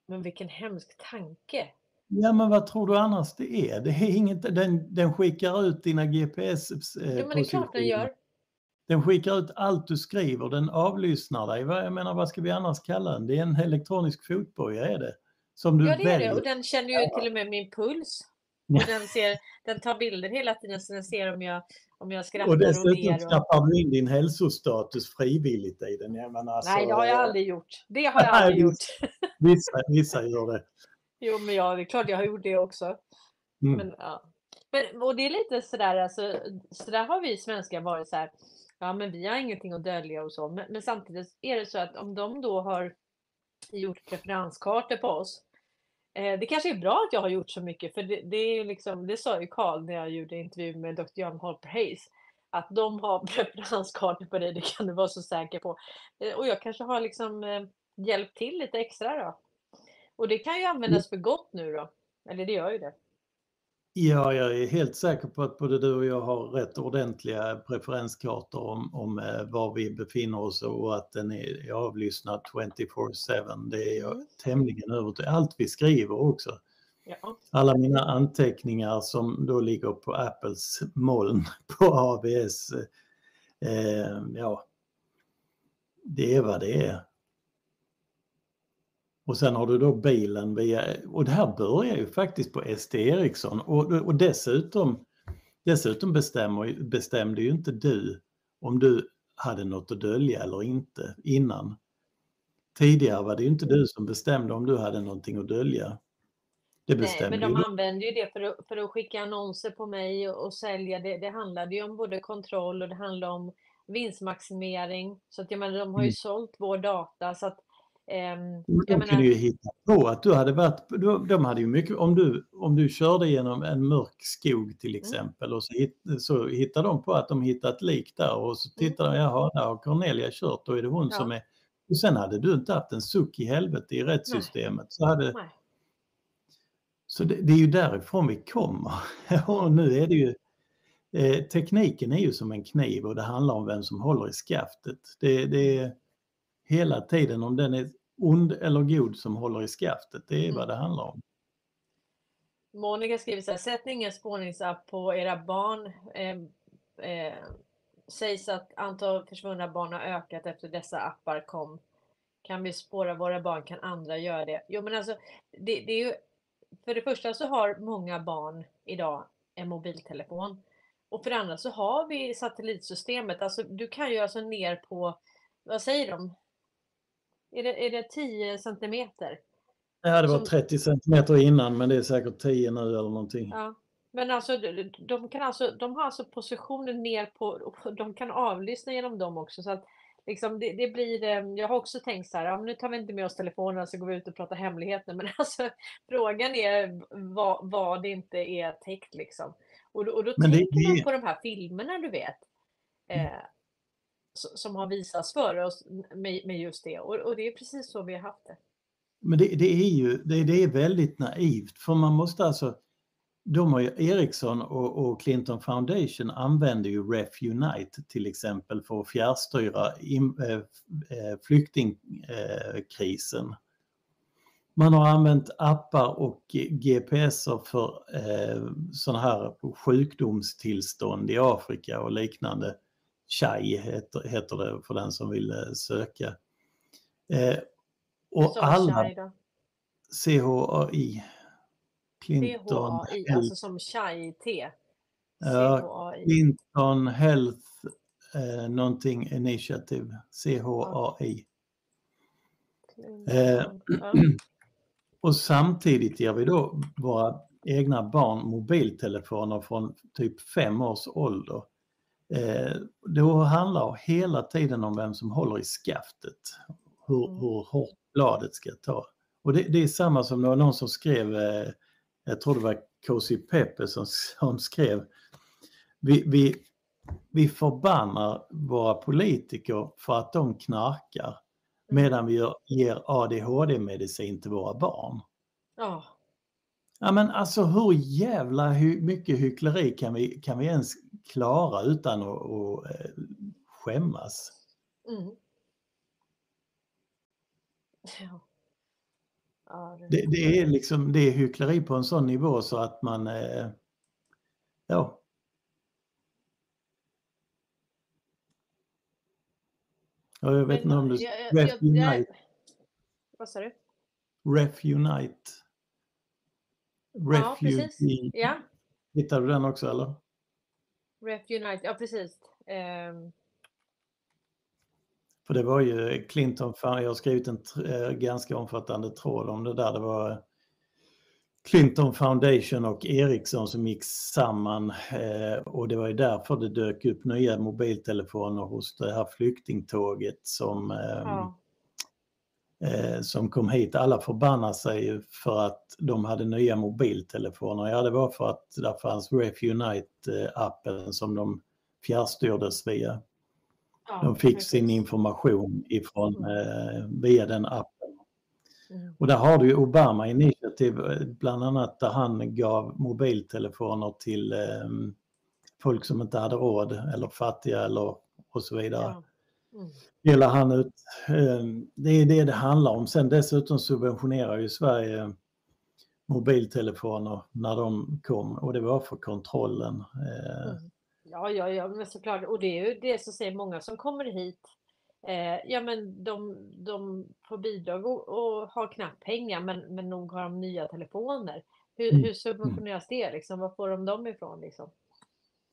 Men vilken hemsk tanke. Ja men vad tror du annars det är? Det är inget, den, den skickar ut dina GPS eh, Jo, men det är klart den gör. Den skickar ut allt du skriver, den avlyssnar dig. Jag menar vad ska vi annars kalla den? Det är en elektronisk fotboja är det. Som du Ja, det är väljer. det. Och den känner ju till och med min puls. Och den, ser, den tar bilder hela tiden så den ser om jag, om jag skrattar Och och, dessutom ler. Och... knappar du in din hälsostatus frivilligt i den. Jag menar, alltså, Nej, det har jag aldrig gjort. Det har jag aldrig gjort. Vissa, vissa gör det. Jo, men ja, det är klart jag har gjort det också. Mm. Men, ja. men, och det är lite sådär, alltså, så där har vi svenskar varit så här, ja men vi har ingenting att dölja och så. Men, men samtidigt är det så att om de då har gjort preferenskartor på oss, det kanske är bra att jag har gjort så mycket, för det, det är liksom, det sa ju Karl när jag gjorde intervju med Dr. Jan Holper Hayes, att de har preferenskartor på dig, det kan du vara så säker på. Eh, och jag kanske har liksom eh, hjälpt till lite extra då. Och det kan ju användas för gott nu då. Eller det gör ju det. Ja, jag är helt säker på att både du och jag har rätt ordentliga preferenskartor om, om eh, var vi befinner oss och att den är avlyssnad 24-7. Det är jag Mm. tämligen övertygad Allt vi skriver också. Ja. Alla mina anteckningar som då ligger på Apples moln på AVS. Eh, ja, det är vad det är. Och sen har du då bilen via, och det här börjar ju faktiskt på ST Ericsson och, och dessutom, dessutom bestämmer, bestämde ju inte du om du hade något att dölja eller inte innan. Tidigare var det ju inte du som bestämde om du hade någonting att dölja. Det Nej, men de du. använder ju det för att, för att skicka annonser på mig och, och sälja. Det, det handlade ju om både kontroll och det handlade om vinstmaximering. Så att jag menar, de har ju Mm. sålt vår data. Så att, De jag kunde menar, ju hitta på att du hade varit, de de hade ju mycket, om du, om du körde genom en mörk skog till exempel och så, hitt, så hittade de på att de hittat ett lik där och så tittade de, jaha, där har Cornelia kört, då är det hon Ja. som är... Och sen hade du inte haft en suck i helvete i rättssystemet. Så, hade, nej. så det, det är ju därifrån vi kommer. och nu är det ju, eh, tekniken är ju som en kniv och det handlar om vem som håller i skaftet. Det, det hela tiden om den är ond eller god som håller i skaftet, det är vad det handlar om. Monica skriver så här, sätt ingen spårningsapp på era barn. Eh, eh, sägs att antal försvunna barn har ökat efter dessa appar kom. Kan vi spåra våra barn kan andra göra det? Jo men alltså, det, det är ju, för det första så har många barn idag en mobiltelefon. Och för det andra så har vi satellitsystemet. Alltså du kan ju alltså ner på, vad säger de? Är det, är det 10 centimeter? Ja, det var Som- 30 centimeter innan men det är säkert 10 nu eller någonting. Ja. Men alltså de, kan alltså, de har alltså positioner ner på, och de kan avlyssna genom dem också. Så att liksom det, det blir, eh, jag har också tänkt så här, ja, nu tar vi inte med oss telefonerna så går vi ut och pratar hemligheter. Men alltså frågan är vad, vad det inte är täckt liksom. Och och då Men det- tänker man det- på de här filmerna du vet. Eh, som har visats för oss med, med just det. Och, och, det är precis så vi har haft det. Men det, det är ju det, det, är väldigt naivt för man måste alltså de har ju, Ericsson och, och, Clinton Foundation använder ju Ref Unite till exempel för att fjärrstyra in, äh, eh, eh, flyktingkrisen. Eh, äh, man har använt appar och GPSer för eh, sådana här sjukdomstillstånd i Afrika och liknande. CHAI heter, heter det för den som vill eh, söka. Eh, och alla... CHAI. Clinton CHAI, alltså som CHAI-T. Ja, Clinton Health eh, någonting Initiative, CHAI. Eh, och samtidigt ger vi då våra egna barn mobiltelefoner från typ fem års ålder. Eh, då handlar hela tiden om vem som håller i skaftet, hur, mm. hur hårt bladet ska ta. Och det, det är samma som det var någon som skrev, eh, jag tror det var Cozy Pepe som, som skrev, vi, vi, vi förbannar våra politiker för att de knarkar mm. medan vi ger ADHD-medicin till våra barn. Ja. Ja men alltså hur jävla hy mycket hyckleri kan vi, kan vi ens klara utan att, att äh, skämmas? Mm. Ja. ja det... Det, det... är liksom det är hyckleri på en sån nivå så att man äh, ja. jag vet inte om du... Jag, Ref Unite. Vad sa du? Ref Unite. Refugee. Ja, precis. Ja. Hittar du den också eller? Ref Unite, ja precis. Um... För det var ju Clinton, jag har skrivit en äh, ganska omfattande tråd om det där. Det var Clinton Foundation och Ericsson som gick samman eh, och det var ju därför det dök upp nya mobiltelefoner hos det här flyktingtåget som eh, ja eh, som kom hit. Alla förbannar sig för att de hade nya mobiltelefoner. Ja, det var för att där fanns Ref Unite-appen som de fjärrstyrdes via. De fick sin information ifrån, mm. eh, via den appen. Mm. Och där har du ju Obama initiativ, eh, bland annat där han gav mobiltelefoner till eh, folk som inte hade råd eller fattiga eller och så vidare. Ja. Delar han ut. Ehm, det är det det handlar om. Sen dessutom subventionerar ju Sverige mobiltelefoner när de kom och det var för kontrollen. Eh. Mm. Ja, ja, ja, men såklart. Och det är ju det som säger många som kommer hit. Eh, ja, men de, de får bidrag och, och har knappt pengar, men, men nog har de nya telefoner. Hur, mm. hur subventioneras det? Liksom? Var får de dem ifrån? Liksom?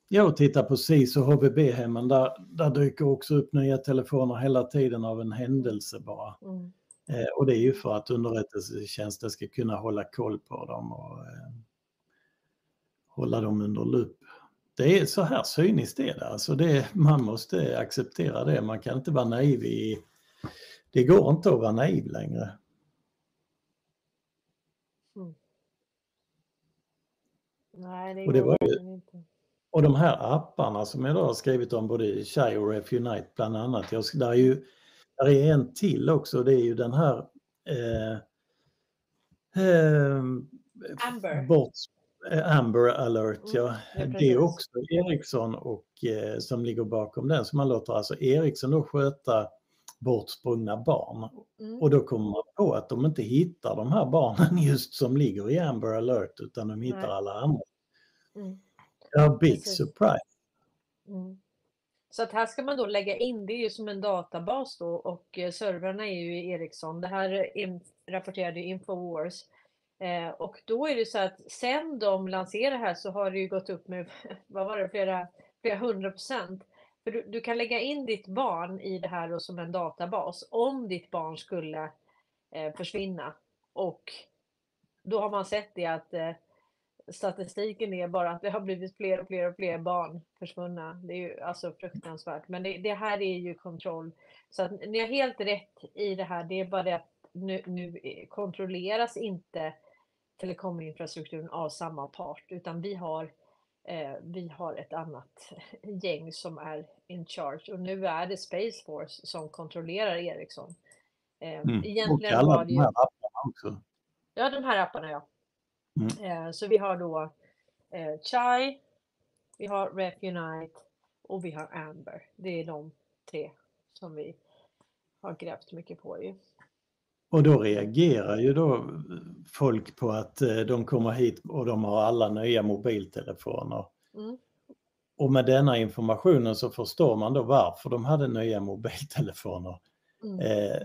Jag tittar på SIS och HVB-hemmen, där, där dyker också upp nya telefoner hela tiden av en händelse bara. Mm. Eh, och det är ju för att underrättelsetjänsten ska kunna hålla koll på dem och eh, hålla dem under lupp. Det är så här cyniskt är det. Alltså det, man måste acceptera det. Man kan inte vara naiv i... Det går inte att vara naiv längre. Mm. Nej, det, och det går var ju, inte. Och de här apparna som jag då har skrivit om, både Chai och Ref Unite bland annat. Jag, där, är ju, där är en till också, det är ju den här eh, eh, Amber. Bort, eh, Amber alert, ja. Mm, det är också Ericsson och, eh, som ligger bakom den. Så man låter alltså Ericsson då sköta bortsprungna barn. Mm. Och då kommer man på att de inte hittar de här barnen just som ligger i Amber alert utan de hittar Nej. alla andra. Mm. Ja, big Precis. surprise. Mm. Så att här ska man då lägga in, det är ju som en databas då och eh, servrarna är ju Ericsson. Det här rapporterade Infowars. Eh, och då är det så att sen de lanserade här så har det ju gått upp med, vad var det, flera, flera hundra procent. För du, du, kan lägga in ditt barn i det här som en databas om ditt barn skulle eh, försvinna. Och då har man sett det att eh, statistiken är bara att det har blivit fler och fler och fler barn försvunna. Det är ju alltså fruktansvärt. Men det, det här är ju kontroll. Så att ni har helt rätt i det här. Det är bara det att nu, nu kontrolleras inte telekominfrastrukturen av samma part, utan vi har Eh, vi har ett annat gäng som är in charge och nu är det Space Force som kontrollerar Ericsson. Eh, Mm. Och egentligen alla var det de ju, här apparna också. ja de här apparna ja. Mm. Eh, så vi har då eh, Chai, vi har Ref Unite och vi har Amber. Det är de tre som vi har grävt mycket på ju. Och då reagerar ju då folk på att eh, de kommer hit och de har alla nya mobiltelefoner. Mm. Och med denna informationen så förstår man då varför de hade nya mobiltelefoner. Mm. Eh,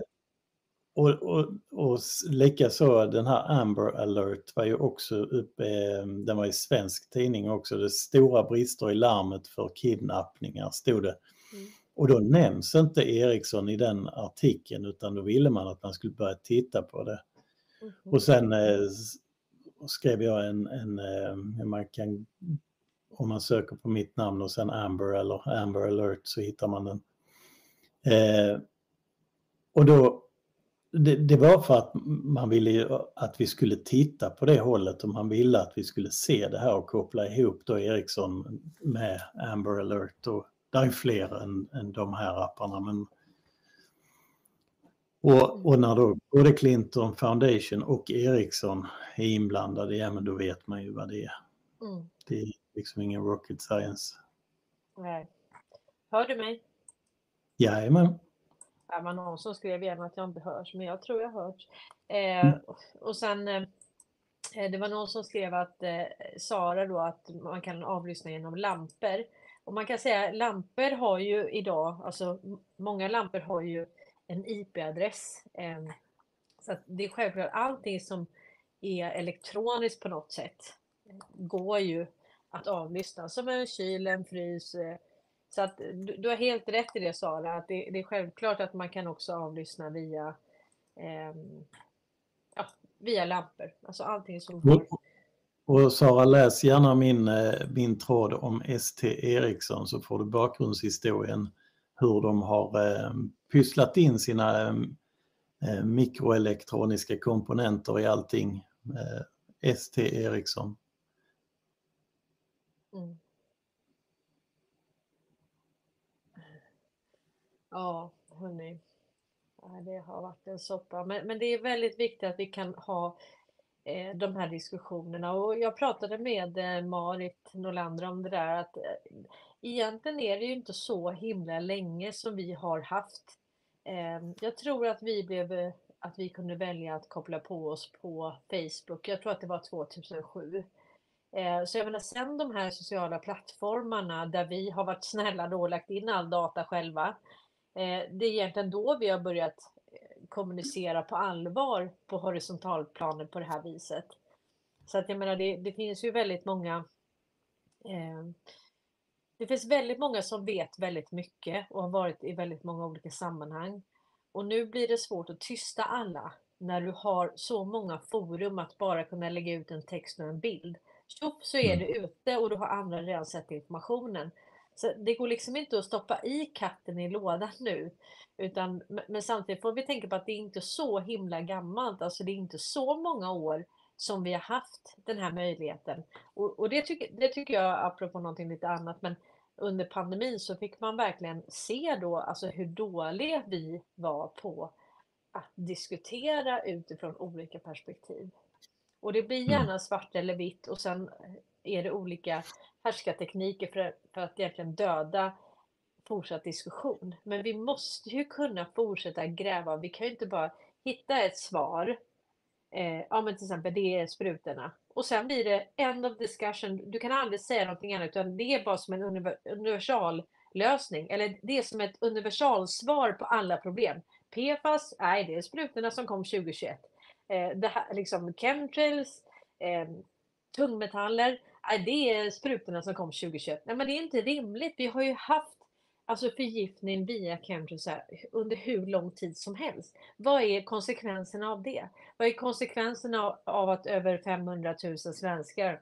och, och, och likaså den här Amber alert var ju också uppe, eh, den var i svensk tidning också, det stora brister i larmet för kidnappningar stod det. Mm. Och då nämns inte Ericsson i den artikeln utan då ville man att man skulle börja titta på det. Mhm. Och sen eh, skrev jag en, en eh, man kan, om man söker på mitt namn och sen Amber eller Amber alert så hittar man den. Eh, och då, det, det var för att man ville ju att vi skulle titta på det hållet och man ville att vi skulle se det här och koppla ihop då Ericsson med Amber alert och det är fler än, än de här apparna men och, och när då både Clinton Foundation och Ericsson är inblandade, ja men då vet man ju vad det är. Mm. Det är liksom ingen rocket science. Nej. Hör du mig? Jajamän. Det var någon som skrev igen att jag inte hörs, men jag tror jag hört. Eh, Mm. och sen eh, det var någon som skrev att eh, Sara då att man kan avlyssna genom lampor. Och man kan säga lampor har ju idag, alltså många lampor har ju en IP-adress. Eh, så det är självklart allting som är elektroniskt på något sätt eh, går ju att avlyssna som en kyl, en frys. Eh, Så att du, du har helt rätt i det Sara, att det, det är självklart att man kan också avlyssna via, ehm, ja, via lampor. Alltså allting som har... Och, Sara, läs gärna min, eh, min tråd om ST Ericsson så får du bakgrundshistorien hur de har eh, pysslat in sina eh, eh, mikroelektroniska komponenter i allting. Eh, ST Ericsson. Mm. Ja, hörni. Det har varit en soppa. Men, men det är väldigt viktigt att vi kan ha eh, de här diskussionerna. Och jag pratade med eh, Marit Nolander om det där att eh, egentligen är det ju inte så himla länge som vi har haft. Eh, jag tror att vi blev eh, att vi kunde välja att koppla på oss på Facebook. Jag tror att det var 2007. Ehm, så jag menar, sen de här sociala plattformarna där vi har varit snälla då och lagt in all data själva eh, Det är egentligen då vi har börjat eh, kommunicera på allvar på horisontalplanet på det här viset. Så att jag menar, det, det finns ju väldigt många eh, det finns väldigt många som vet väldigt mycket och har varit i väldigt många olika sammanhang. Och nu blir det svårt att tysta alla när du har så många forum att bara kunna lägga ut en text och en bild. Tjoff så är Mm. det ute och då har andra redan sett informationen. Så det går liksom inte att stoppa i katten i lådan nu. Utan, men- samtidigt får vi tänka på att det är inte så himla gammalt. Alltså det är inte så många år som vi har haft den här möjligheten. Och, och det, tycker, det tycker jag, apropå någonting lite annat, men under pandemin så fick man verkligen se då alltså hur dåliga vi var på att diskutera utifrån olika perspektiv. Och det blir Mm. gärna svart eller vitt och sen är det olika härskartekniker för, för att egentligen döda fortsatt diskussion. Men vi måste ju kunna fortsätta gräva. Vi kan ju inte bara hitta ett svar. Eh, ja men till exempel det är sprutorna. Och sen blir det end of discussion. Du kan aldrig säga någonting annat utan det är bara som en universal lösning. Eller det är som ett universalsvar på alla problem. PFAS, nej det är sprutorna som kom 2021. Eh, det här, liksom chemtrails, eh, tungmetaller, det är sprutorna som kom 2021. Nej men det är inte rimligt. Vi har ju haft alltså förgiftning via chemtrails under hur lång tid som helst. Vad är konsekvenserna av det? Vad är konsekvenserna av- att över 500 000 svenskar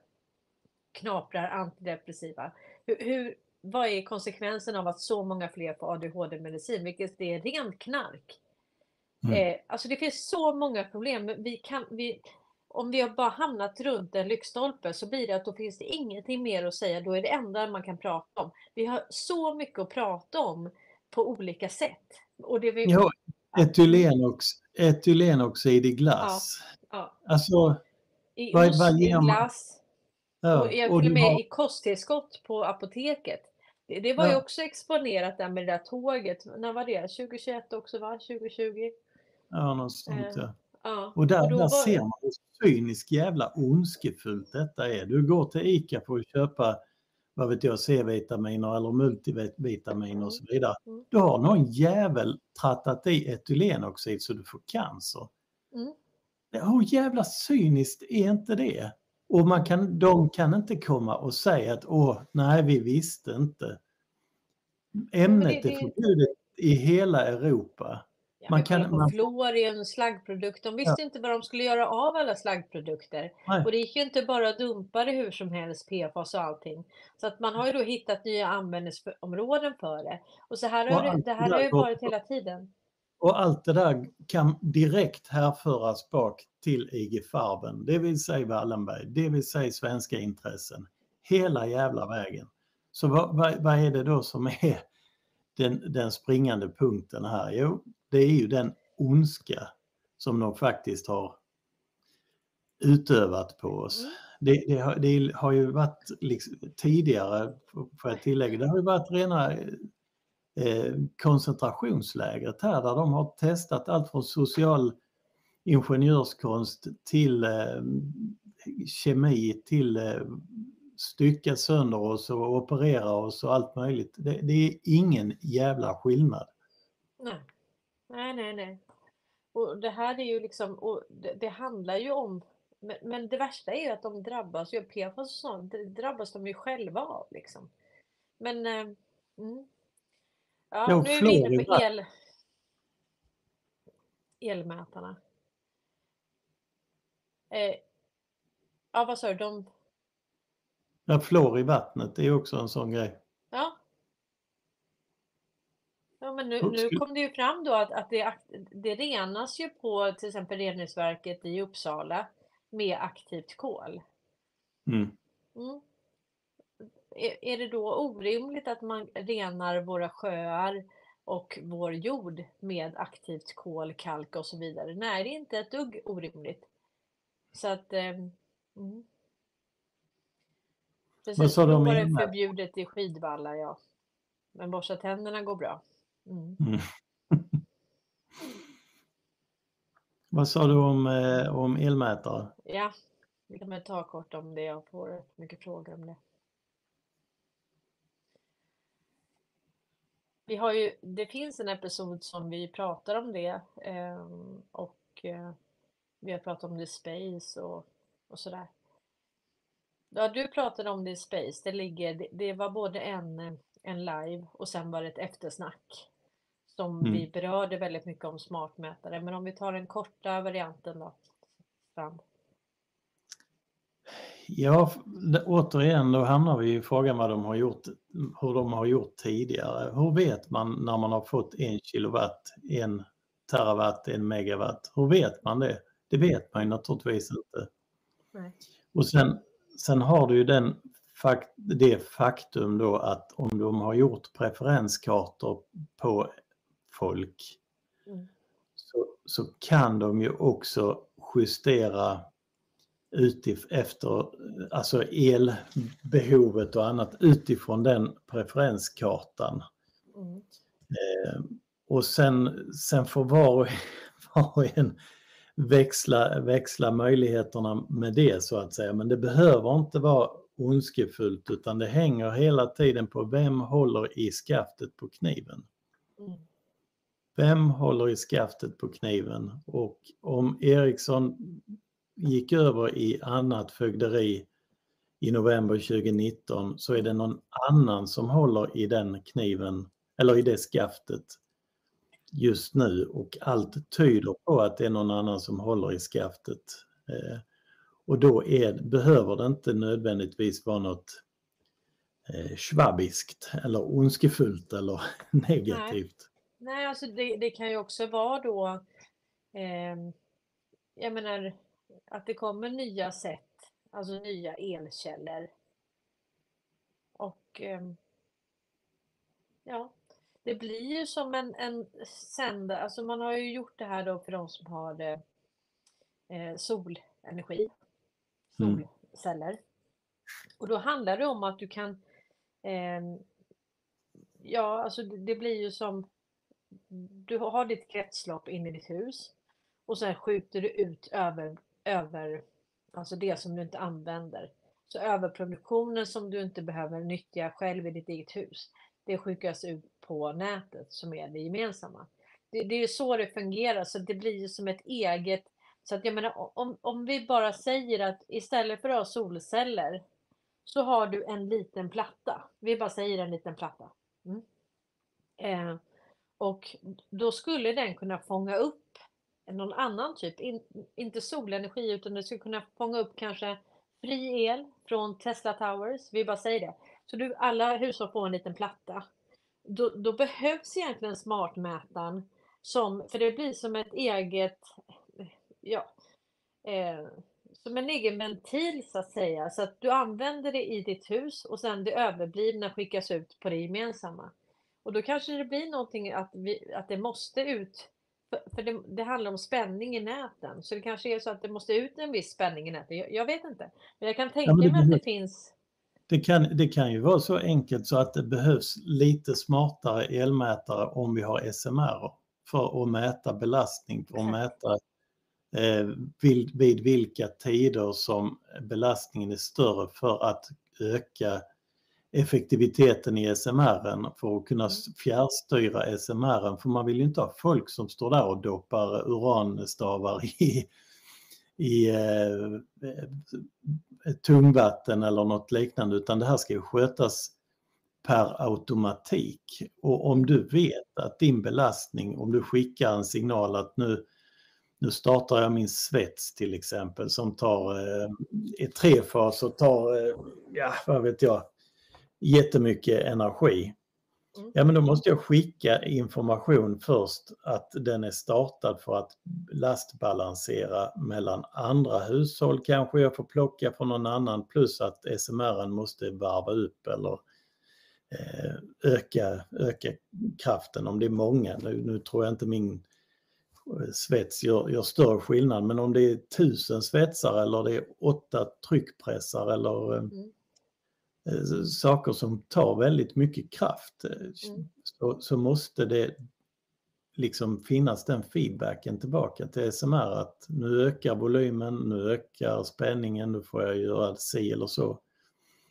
knaprar antidepressiva? Hur, hur, vad är konsekvensen av att så många fler får ADHD-medicin, vilket är rent knark? Mm. Eh, alltså det finns så många problem. Vi kan, vi, om vi har bara hamnat runt en lyktstolpe så blir det att då finns det ingenting mer att säga. Då är det enda man kan prata om. Vi har så mycket att prata om på olika sätt. Och det vi... Ja, etylenox, etylenoxid i glass. Ja, ja. Alltså, I Vad- ost, vad i glass ja, och jag och med har- i kosttillskott på apoteket. Det, det var ju Ja. också exponerat där med det där tåget. När var det? 2021 också va? 2020? ja, något sånt, Eh, ja. Ja. Och där, och då där var- ser man hur cyniskt jävla ondskefullt detta är. Du går till ICA för att köpa vad vet jag, C-vitaminer eller multivitaminer och så vidare. Mm. Då har någon jävel trattat i etylenoxid så du får cancer. Mm. Hur jävla cyniskt är inte det? Och man kan, de kan inte komma och säga att åh, nej vi visste inte. Ämnet det- är det- förbjudet i hela Europa. Ja, Man kan- man- fluor är en slaggprodukt. De visste inte vad de skulle göra av alla slaggprodukter. Nej. Och det gick ju inte bara att dumpa det hur som helst, PFAS och allting. Så att man har ju då hittat nya användningsområden för det. Och så här har det, det här har ju varit hela tiden. Och allt det där kan direkt härföras bak till IG Farben, det vill säga Wallenberg, det vill säga svenska intressen. Hela jävla vägen. Så vad, vad, vad är det då som är den, den springande punkten här? Jo, det är ju den ondska som de faktiskt har utövat på oss. Mm. Det, det, har, det har ju varit liksom, tidigare, får jag tillägga, det har ju varit rena eh, koncentrationslägret här där de har testat allt från social ingenjörskonst till eh, kemi till eh, stycka sönder oss och operera oss och allt möjligt. Det, det är ingen jävla skillnad. Nej, nej, nej. nej. Och det här är ju liksom, och det, det handlar ju om, men, men det värsta är ju att de drabbas ju, PFAS och sånt, det drabbas de ju själva av liksom. Men, eh, mm. ja, nu är vi inne på el, elmätarna. Eh, ja, vad sa du? De, Ja, fluor i vattnet det är också en sån grej. ja. Ja, men nu, nu kom det ju fram då att, att det, det renas ju på till exempel reningsverket i Uppsala med aktivt kol. Mm. Mm. Är, är det då orimligt att man renar våra sjöar och vår jord med aktivt kol, kalk och så vidare? Nej, det är inte ett dugg orimligt. Så att... ehm, mm. Precis, sa då var det elmät? förbjudet i Skidvalla, ja. Men borsta tänderna går bra. Mm. Mm. Vad sa du om, eh, om elmätare? Ja, vi kan väl ta kort om det. Jag får mycket frågor om det. Vi har ju, det finns en episod som vi pratar om det ehm, och eh, vi har pratat om det i Space och, och sådär. Ja, du pratade om det i Space. Det, ligger, det, det var både en, eh, en live och sen var det ett eftersnack som Mm. vi berörde väldigt mycket om smartmätare. Men om vi tar den korta varianten då. Strand. Ja, återigen då hamnar vi i frågan vad de har gjort, hur de har gjort tidigare. Hur vet man när man har fått en kilowatt, en terawatt, en megawatt? Hur vet man det? Det vet man ju naturligtvis inte. Nej. Och sen, sen har du ju den, fak- det faktum då att om de har gjort preferenskartor på folk Mm. så, så kan de ju också justera utif- efter alltså elbehovet och annat utifrån den preferenskartan. Mm. Eh, och sen, sen får var och, var och en växla, växla möjligheterna med det så att säga. Men det behöver inte vara ondskefullt utan det hänger hela tiden på vem håller i skaftet på kniven. Mm. Vem håller i skaftet på kniven? Och om Ericsson gick över i annat fögderi i november 2019 så är det någon annan som håller i den kniven eller i det skaftet just nu och allt tyder på att det är någon annan som håller i skaftet. Eh, och då är, behöver det inte nödvändigtvis vara något eh, schwabiskt eller ondskefullt eller negativt. Nej, alltså det, det kan ju också vara då, eh, jag menar, att det kommer nya sätt, alltså nya elkällor. Och eh, ja, det blir ju som en, en sändare, alltså man har ju gjort det här då för de som har eh, solenergi, Mm. solceller. Och då handlar det om att du kan, eh, ja alltså det, det blir ju som, du har ditt kretslopp in i ditt hus och sen skjuter du ut över, över alltså det som du inte använder. Så överproduktionen som du inte behöver nyttja själv i ditt eget hus, det skickas ut på nätet som är det gemensamma. Det, det är ju så det fungerar, så det blir ju som ett eget så att jag menar, om, om vi bara säger att istället för att ha solceller så har du en liten platta. Vi bara säger en liten platta. Mm. Eh, och då skulle den kunna fånga upp någon annan typ, in, inte solenergi utan den skulle kunna fånga upp kanske fri el från Tesla Towers. Vi bara säger det. Så du, alla hushåll får en liten platta. Då, då behövs egentligen smartmätaren som, för det blir som ett eget ja, eh, som en egen ventil så att säga. Så att du använder det i ditt hus och sen det överblivna skickas ut på det gemensamma. Och då kanske det blir någonting att, vi, att det måste ut, för, det, det, handlar om spänning i näten. Så det kanske är så att det måste ut en viss spänning i näten. Jag, jag vet inte. Men jag kan tänka ja, mig att det finns det kan, det kan ju vara så enkelt så att det behövs lite smartare elmätare om vi har SMR för att mäta belastning, för att mäta eh, vid, vid vilka tider som belastningen är större för att öka effektiviteten i SMR för att kunna mm. fjärrstyra SMR. För man vill ju inte ha folk som står där och doppar uranstavar i, i eh, tungvatten eller något liknande utan det här ska ju skötas per automatik. Och om du vet att din belastning, om du skickar en signal att nu nu startar jag min svets till exempel som tar eh, tre faser, tar, eh, ja vad vet jag, jättemycket energi. Mm. Ja men då måste jag skicka information först att den är startad för att lastbalansera mellan andra hushåll kanske jag får plocka från någon annan plus att SMR måste varva upp eller eh, öka, öka kraften om det är många. Nu, nu tror jag inte min svets gör, gör, större skillnad. Men om det är tusen svetsar eller det är åtta tryckpressar eller eh, mm. Eh, saker som tar väldigt mycket kraft eh, mm. så, så, måste det liksom finnas den feedbacken tillbaka till SMR att nu ökar volymen, nu ökar spänningen, nu får jag göra si eller så.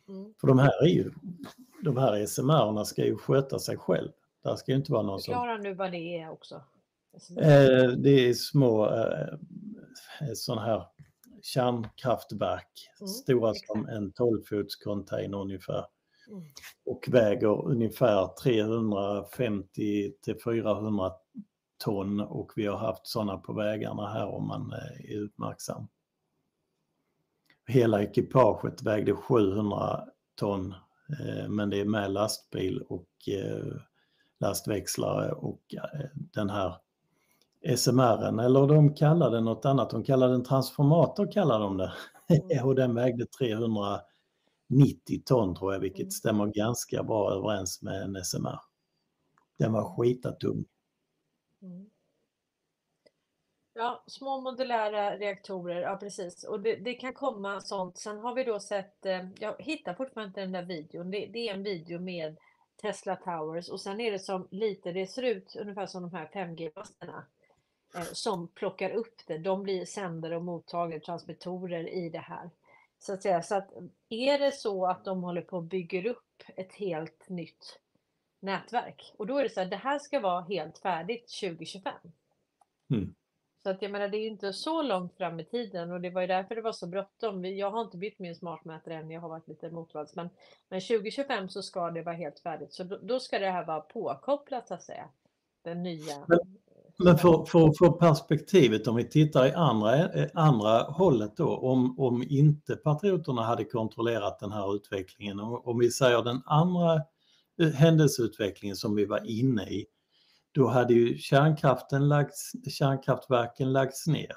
Mm. För de här är ju, de här SMR ska ju sköta sig själv. Där ska ju inte vara någon Förklara som... nu vad det är också. Eh, det är små eh, sådana här kärnkraftverk, mm, stora exakt. som en 12-fots container ungefär. Mm. Och väger ungefär 350 till 400 ton och vi har haft sådana på vägarna här om man eh, är uppmärksam. Hela ekipaget vägde 700 ton eh, men det är med lastbil och eh, lastväxlare och den här SMR eller de kallar den något annat, de kallar den transformator kallar de det. Mm. och den vägde 390 ton tror jag, vilket mm. stämmer ganska bra överens med en SMR. Den var skitatung. Mm. Ja, små modulära reaktorer, ja precis. Och det, det, kan komma sånt. Sen har vi då sett, eh, jag hittar fortfarande inte den där videon, det, det, är en video med Tesla Towers och sen är det som lite, det ser ut ungefär som de här 5G-masterna. Eh, som plockar upp det. De blir sändare och mottagare, transmittorer i det här. Så att säga, så att är det så att de håller på och bygger upp ett helt nytt nätverk och då är det så att det här ska vara helt färdigt 2025. Mm. Så att jag menar, det är inte så långt fram i tiden och det var ju därför det var så bråttom. Jag har inte bytt min smartmätare än, jag har varit lite motvalls, men, men 2025 så ska det vara helt färdigt. Så då, då ska det här vara påkopplat så att säga. Den nya. Men, men för, för få perspektivet om vi tittar i andra, andra hållet då, om, om inte patrioterna hade kontrollerat den här utvecklingen, om, om vi säger den andra eh, händelseutvecklingen som vi var inne i, då hade ju kärnkraften lagts, kärnkraftverken lagts ner.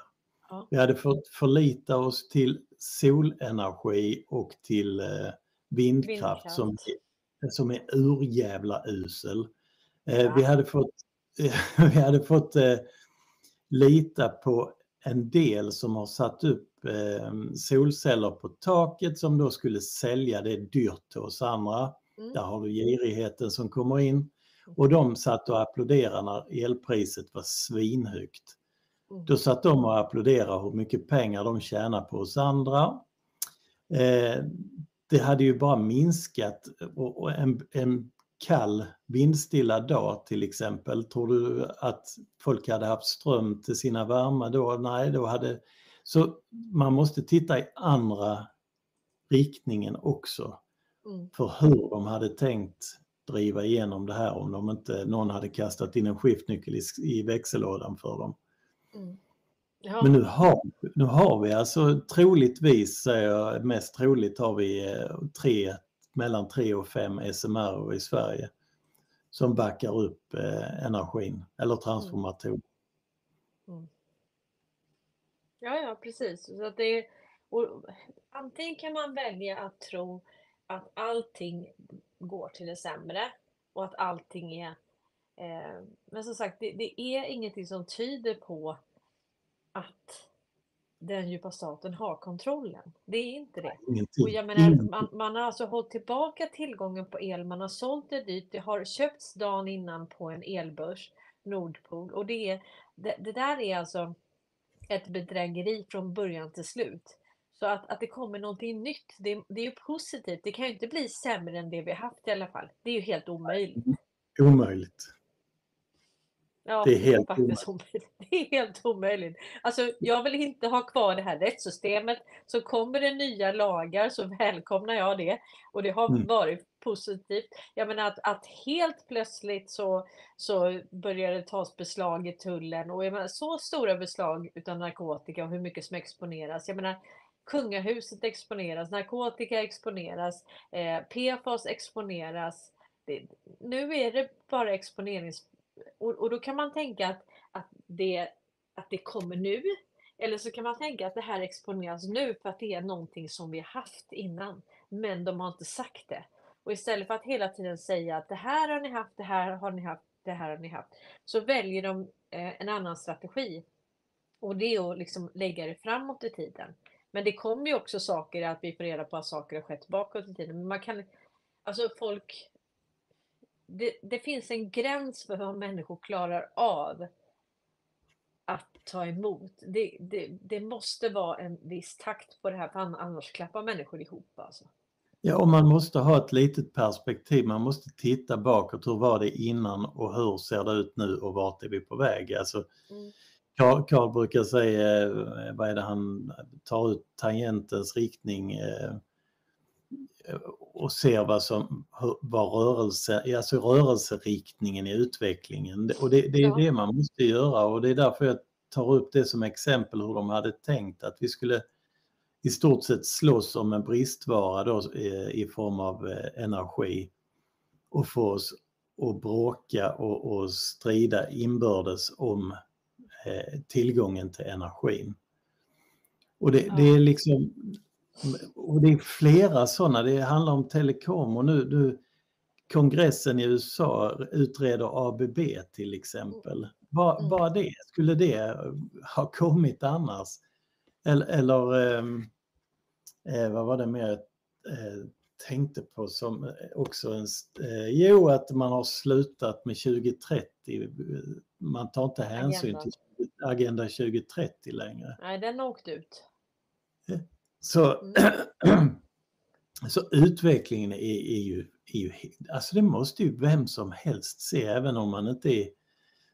Ja. Vi hade fått förlita oss till solenergi och till eh, vindkraft, Vindkraft. Som, som är urjävla usel. Eh, Ja. Vi hade fått, vi hade fått eh, lita på en del som har satt upp eh, solceller på taket som då skulle sälja det dyrt till oss andra. Mm. Där har du girigheten som kommer in. Och de satt och applåderade när elpriset var svinhögt. Mm. Då satt de och applåderade hur mycket pengar de tjänar på oss andra. Eh, det hade ju bara minskat och, en, en kall vindstilla dag till exempel. Tror du att folk hade haft ström till sina värme då? Nej, då hade... Så man måste titta i andra riktningen också Mm. för hur de hade tänkt driva igenom det här om de inte någon hade kastat in en skiftnyckel i, i växellådan för dem. Mm. Ja. Men nu har, nu har vi alltså troligtvis, säger jag, mest troligt har vi eh, tre, mellan tre och fem SMR i Sverige som backar upp eh, energin eller transformatorer. Ja, ja, precis. Så att det är, och antingen kan man välja att tro att allting går till det sämre och att allting är... Eh, men som sagt, det, det är ingenting som tyder på att den djupa staten har kontrollen. Det är inte det. Ingenting. Och jag menar, man, man har alltså hållit tillbaka tillgången på el, man har sålt det dyrt, det har köpts dagen innan på en elbörs, Nordpol, och det, är, det, det där är alltså ett bedrägeri från början till slut. Så att, att det kommer någonting nytt, det, det är ju positivt. Det kan ju inte bli sämre än det vi haft i alla fall. Det är ju helt omöjligt. Omöjligt. Ja, Det är helt faktiskt omöjligt. Det är helt omöjligt. Alltså, jag vill inte ha kvar det här rättssystemet. Så kommer det nya lagar så välkomnar jag det. Och det har Mm. varit positivt. Jag menar att, att helt plötsligt så, så börjar det tas beslag i tullen. Och jag menar, så stora beslag utav narkotika och hur mycket som exponeras. Jag menar, kungahuset exponeras, narkotika exponeras, eh, PFAS exponeras. Det, nu är det bara exponerings och, och då kan man tänka att, att, det, att det kommer nu. Eller så kan man tänka att det här exponeras nu för att det är någonting som vi har haft innan. Men de har inte sagt det. Och istället för att hela tiden säga att det här har ni haft, det här har ni haft, det här har ni haft. Så väljer de eh, en annan strategi. Och det är att liksom lägga det framåt i tiden. Men det kommer ju också saker att vi får reda på att saker har skett bakåt i tiden. Men man kan, alltså folk det, det finns en gräns för vad människor klarar av att ta emot. Det, det, det måste vara en viss takt på det här, för ann- annars klappar människor ihop. Alltså. Ja, och man måste ha ett litet perspektiv. Man måste titta bakåt. Hur var det innan och hur ser det ut nu och vart är vi på väg? Alltså, Mm. Karl, Karl brukar säga, eh, vad är det han tar ut tangentens riktning eh, och ser vad som vad rörelse, alltså rörelseriktningen i utvecklingen. Och det, det är Ja. det man måste göra och det är därför jag tar upp det som exempel hur de hade tänkt att vi skulle i stort sett slåss om en bristvara då, eh, i form av eh, energi och få oss att bråka och, och strida inbördes om eh, tillgången till energin. Och det, det är liksom och det är flera sådana, det handlar om telekom och nu, nu kongressen i USA utreder ABB till exempel. Bara, Mm. bara det, skulle det ha kommit annars? Eller, eller ehm, eh, vad var det mer jag eh, tänkte på som eh, också en, eh, jo att man har slutat med 2030. Man tar inte hänsyn Agenda. till Agenda 2030 längre. Nej, den har åkt ut. Så, Mm. så utvecklingen är, är, ju, är ju, alltså det måste ju vem som helst se även om man inte är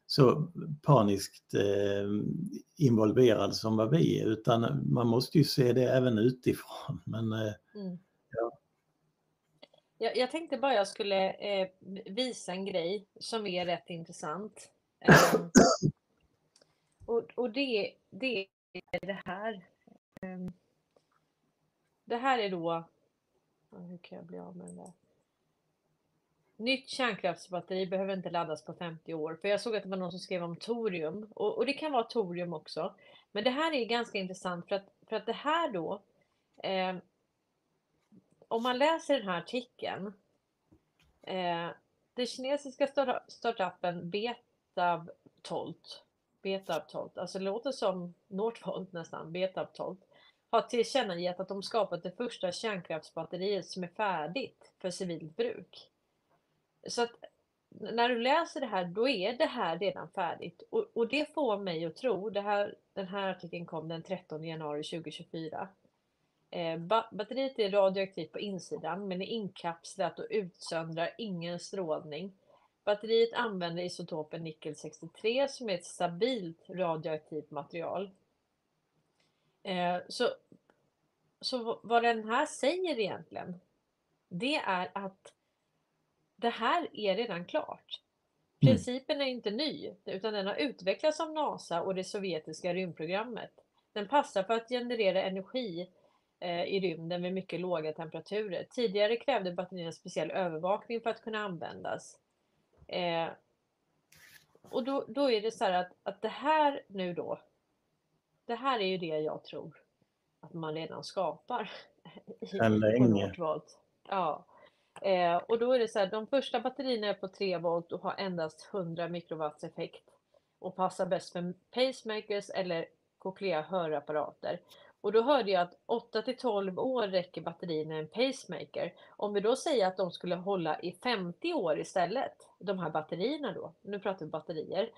så paniskt eh, involverad som vad vi är utan man måste ju se det även utifrån. Men eh, Mm. Ja. Jag, jag tänkte bara jag skulle eh, visa en grej som är rätt intressant. Ehm, och och det, det är det här. Det här är då... Hur kan jag bli av med den där? nytt kärnkraftsbatteri behöver inte laddas på 50 år. För jag såg att det var någon som skrev om torium och, och det kan vara torium också. Men det här är ganska intressant för att, för att det här då, eh, om man läser den här artikeln, eh, den kinesiska startupen Betavtolt, Betavtolt, alltså det låter som Northvolt nästan, Betavtolt, har tillkännagett att de skapat det första kärnkraftsbatteriet som är färdigt för civilt bruk. Så att när du läser det här, då är det här redan färdigt. Och, och det får mig att tro, det här, den här artikeln kom den 13 januari 2024. Eh, batteriet är radioaktivt på insidan men är inkapslat och utsöndrar ingen strålning. Batteriet använder isotopen nickel 63 som är ett stabilt radioaktivt material. Eh, så, så vad den här säger egentligen, det är att det här är redan klart. Mm. Principen är inte ny, utan den har utvecklats av NASA och det sovjetiska rymdprogrammet. Den passar för att generera energi eh, i rymden vid mycket låga temperaturer. Tidigare krävde batterierna speciell övervakning för att kunna användas. Eh, och då, då är det så här att, att det här nu då, det här är ju det jag tror att man redan skapar. Sedan länge. Ja. Eh, och då är det så här, de första batterierna är på 3 volt och har endast 100 mikrowatts effekt och passar bäst för pacemakers eller cochlea hörapparater. Och då hörde jag att 8 till 12 år räcker batterierna i en pacemaker. Om vi då säger att de skulle hålla i 50 år istället, de här batterierna då, nu pratar vi batterier,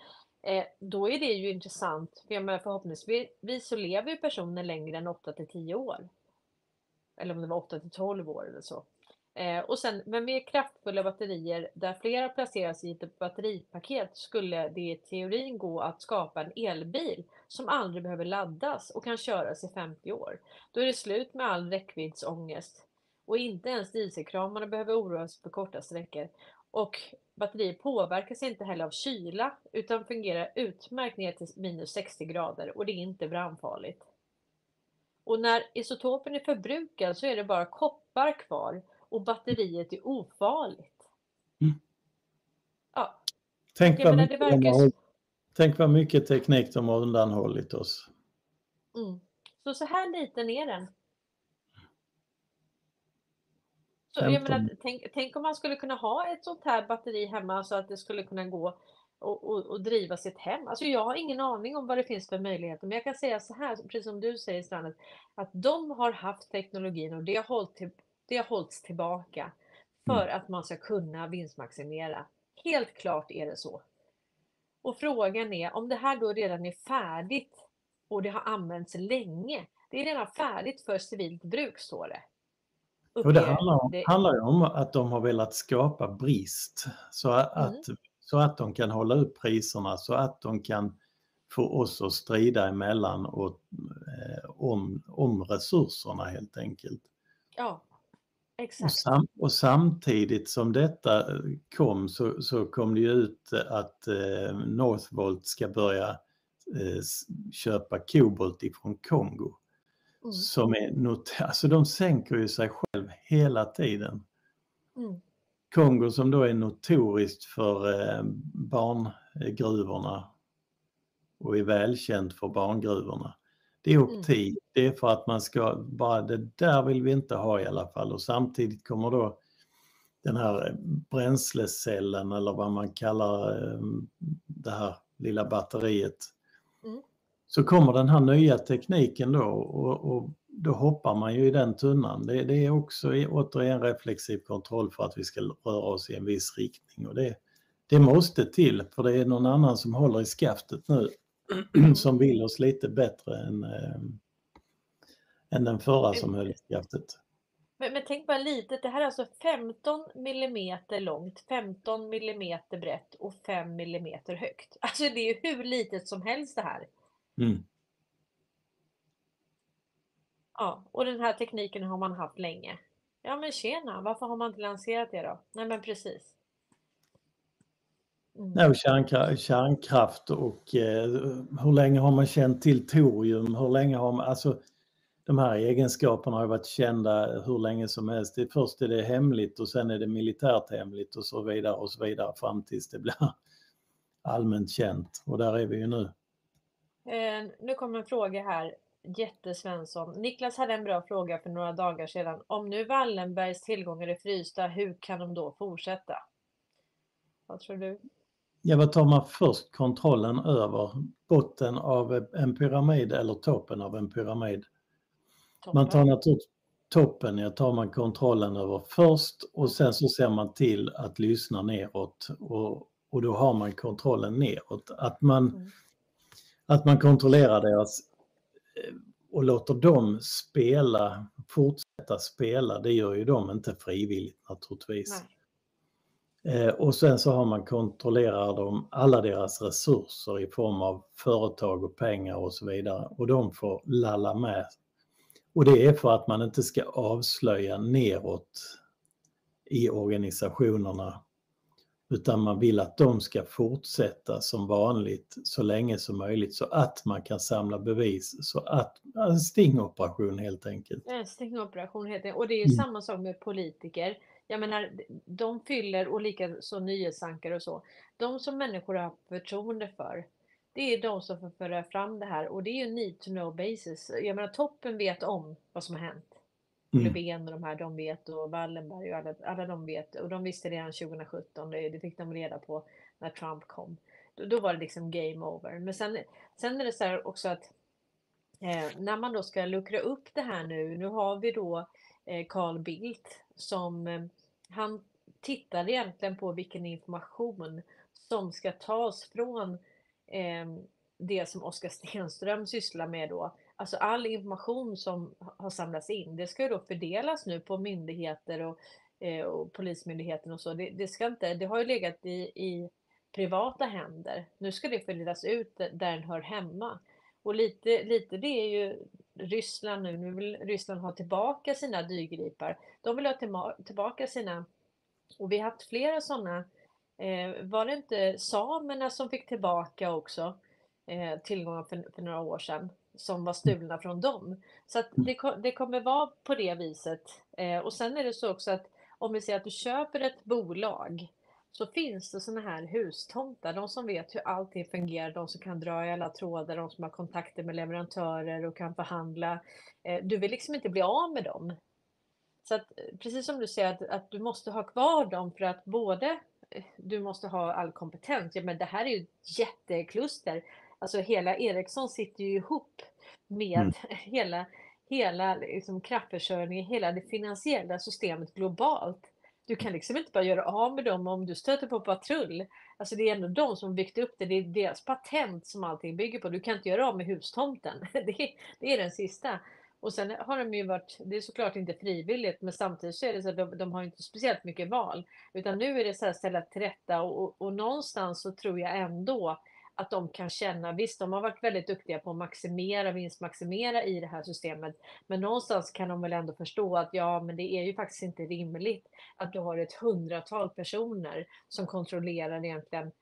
eh, då är det ju intressant, för jag menar, förhoppningsvis så lever ju personer längre än 8 till 10 år. Eller om det var 8 till 12 år eller så. Eh, och sen med mer kraftfulla batterier där flera placeras i ett batteripaket skulle det i teorin gå att skapa en elbil som aldrig behöver laddas och kan köras i 50 år. Då är det slut med all räckviddsångest och inte ens dieselkramarna behöver oroa sig för korta sträckor. Och batterier påverkas inte heller av kyla utan fungerar utmärkt ner till minus 60 grader och det är inte brandfarligt. Och när isotopen är förbrukad så är det bara koppar kvar och batteriet är ofarligt. Mm. Ja. Tänk vad, mycket verkar... har, tänk vad mycket teknik de har undanhållit oss. Mm. Så så här liten är den. Så jag menar, tänk, tänk, om man skulle kunna ha ett sånt här batteri hemma så att det skulle kunna gå och, och, och, driva sitt hem. Alltså jag har ingen aning om vad det finns för möjligheter, men jag kan säga så här, precis som du säger Strandet, att de har haft teknologin och det har hållit till, det har hållits tillbaka för mm. att man ska kunna vinstmaximera. Helt klart är det så. Och frågan är om det här då redan är färdigt och det har använts länge. Det är redan färdigt för civilt bruk står det. Och det handlar, om, det handlar ju om att de har velat skapa brist så att, mm. så att de kan hålla upp priserna, så att de kan få oss att strida emellan och, eh, om, om resurserna helt enkelt. Ja. Och, sam, och, samtidigt som detta eh, kom så, så kom det ju ut att eh, Northvolt ska börja eh, köpa kobolt ifrån Kongo. Mm. Som är not alltså de sänker ju sig själv hela tiden. Mm. Kongo som då är notoriskt för eh, barngruvorna och är välkänt för barngruvorna. Det är optik, mm. det är för att man ska, bara det där vill vi inte ha i alla fall och samtidigt kommer då den här bränslecellen eller vad man kallar eh, det här lilla batteriet. Så kommer den här nya tekniken då och, och, då hoppar man ju i den tunnan. Det, det, är också återigen reflexiv kontroll för att vi ska röra oss i en viss riktning och det, det måste till för det är någon annan som håller i skaftet nu som vill oss lite bättre än, äh, än den förra som höll i skaftet. Men, men, tänk bara lite, det här är alltså 15 millimeter långt, 15 millimeter brett och 5 millimeter högt. Alltså det är ju hur litet som helst det här. Mm. Ja, och den här tekniken har man haft länge. Ja men tjena, varför har man inte lanserat det då? Nej men precis. Mm. No, kärnkraft, kärnkraft och eh, hur länge har man känt till torium? Hur länge har man, alltså, de här egenskaperna har varit kända hur länge som helst. Det, först är det hemligt och sen är det militärt hemligt och så vidare och så vidare fram tills det blir allmänt känt. Och där är vi ju nu. Eh, nu kommer en fråga här. Jätte Svensson. Niklas hade en bra fråga för några dagar sedan. Om nu Wallenbergs tillgångar är frysta, hur kan de då fortsätta? Vad tror du? Ja, vad tar man först kontrollen över? Botten av en pyramid eller toppen av en pyramid? Toppen. Man tar naturligtvis toppen, ja, tar man kontrollen över först och sen så ser man till att lyssna neråt och, och då har man kontrollen neråt. Att man, mm. Att man kontrollerar deras eh, och låter dem spela, fortsätta spela, det gör ju de inte frivilligt naturligtvis. Eh, och sen så har man kontrollerar de alla deras resurser i form av företag och pengar och så vidare och de får lalla med. Och det är för att man inte ska avslöja neråt i organisationerna utan man vill att de ska fortsätta som vanligt så länge som möjligt så att man kan samla bevis. Så att, en stingoperation helt enkelt. En stingoperation helt enkelt. Och det är ju mm. samma sak med politiker jag menar, de fyller, och likaså nyhetsankare och så, de som människor har förtroende för, det är de som får föra fram det här och det är ju need to know basis. Jag menar toppen vet om vad som har hänt. Mm. Löfven och de här, de vet och Wallenberg och alla, alla de vet och de visste redan 2017, det, det fick de reda på när Trump kom. Då, då var det liksom game over. Men sen, sen är det så här också att eh, när man då ska luckra upp det här nu, nu har vi då eh, Carl Bildt som eh, han tittar egentligen på vilken information som ska tas från eh, det som Oskar Stenström sysslar med då. Alltså all information som har samlats in, det ska ju då fördelas nu på myndigheter och, eh, och Polismyndigheten och så. Det, det, ska inte, det har ju legat i, i privata händer. Nu ska det fördelas ut där den hör hemma. Och lite, lite det är ju Ryssland nu. Nu vill Ryssland ha tillbaka sina dyrgripar. De vill ha tillbaka sina... Och vi har haft flera sådana. Eh, var det inte samerna som fick tillbaka också eh, tillgångar för, för, några år sedan? Som var stulna från dem. Så att det, det kommer vara på det viset. Eh, och sen är det så också att om vi säger att du köper ett bolag så finns det sådana här hustomtar, de som vet hur allting fungerar, de som kan dra i alla trådar, de som har kontakter med leverantörer och kan förhandla. Eh, du vill liksom inte bli av med dem. Så att, eh, precis som du säger, att, att du måste ha kvar dem för att både eh, du måste ha all kompetens. Ja, men det här är ju ett jättekluster. Alltså hela Ericsson sitter ju ihop med mm. hela, hela liksom kraftförsörjningen, hela det finansiella systemet globalt. Du kan liksom inte bara göra av med dem om du stöter på patrull. Alltså det är ändå de som byggt upp det. Det är deras patent som allting bygger på. Du kan inte göra av med hustomten. Det är, det är den sista. Och sen har de ju varit, det är såklart inte frivilligt, men samtidigt så är det så att de, de har inte speciellt mycket val. Utan nu är det så här ställa till rätta och, och, och någonstans så tror jag ändå att de kan känna, visst de har varit väldigt duktiga på att maximera, vinstmaximera i det här systemet, men någonstans kan de väl ändå förstå att ja, men det är ju faktiskt inte rimligt att du har ett hundratal personer som kontrollerar egentligen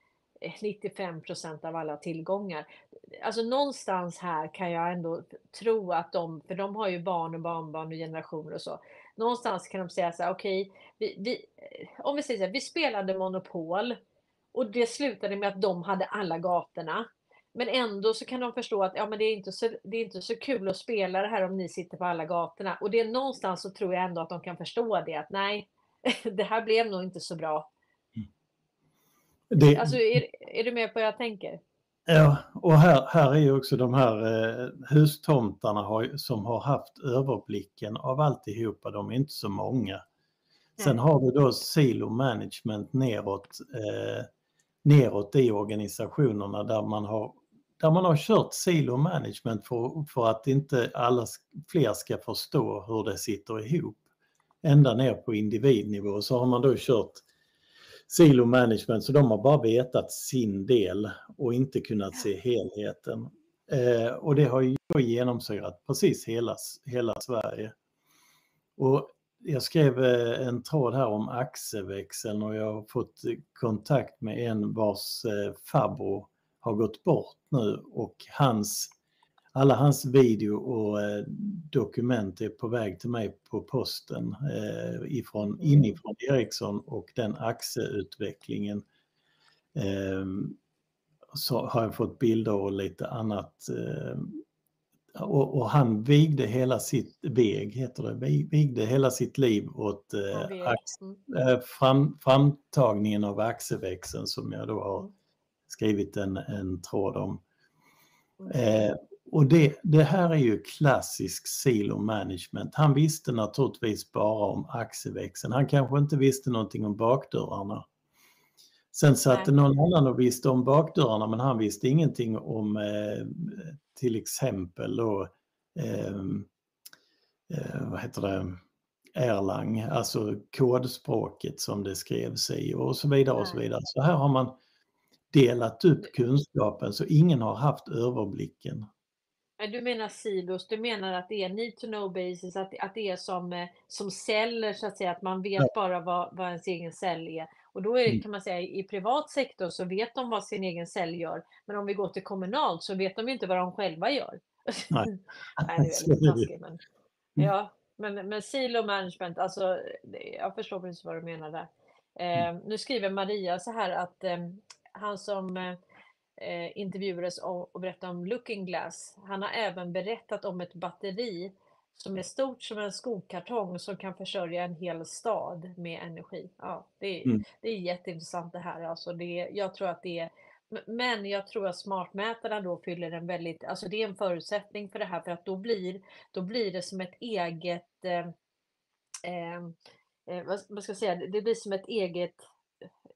eh, 95 procent av alla tillgångar. Alltså någonstans här kan jag ändå tro att de, för de har ju barn och barnbarn och generationer och så. Någonstans kan de säga så här, okej, okay, vi, vi, eh, om vi säger så här, vi spelade Monopol och det slutade med att de hade alla gatorna. Men ändå så kan de förstå att ja, men det, är inte så, det är inte så kul att spela det här om ni sitter på alla gatorna. Och det är någonstans så tror jag ändå att de kan förstå det att nej, det här blev nog inte så bra. Det... Alltså, är, är du med på vad jag tänker? Ja, och här, här är ju också de här eh, hustomtarna har, som har haft överblicken av alltihopa, de är inte så många. Sen har du då silo management neråt eh, neråt i organisationerna där man har, där man har kört silo management för, för att inte alla fler ska förstå hur det sitter ihop. Ända ner på individnivå så har man då kört silo management så de har bara vetat sin del och inte kunnat se helheten. Eh, och det har ju genomsyrat precis hela, hela Sverige. Och jag skrev eh, en tråd här om axelväxeln och jag har fått kontakt med en vars eh, farbror har gått bort nu och hans, alla hans video och eh, dokument är på väg till mig på posten eh, ifrån, mm. inifrån Ericsson och den axeutvecklingen. Eh, så har jag fått bilder och lite annat. Och, och, han vigde hela sitt väg, heter det, vigde hela sitt liv åt eh, ax, mm. eh, fram, framtagningen av axelväxeln som jag då har mm. skrivit en, en tråd om. Mm. Eh, och det, det, här är ju klassisk silo management. Han visste naturligtvis bara om axelväxeln. Han kanske inte visste någonting om bakdörrarna. Sen satt det någon annan och visste om bakdörrarna men han visste ingenting om eh, till exempel då, eh, eh, vad heter det, Erlang, alltså kodspråket som det skrevs i och så vidare och så vidare. Så här har man delat upp kunskapen så ingen har haft överblicken. Du menar silos, du menar att det är need to know basis, att, att det är som, eh, som celler så att säga, att man vet ja. bara vad, vad ens egen cell är. Och då är, mm. kan man säga i privat sektor så vet de vad sin egen cell gör. Men om vi går till kommunalt så vet de inte vad de själva gör. Nej, Nej det är väldigt taskigt. Men, mm. ja, men, men silo management, alltså jag förstår precis vad du menar där. Eh, nu skriver Maria så här att eh, han som eh, intervjuades och, och berättade om Looking Glass, han har även berättat om ett batteri som är stort som en skokartong som kan försörja en hel stad med energi. Ja, det, är, mm. det är jätteintressant det här. Alltså det, jag tror att det är, men jag tror att smartmätarna då fyller en väldigt, alltså det är en förutsättning för det här för att då blir, då blir det som ett eget, eh, eh, eh vad, vad ska jag säga, det blir som ett eget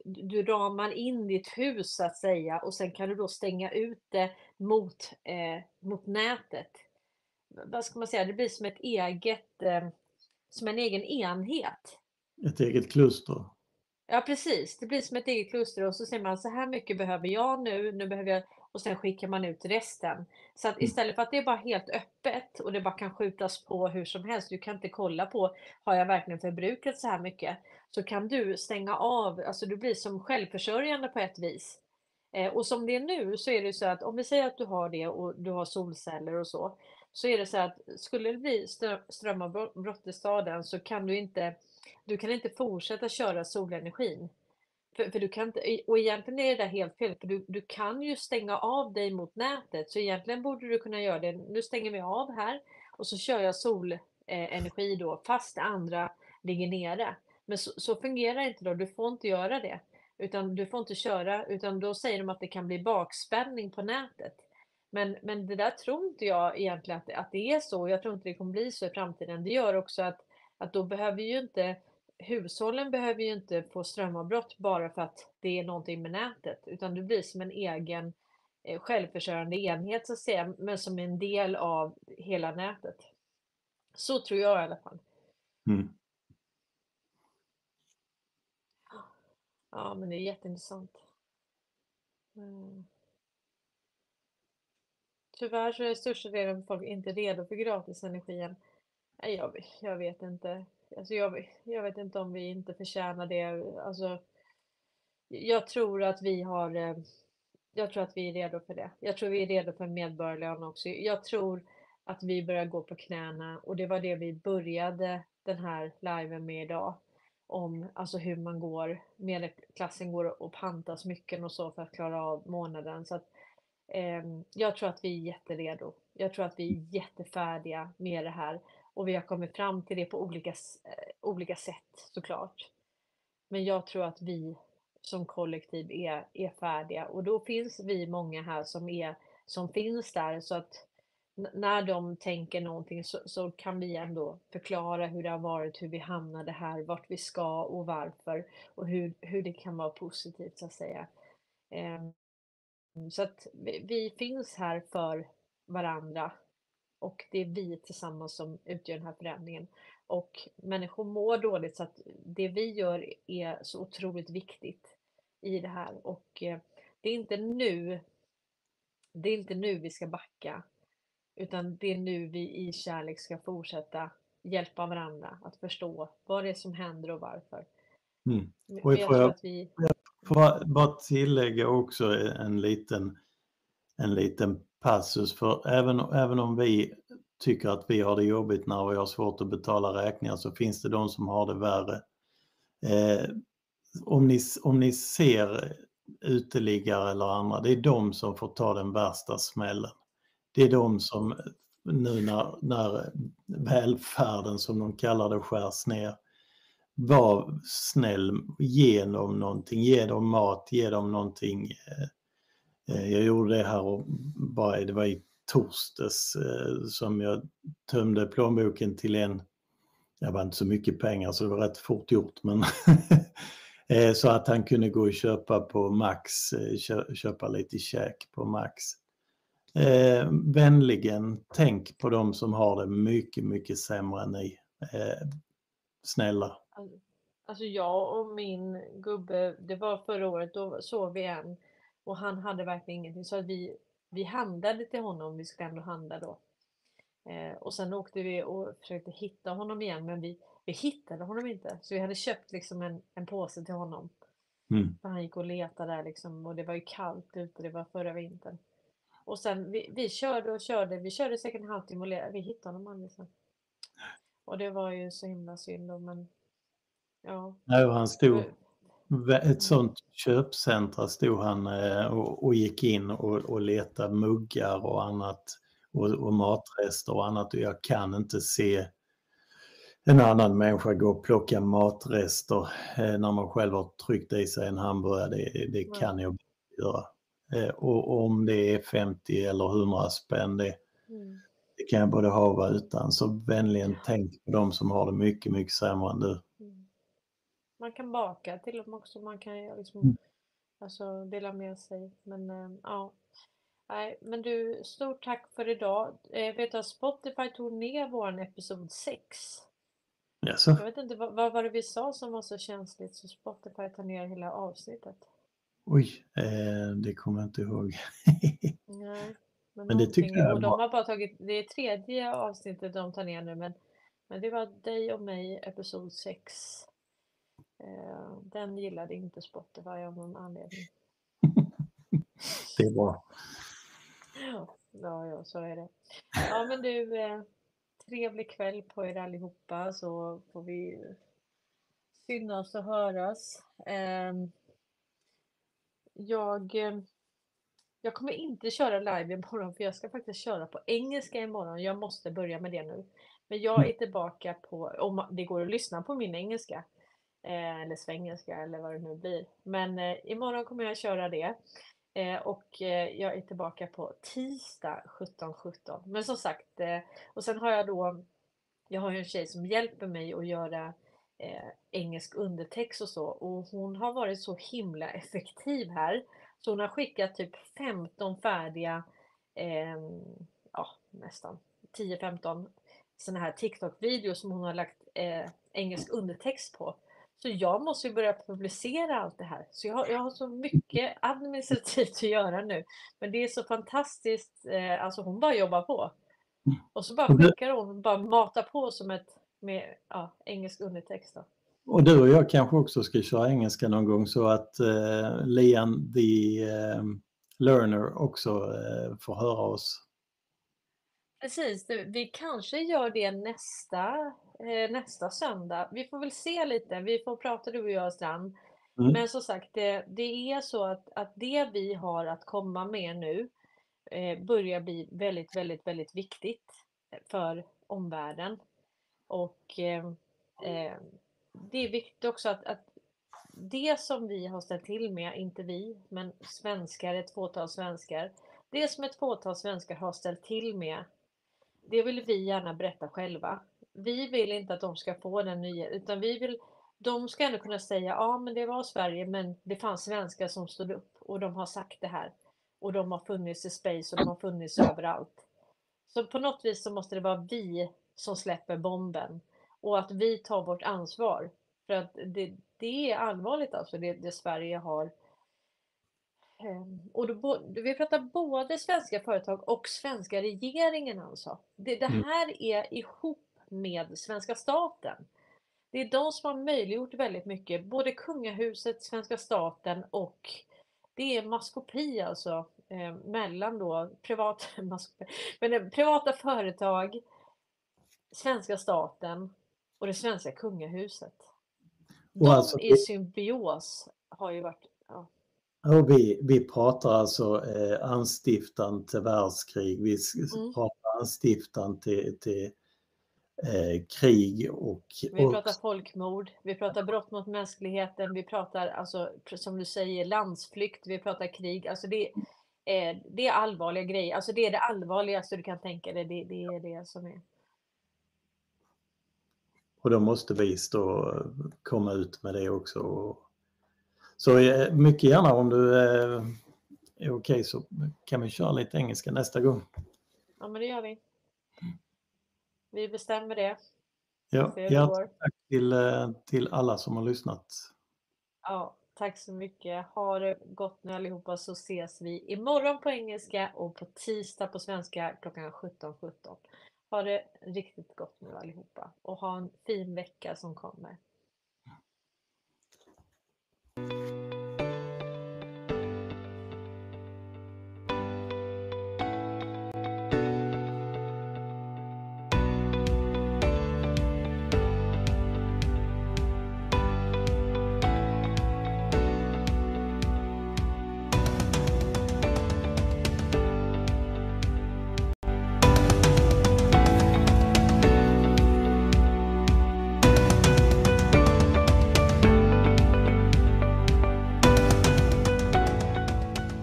du ramar in ditt hus så att säga och sen kan du då stänga ut det mot, eh, mot nätet vad ska man säga, det blir som ett eget, eh, som en egen enhet. Ett eget kluster. Ja precis, det blir som ett eget kluster och så säger man så här mycket behöver jag nu, nu behöver jag och sen skickar man ut resten. Så att mm. istället för att det är bara helt öppet och det bara kan skjutas på hur som helst, du kan inte kolla på har jag verkligen förbrukat så här mycket? Så kan du stänga av, alltså du blir som självförsörjande på ett vis. Eh, och som det är nu så är det så att om vi säger att du har det och du har solceller och så, så är det så att skulle det bli strömavbrott i staden så kan du inte, du kan inte fortsätta köra solenergin. För, för du kan inte, och egentligen är det där helt fel, för du, du kan ju stänga av dig mot nätet, så egentligen borde du kunna göra det. Nu stänger vi av här och så kör jag solenergi då, fast det andra ligger nere. Men så, så fungerar det inte då, du får inte göra det. Utan du får inte köra, utan då säger de att det kan bli bakspänning på nätet. Men, men det där tror inte jag egentligen att, att det är så. Jag tror inte det kommer bli så i framtiden. Det gör också att, att då behöver ju inte hushållen behöver ju inte få strömavbrott bara för att det är någonting med nätet, utan det blir som en egen eh, självförsörjande enhet så att säga, men som en del av hela nätet. Så tror jag i alla fall. Mm. Ja, men det är jätteintressant. Mm. Tyvärr så är största delen av folk inte redo för gratis energi än. Jag, jag vet inte. Alltså jag, jag vet inte om vi inte förtjänar det. Alltså, jag tror att vi har eh, jag tror att vi är redo för det. Jag tror vi är redo för medborgarlön också. Jag tror att vi börjar gå på knäna och det var det vi började den här liven med idag. Om alltså hur man går, medelklassen går och pantar smycken och så för att klara av månaden. Så att Ehm, jag tror att vi är jätteredo. Jag tror att vi är jättefärdiga med det här och vi har kommit fram till det på olika, eh, olika sätt såklart. Men jag tror att vi som kollektiv är, är färdiga och då finns vi många här som, är, som finns där så att när de tänker någonting så, så, kan vi ändå förklara hur det har varit, hur vi hamnade här, vart vi ska och varför och hur, hur det kan vara positivt så att säga. Um, så att vi, vi finns här för varandra och det är vi tillsammans som utgör den här förändringen. Och människor mår dåligt så att det vi gör är så otroligt viktigt i det här. Och eh, det är inte nu, det är inte nu vi ska backa, utan det är nu vi i kärlek ska fortsätta hjälpa varandra att förstå vad det är som händer och varför. Mm. Och jag, jag, vi... Får bara tillägga också en liten, en liten passus för även, även om vi tycker att vi har det jobbigt när vi har svårt att betala räkningar så finns det de som har det värre. Eh, om, ni, om ni ser uteliggare eller andra, det är de som får ta den värsta smällen. Det är de som nu när, när välfärden som de kallar det skärs ner, var snäll, ge dem någonting, ge dem mat, ge dem någonting. Eh, eh, jag gjorde det här och bara, det var i torsdags eh, som jag tömde plånboken till en, det var inte så mycket pengar så det var rätt fort gjort men så att han kunde gå och köpa på Max, köpa lite käk på Max. Eh, vänligen tänk på de som har det mycket, mycket sämre än ni. Eh, snälla. Alltså jag och min gubbe, det var förra året, då såg vi en och han hade verkligen ingenting så att vi, vi handlade till honom, vi skulle ändå handla då. Eh, och sen åkte vi och försökte hitta honom igen men vi, vi hittade honom inte. Så vi hade köpt liksom en, en påse till honom. Mm. han gick och letade där liksom och det var ju kallt ute, det var förra vintern. Och sen vi, vi körde och körde, vi körde säkert en halvtimme och vi hittade honom aldrig sen. Och det var ju så himla synd då, men ja. Nej, han stod, ett sånt köpcentra stod han eh, och, och gick in och, och letade muggar och annat och, och matrester och annat och jag kan inte se en annan människa gå och plocka matrester eh, när man själv har tryckt i sig en hamburgare. Det, det kan jag göra. Eh, och om det är 50 eller 100 spänn, det, mm. det kan jag både ha och vara utan. Så vänligen tänk på de som har det mycket, mycket sämre än du. Man kan baka till dem också, man kan liksom, mm. alltså, dela med sig. Men äh, ja, Nej, men du, stort tack för idag. Eh, vet att Spotify tog ner vår episod 6? Yes. Jag vet inte, vad, vad var det vi sa som var så känsligt så Spotify tar ner hela avsnittet? Oj, eh, det kommer jag inte ihåg. Nej, men, men det tyckte jag de har bara tagit, det är tredje avsnittet de tar ner nu men, men det var dig och mig, episod 6. Eh, den gillade inte Spotify av någon anledning. det är bra. Ja, ja, så är det. Ja, men du, eh, trevlig kväll på er allihopa så får vi synas och höras. Eh, jag, eh, jag kommer inte köra live imorgon för jag ska faktiskt köra på engelska imorgon. Jag måste börja med det nu. Men jag mm. är tillbaka på, om det går att lyssna på min engelska. Eh, eller svengelska eller vad det nu blir. Men eh, imorgon kommer jag köra det. Eh, och eh, jag är tillbaka på tisdag 17.17. 17. Men som sagt, eh, och sen har jag då, jag har ju en tjej som hjälper mig att göra eh, engelsk undertext och så. Och hon har varit så himla effektiv här. Så hon har skickat typ 15 färdiga, eh, ja nästan 10-15 sådana här TikTok-videos som hon har lagt eh, engelsk undertext på. Så jag måste ju börja publicera allt det här. Så jag har, jag har så mycket administrativt att göra nu. Men det är så fantastiskt. Eh, alltså hon bara jobbar på. Och så bara skickar hon, bara matar på som ett med ja, engelsk undertext. Då. Och du och jag kanske också ska köra engelska någon gång så att eh, Lian the eh, learner också eh, får höra oss. Precis, vi kanske gör det nästa, eh, nästa söndag. Vi får väl se lite, vi får prata du och jag Strand. Mm. Men som sagt, det, det, är så att, att det vi har att komma med nu eh, börjar bli väldigt, väldigt, väldigt viktigt för omvärlden. Och eh, eh, det är viktigt också att, att det som vi har ställt till med, inte vi, men svenskar, ett fåtal svenskar. Det som ett fåtal svenskar har ställt till med, det vill vi gärna berätta själva. Vi vill inte att de ska få den nya, utan vi vill, de ska ändå kunna säga, ja men det var Sverige, men det fanns svenskar som stod upp och de har sagt det här. Och de har funnits i space och de har funnits överallt. Så på något vis så måste det vara vi som släpper bomben och att vi tar vårt ansvar. För att det, det är allvarligt alltså, det, det Sverige har. Ehm, och då, vi pratar både svenska företag och svenska regeringen alltså. Det, det mm. här är ihop med svenska staten. Det är de som har möjliggjort väldigt mycket, både kungahuset, svenska staten och det är maskopi alltså eh, mellan då privat, men, eh, privata företag, svenska staten och det svenska kungahuset. De alltså, i symbios har ju varit, ja, och vi, vi pratar alltså eh, anstiftan till världskrig, vi Mm. pratar anstiftan till, till eh, krig och, vi och pratar folkmord, vi pratar brott mot mänskligheten, vi pratar alltså som du säger landsflykt, vi pratar krig, alltså det, eh, det är allvarliga grejer, alltså det är det allvarligaste du kan tänka dig, det, det är det som är. Och då måste vi stå komma ut med det också. Så eh, mycket gärna om du eh, är okej så kan vi köra lite engelska nästa gång. Ja men det gör vi. Vi bestämmer det. Ja, går. tack till, eh, till alla som har lyssnat. Ja, tack så mycket. Ha det gott nu allihopa så ses vi imorgon på engelska och på tisdag på svenska klockan 17.17. Ha det riktigt gott nu allihopa och ha en fin vecka som kommer.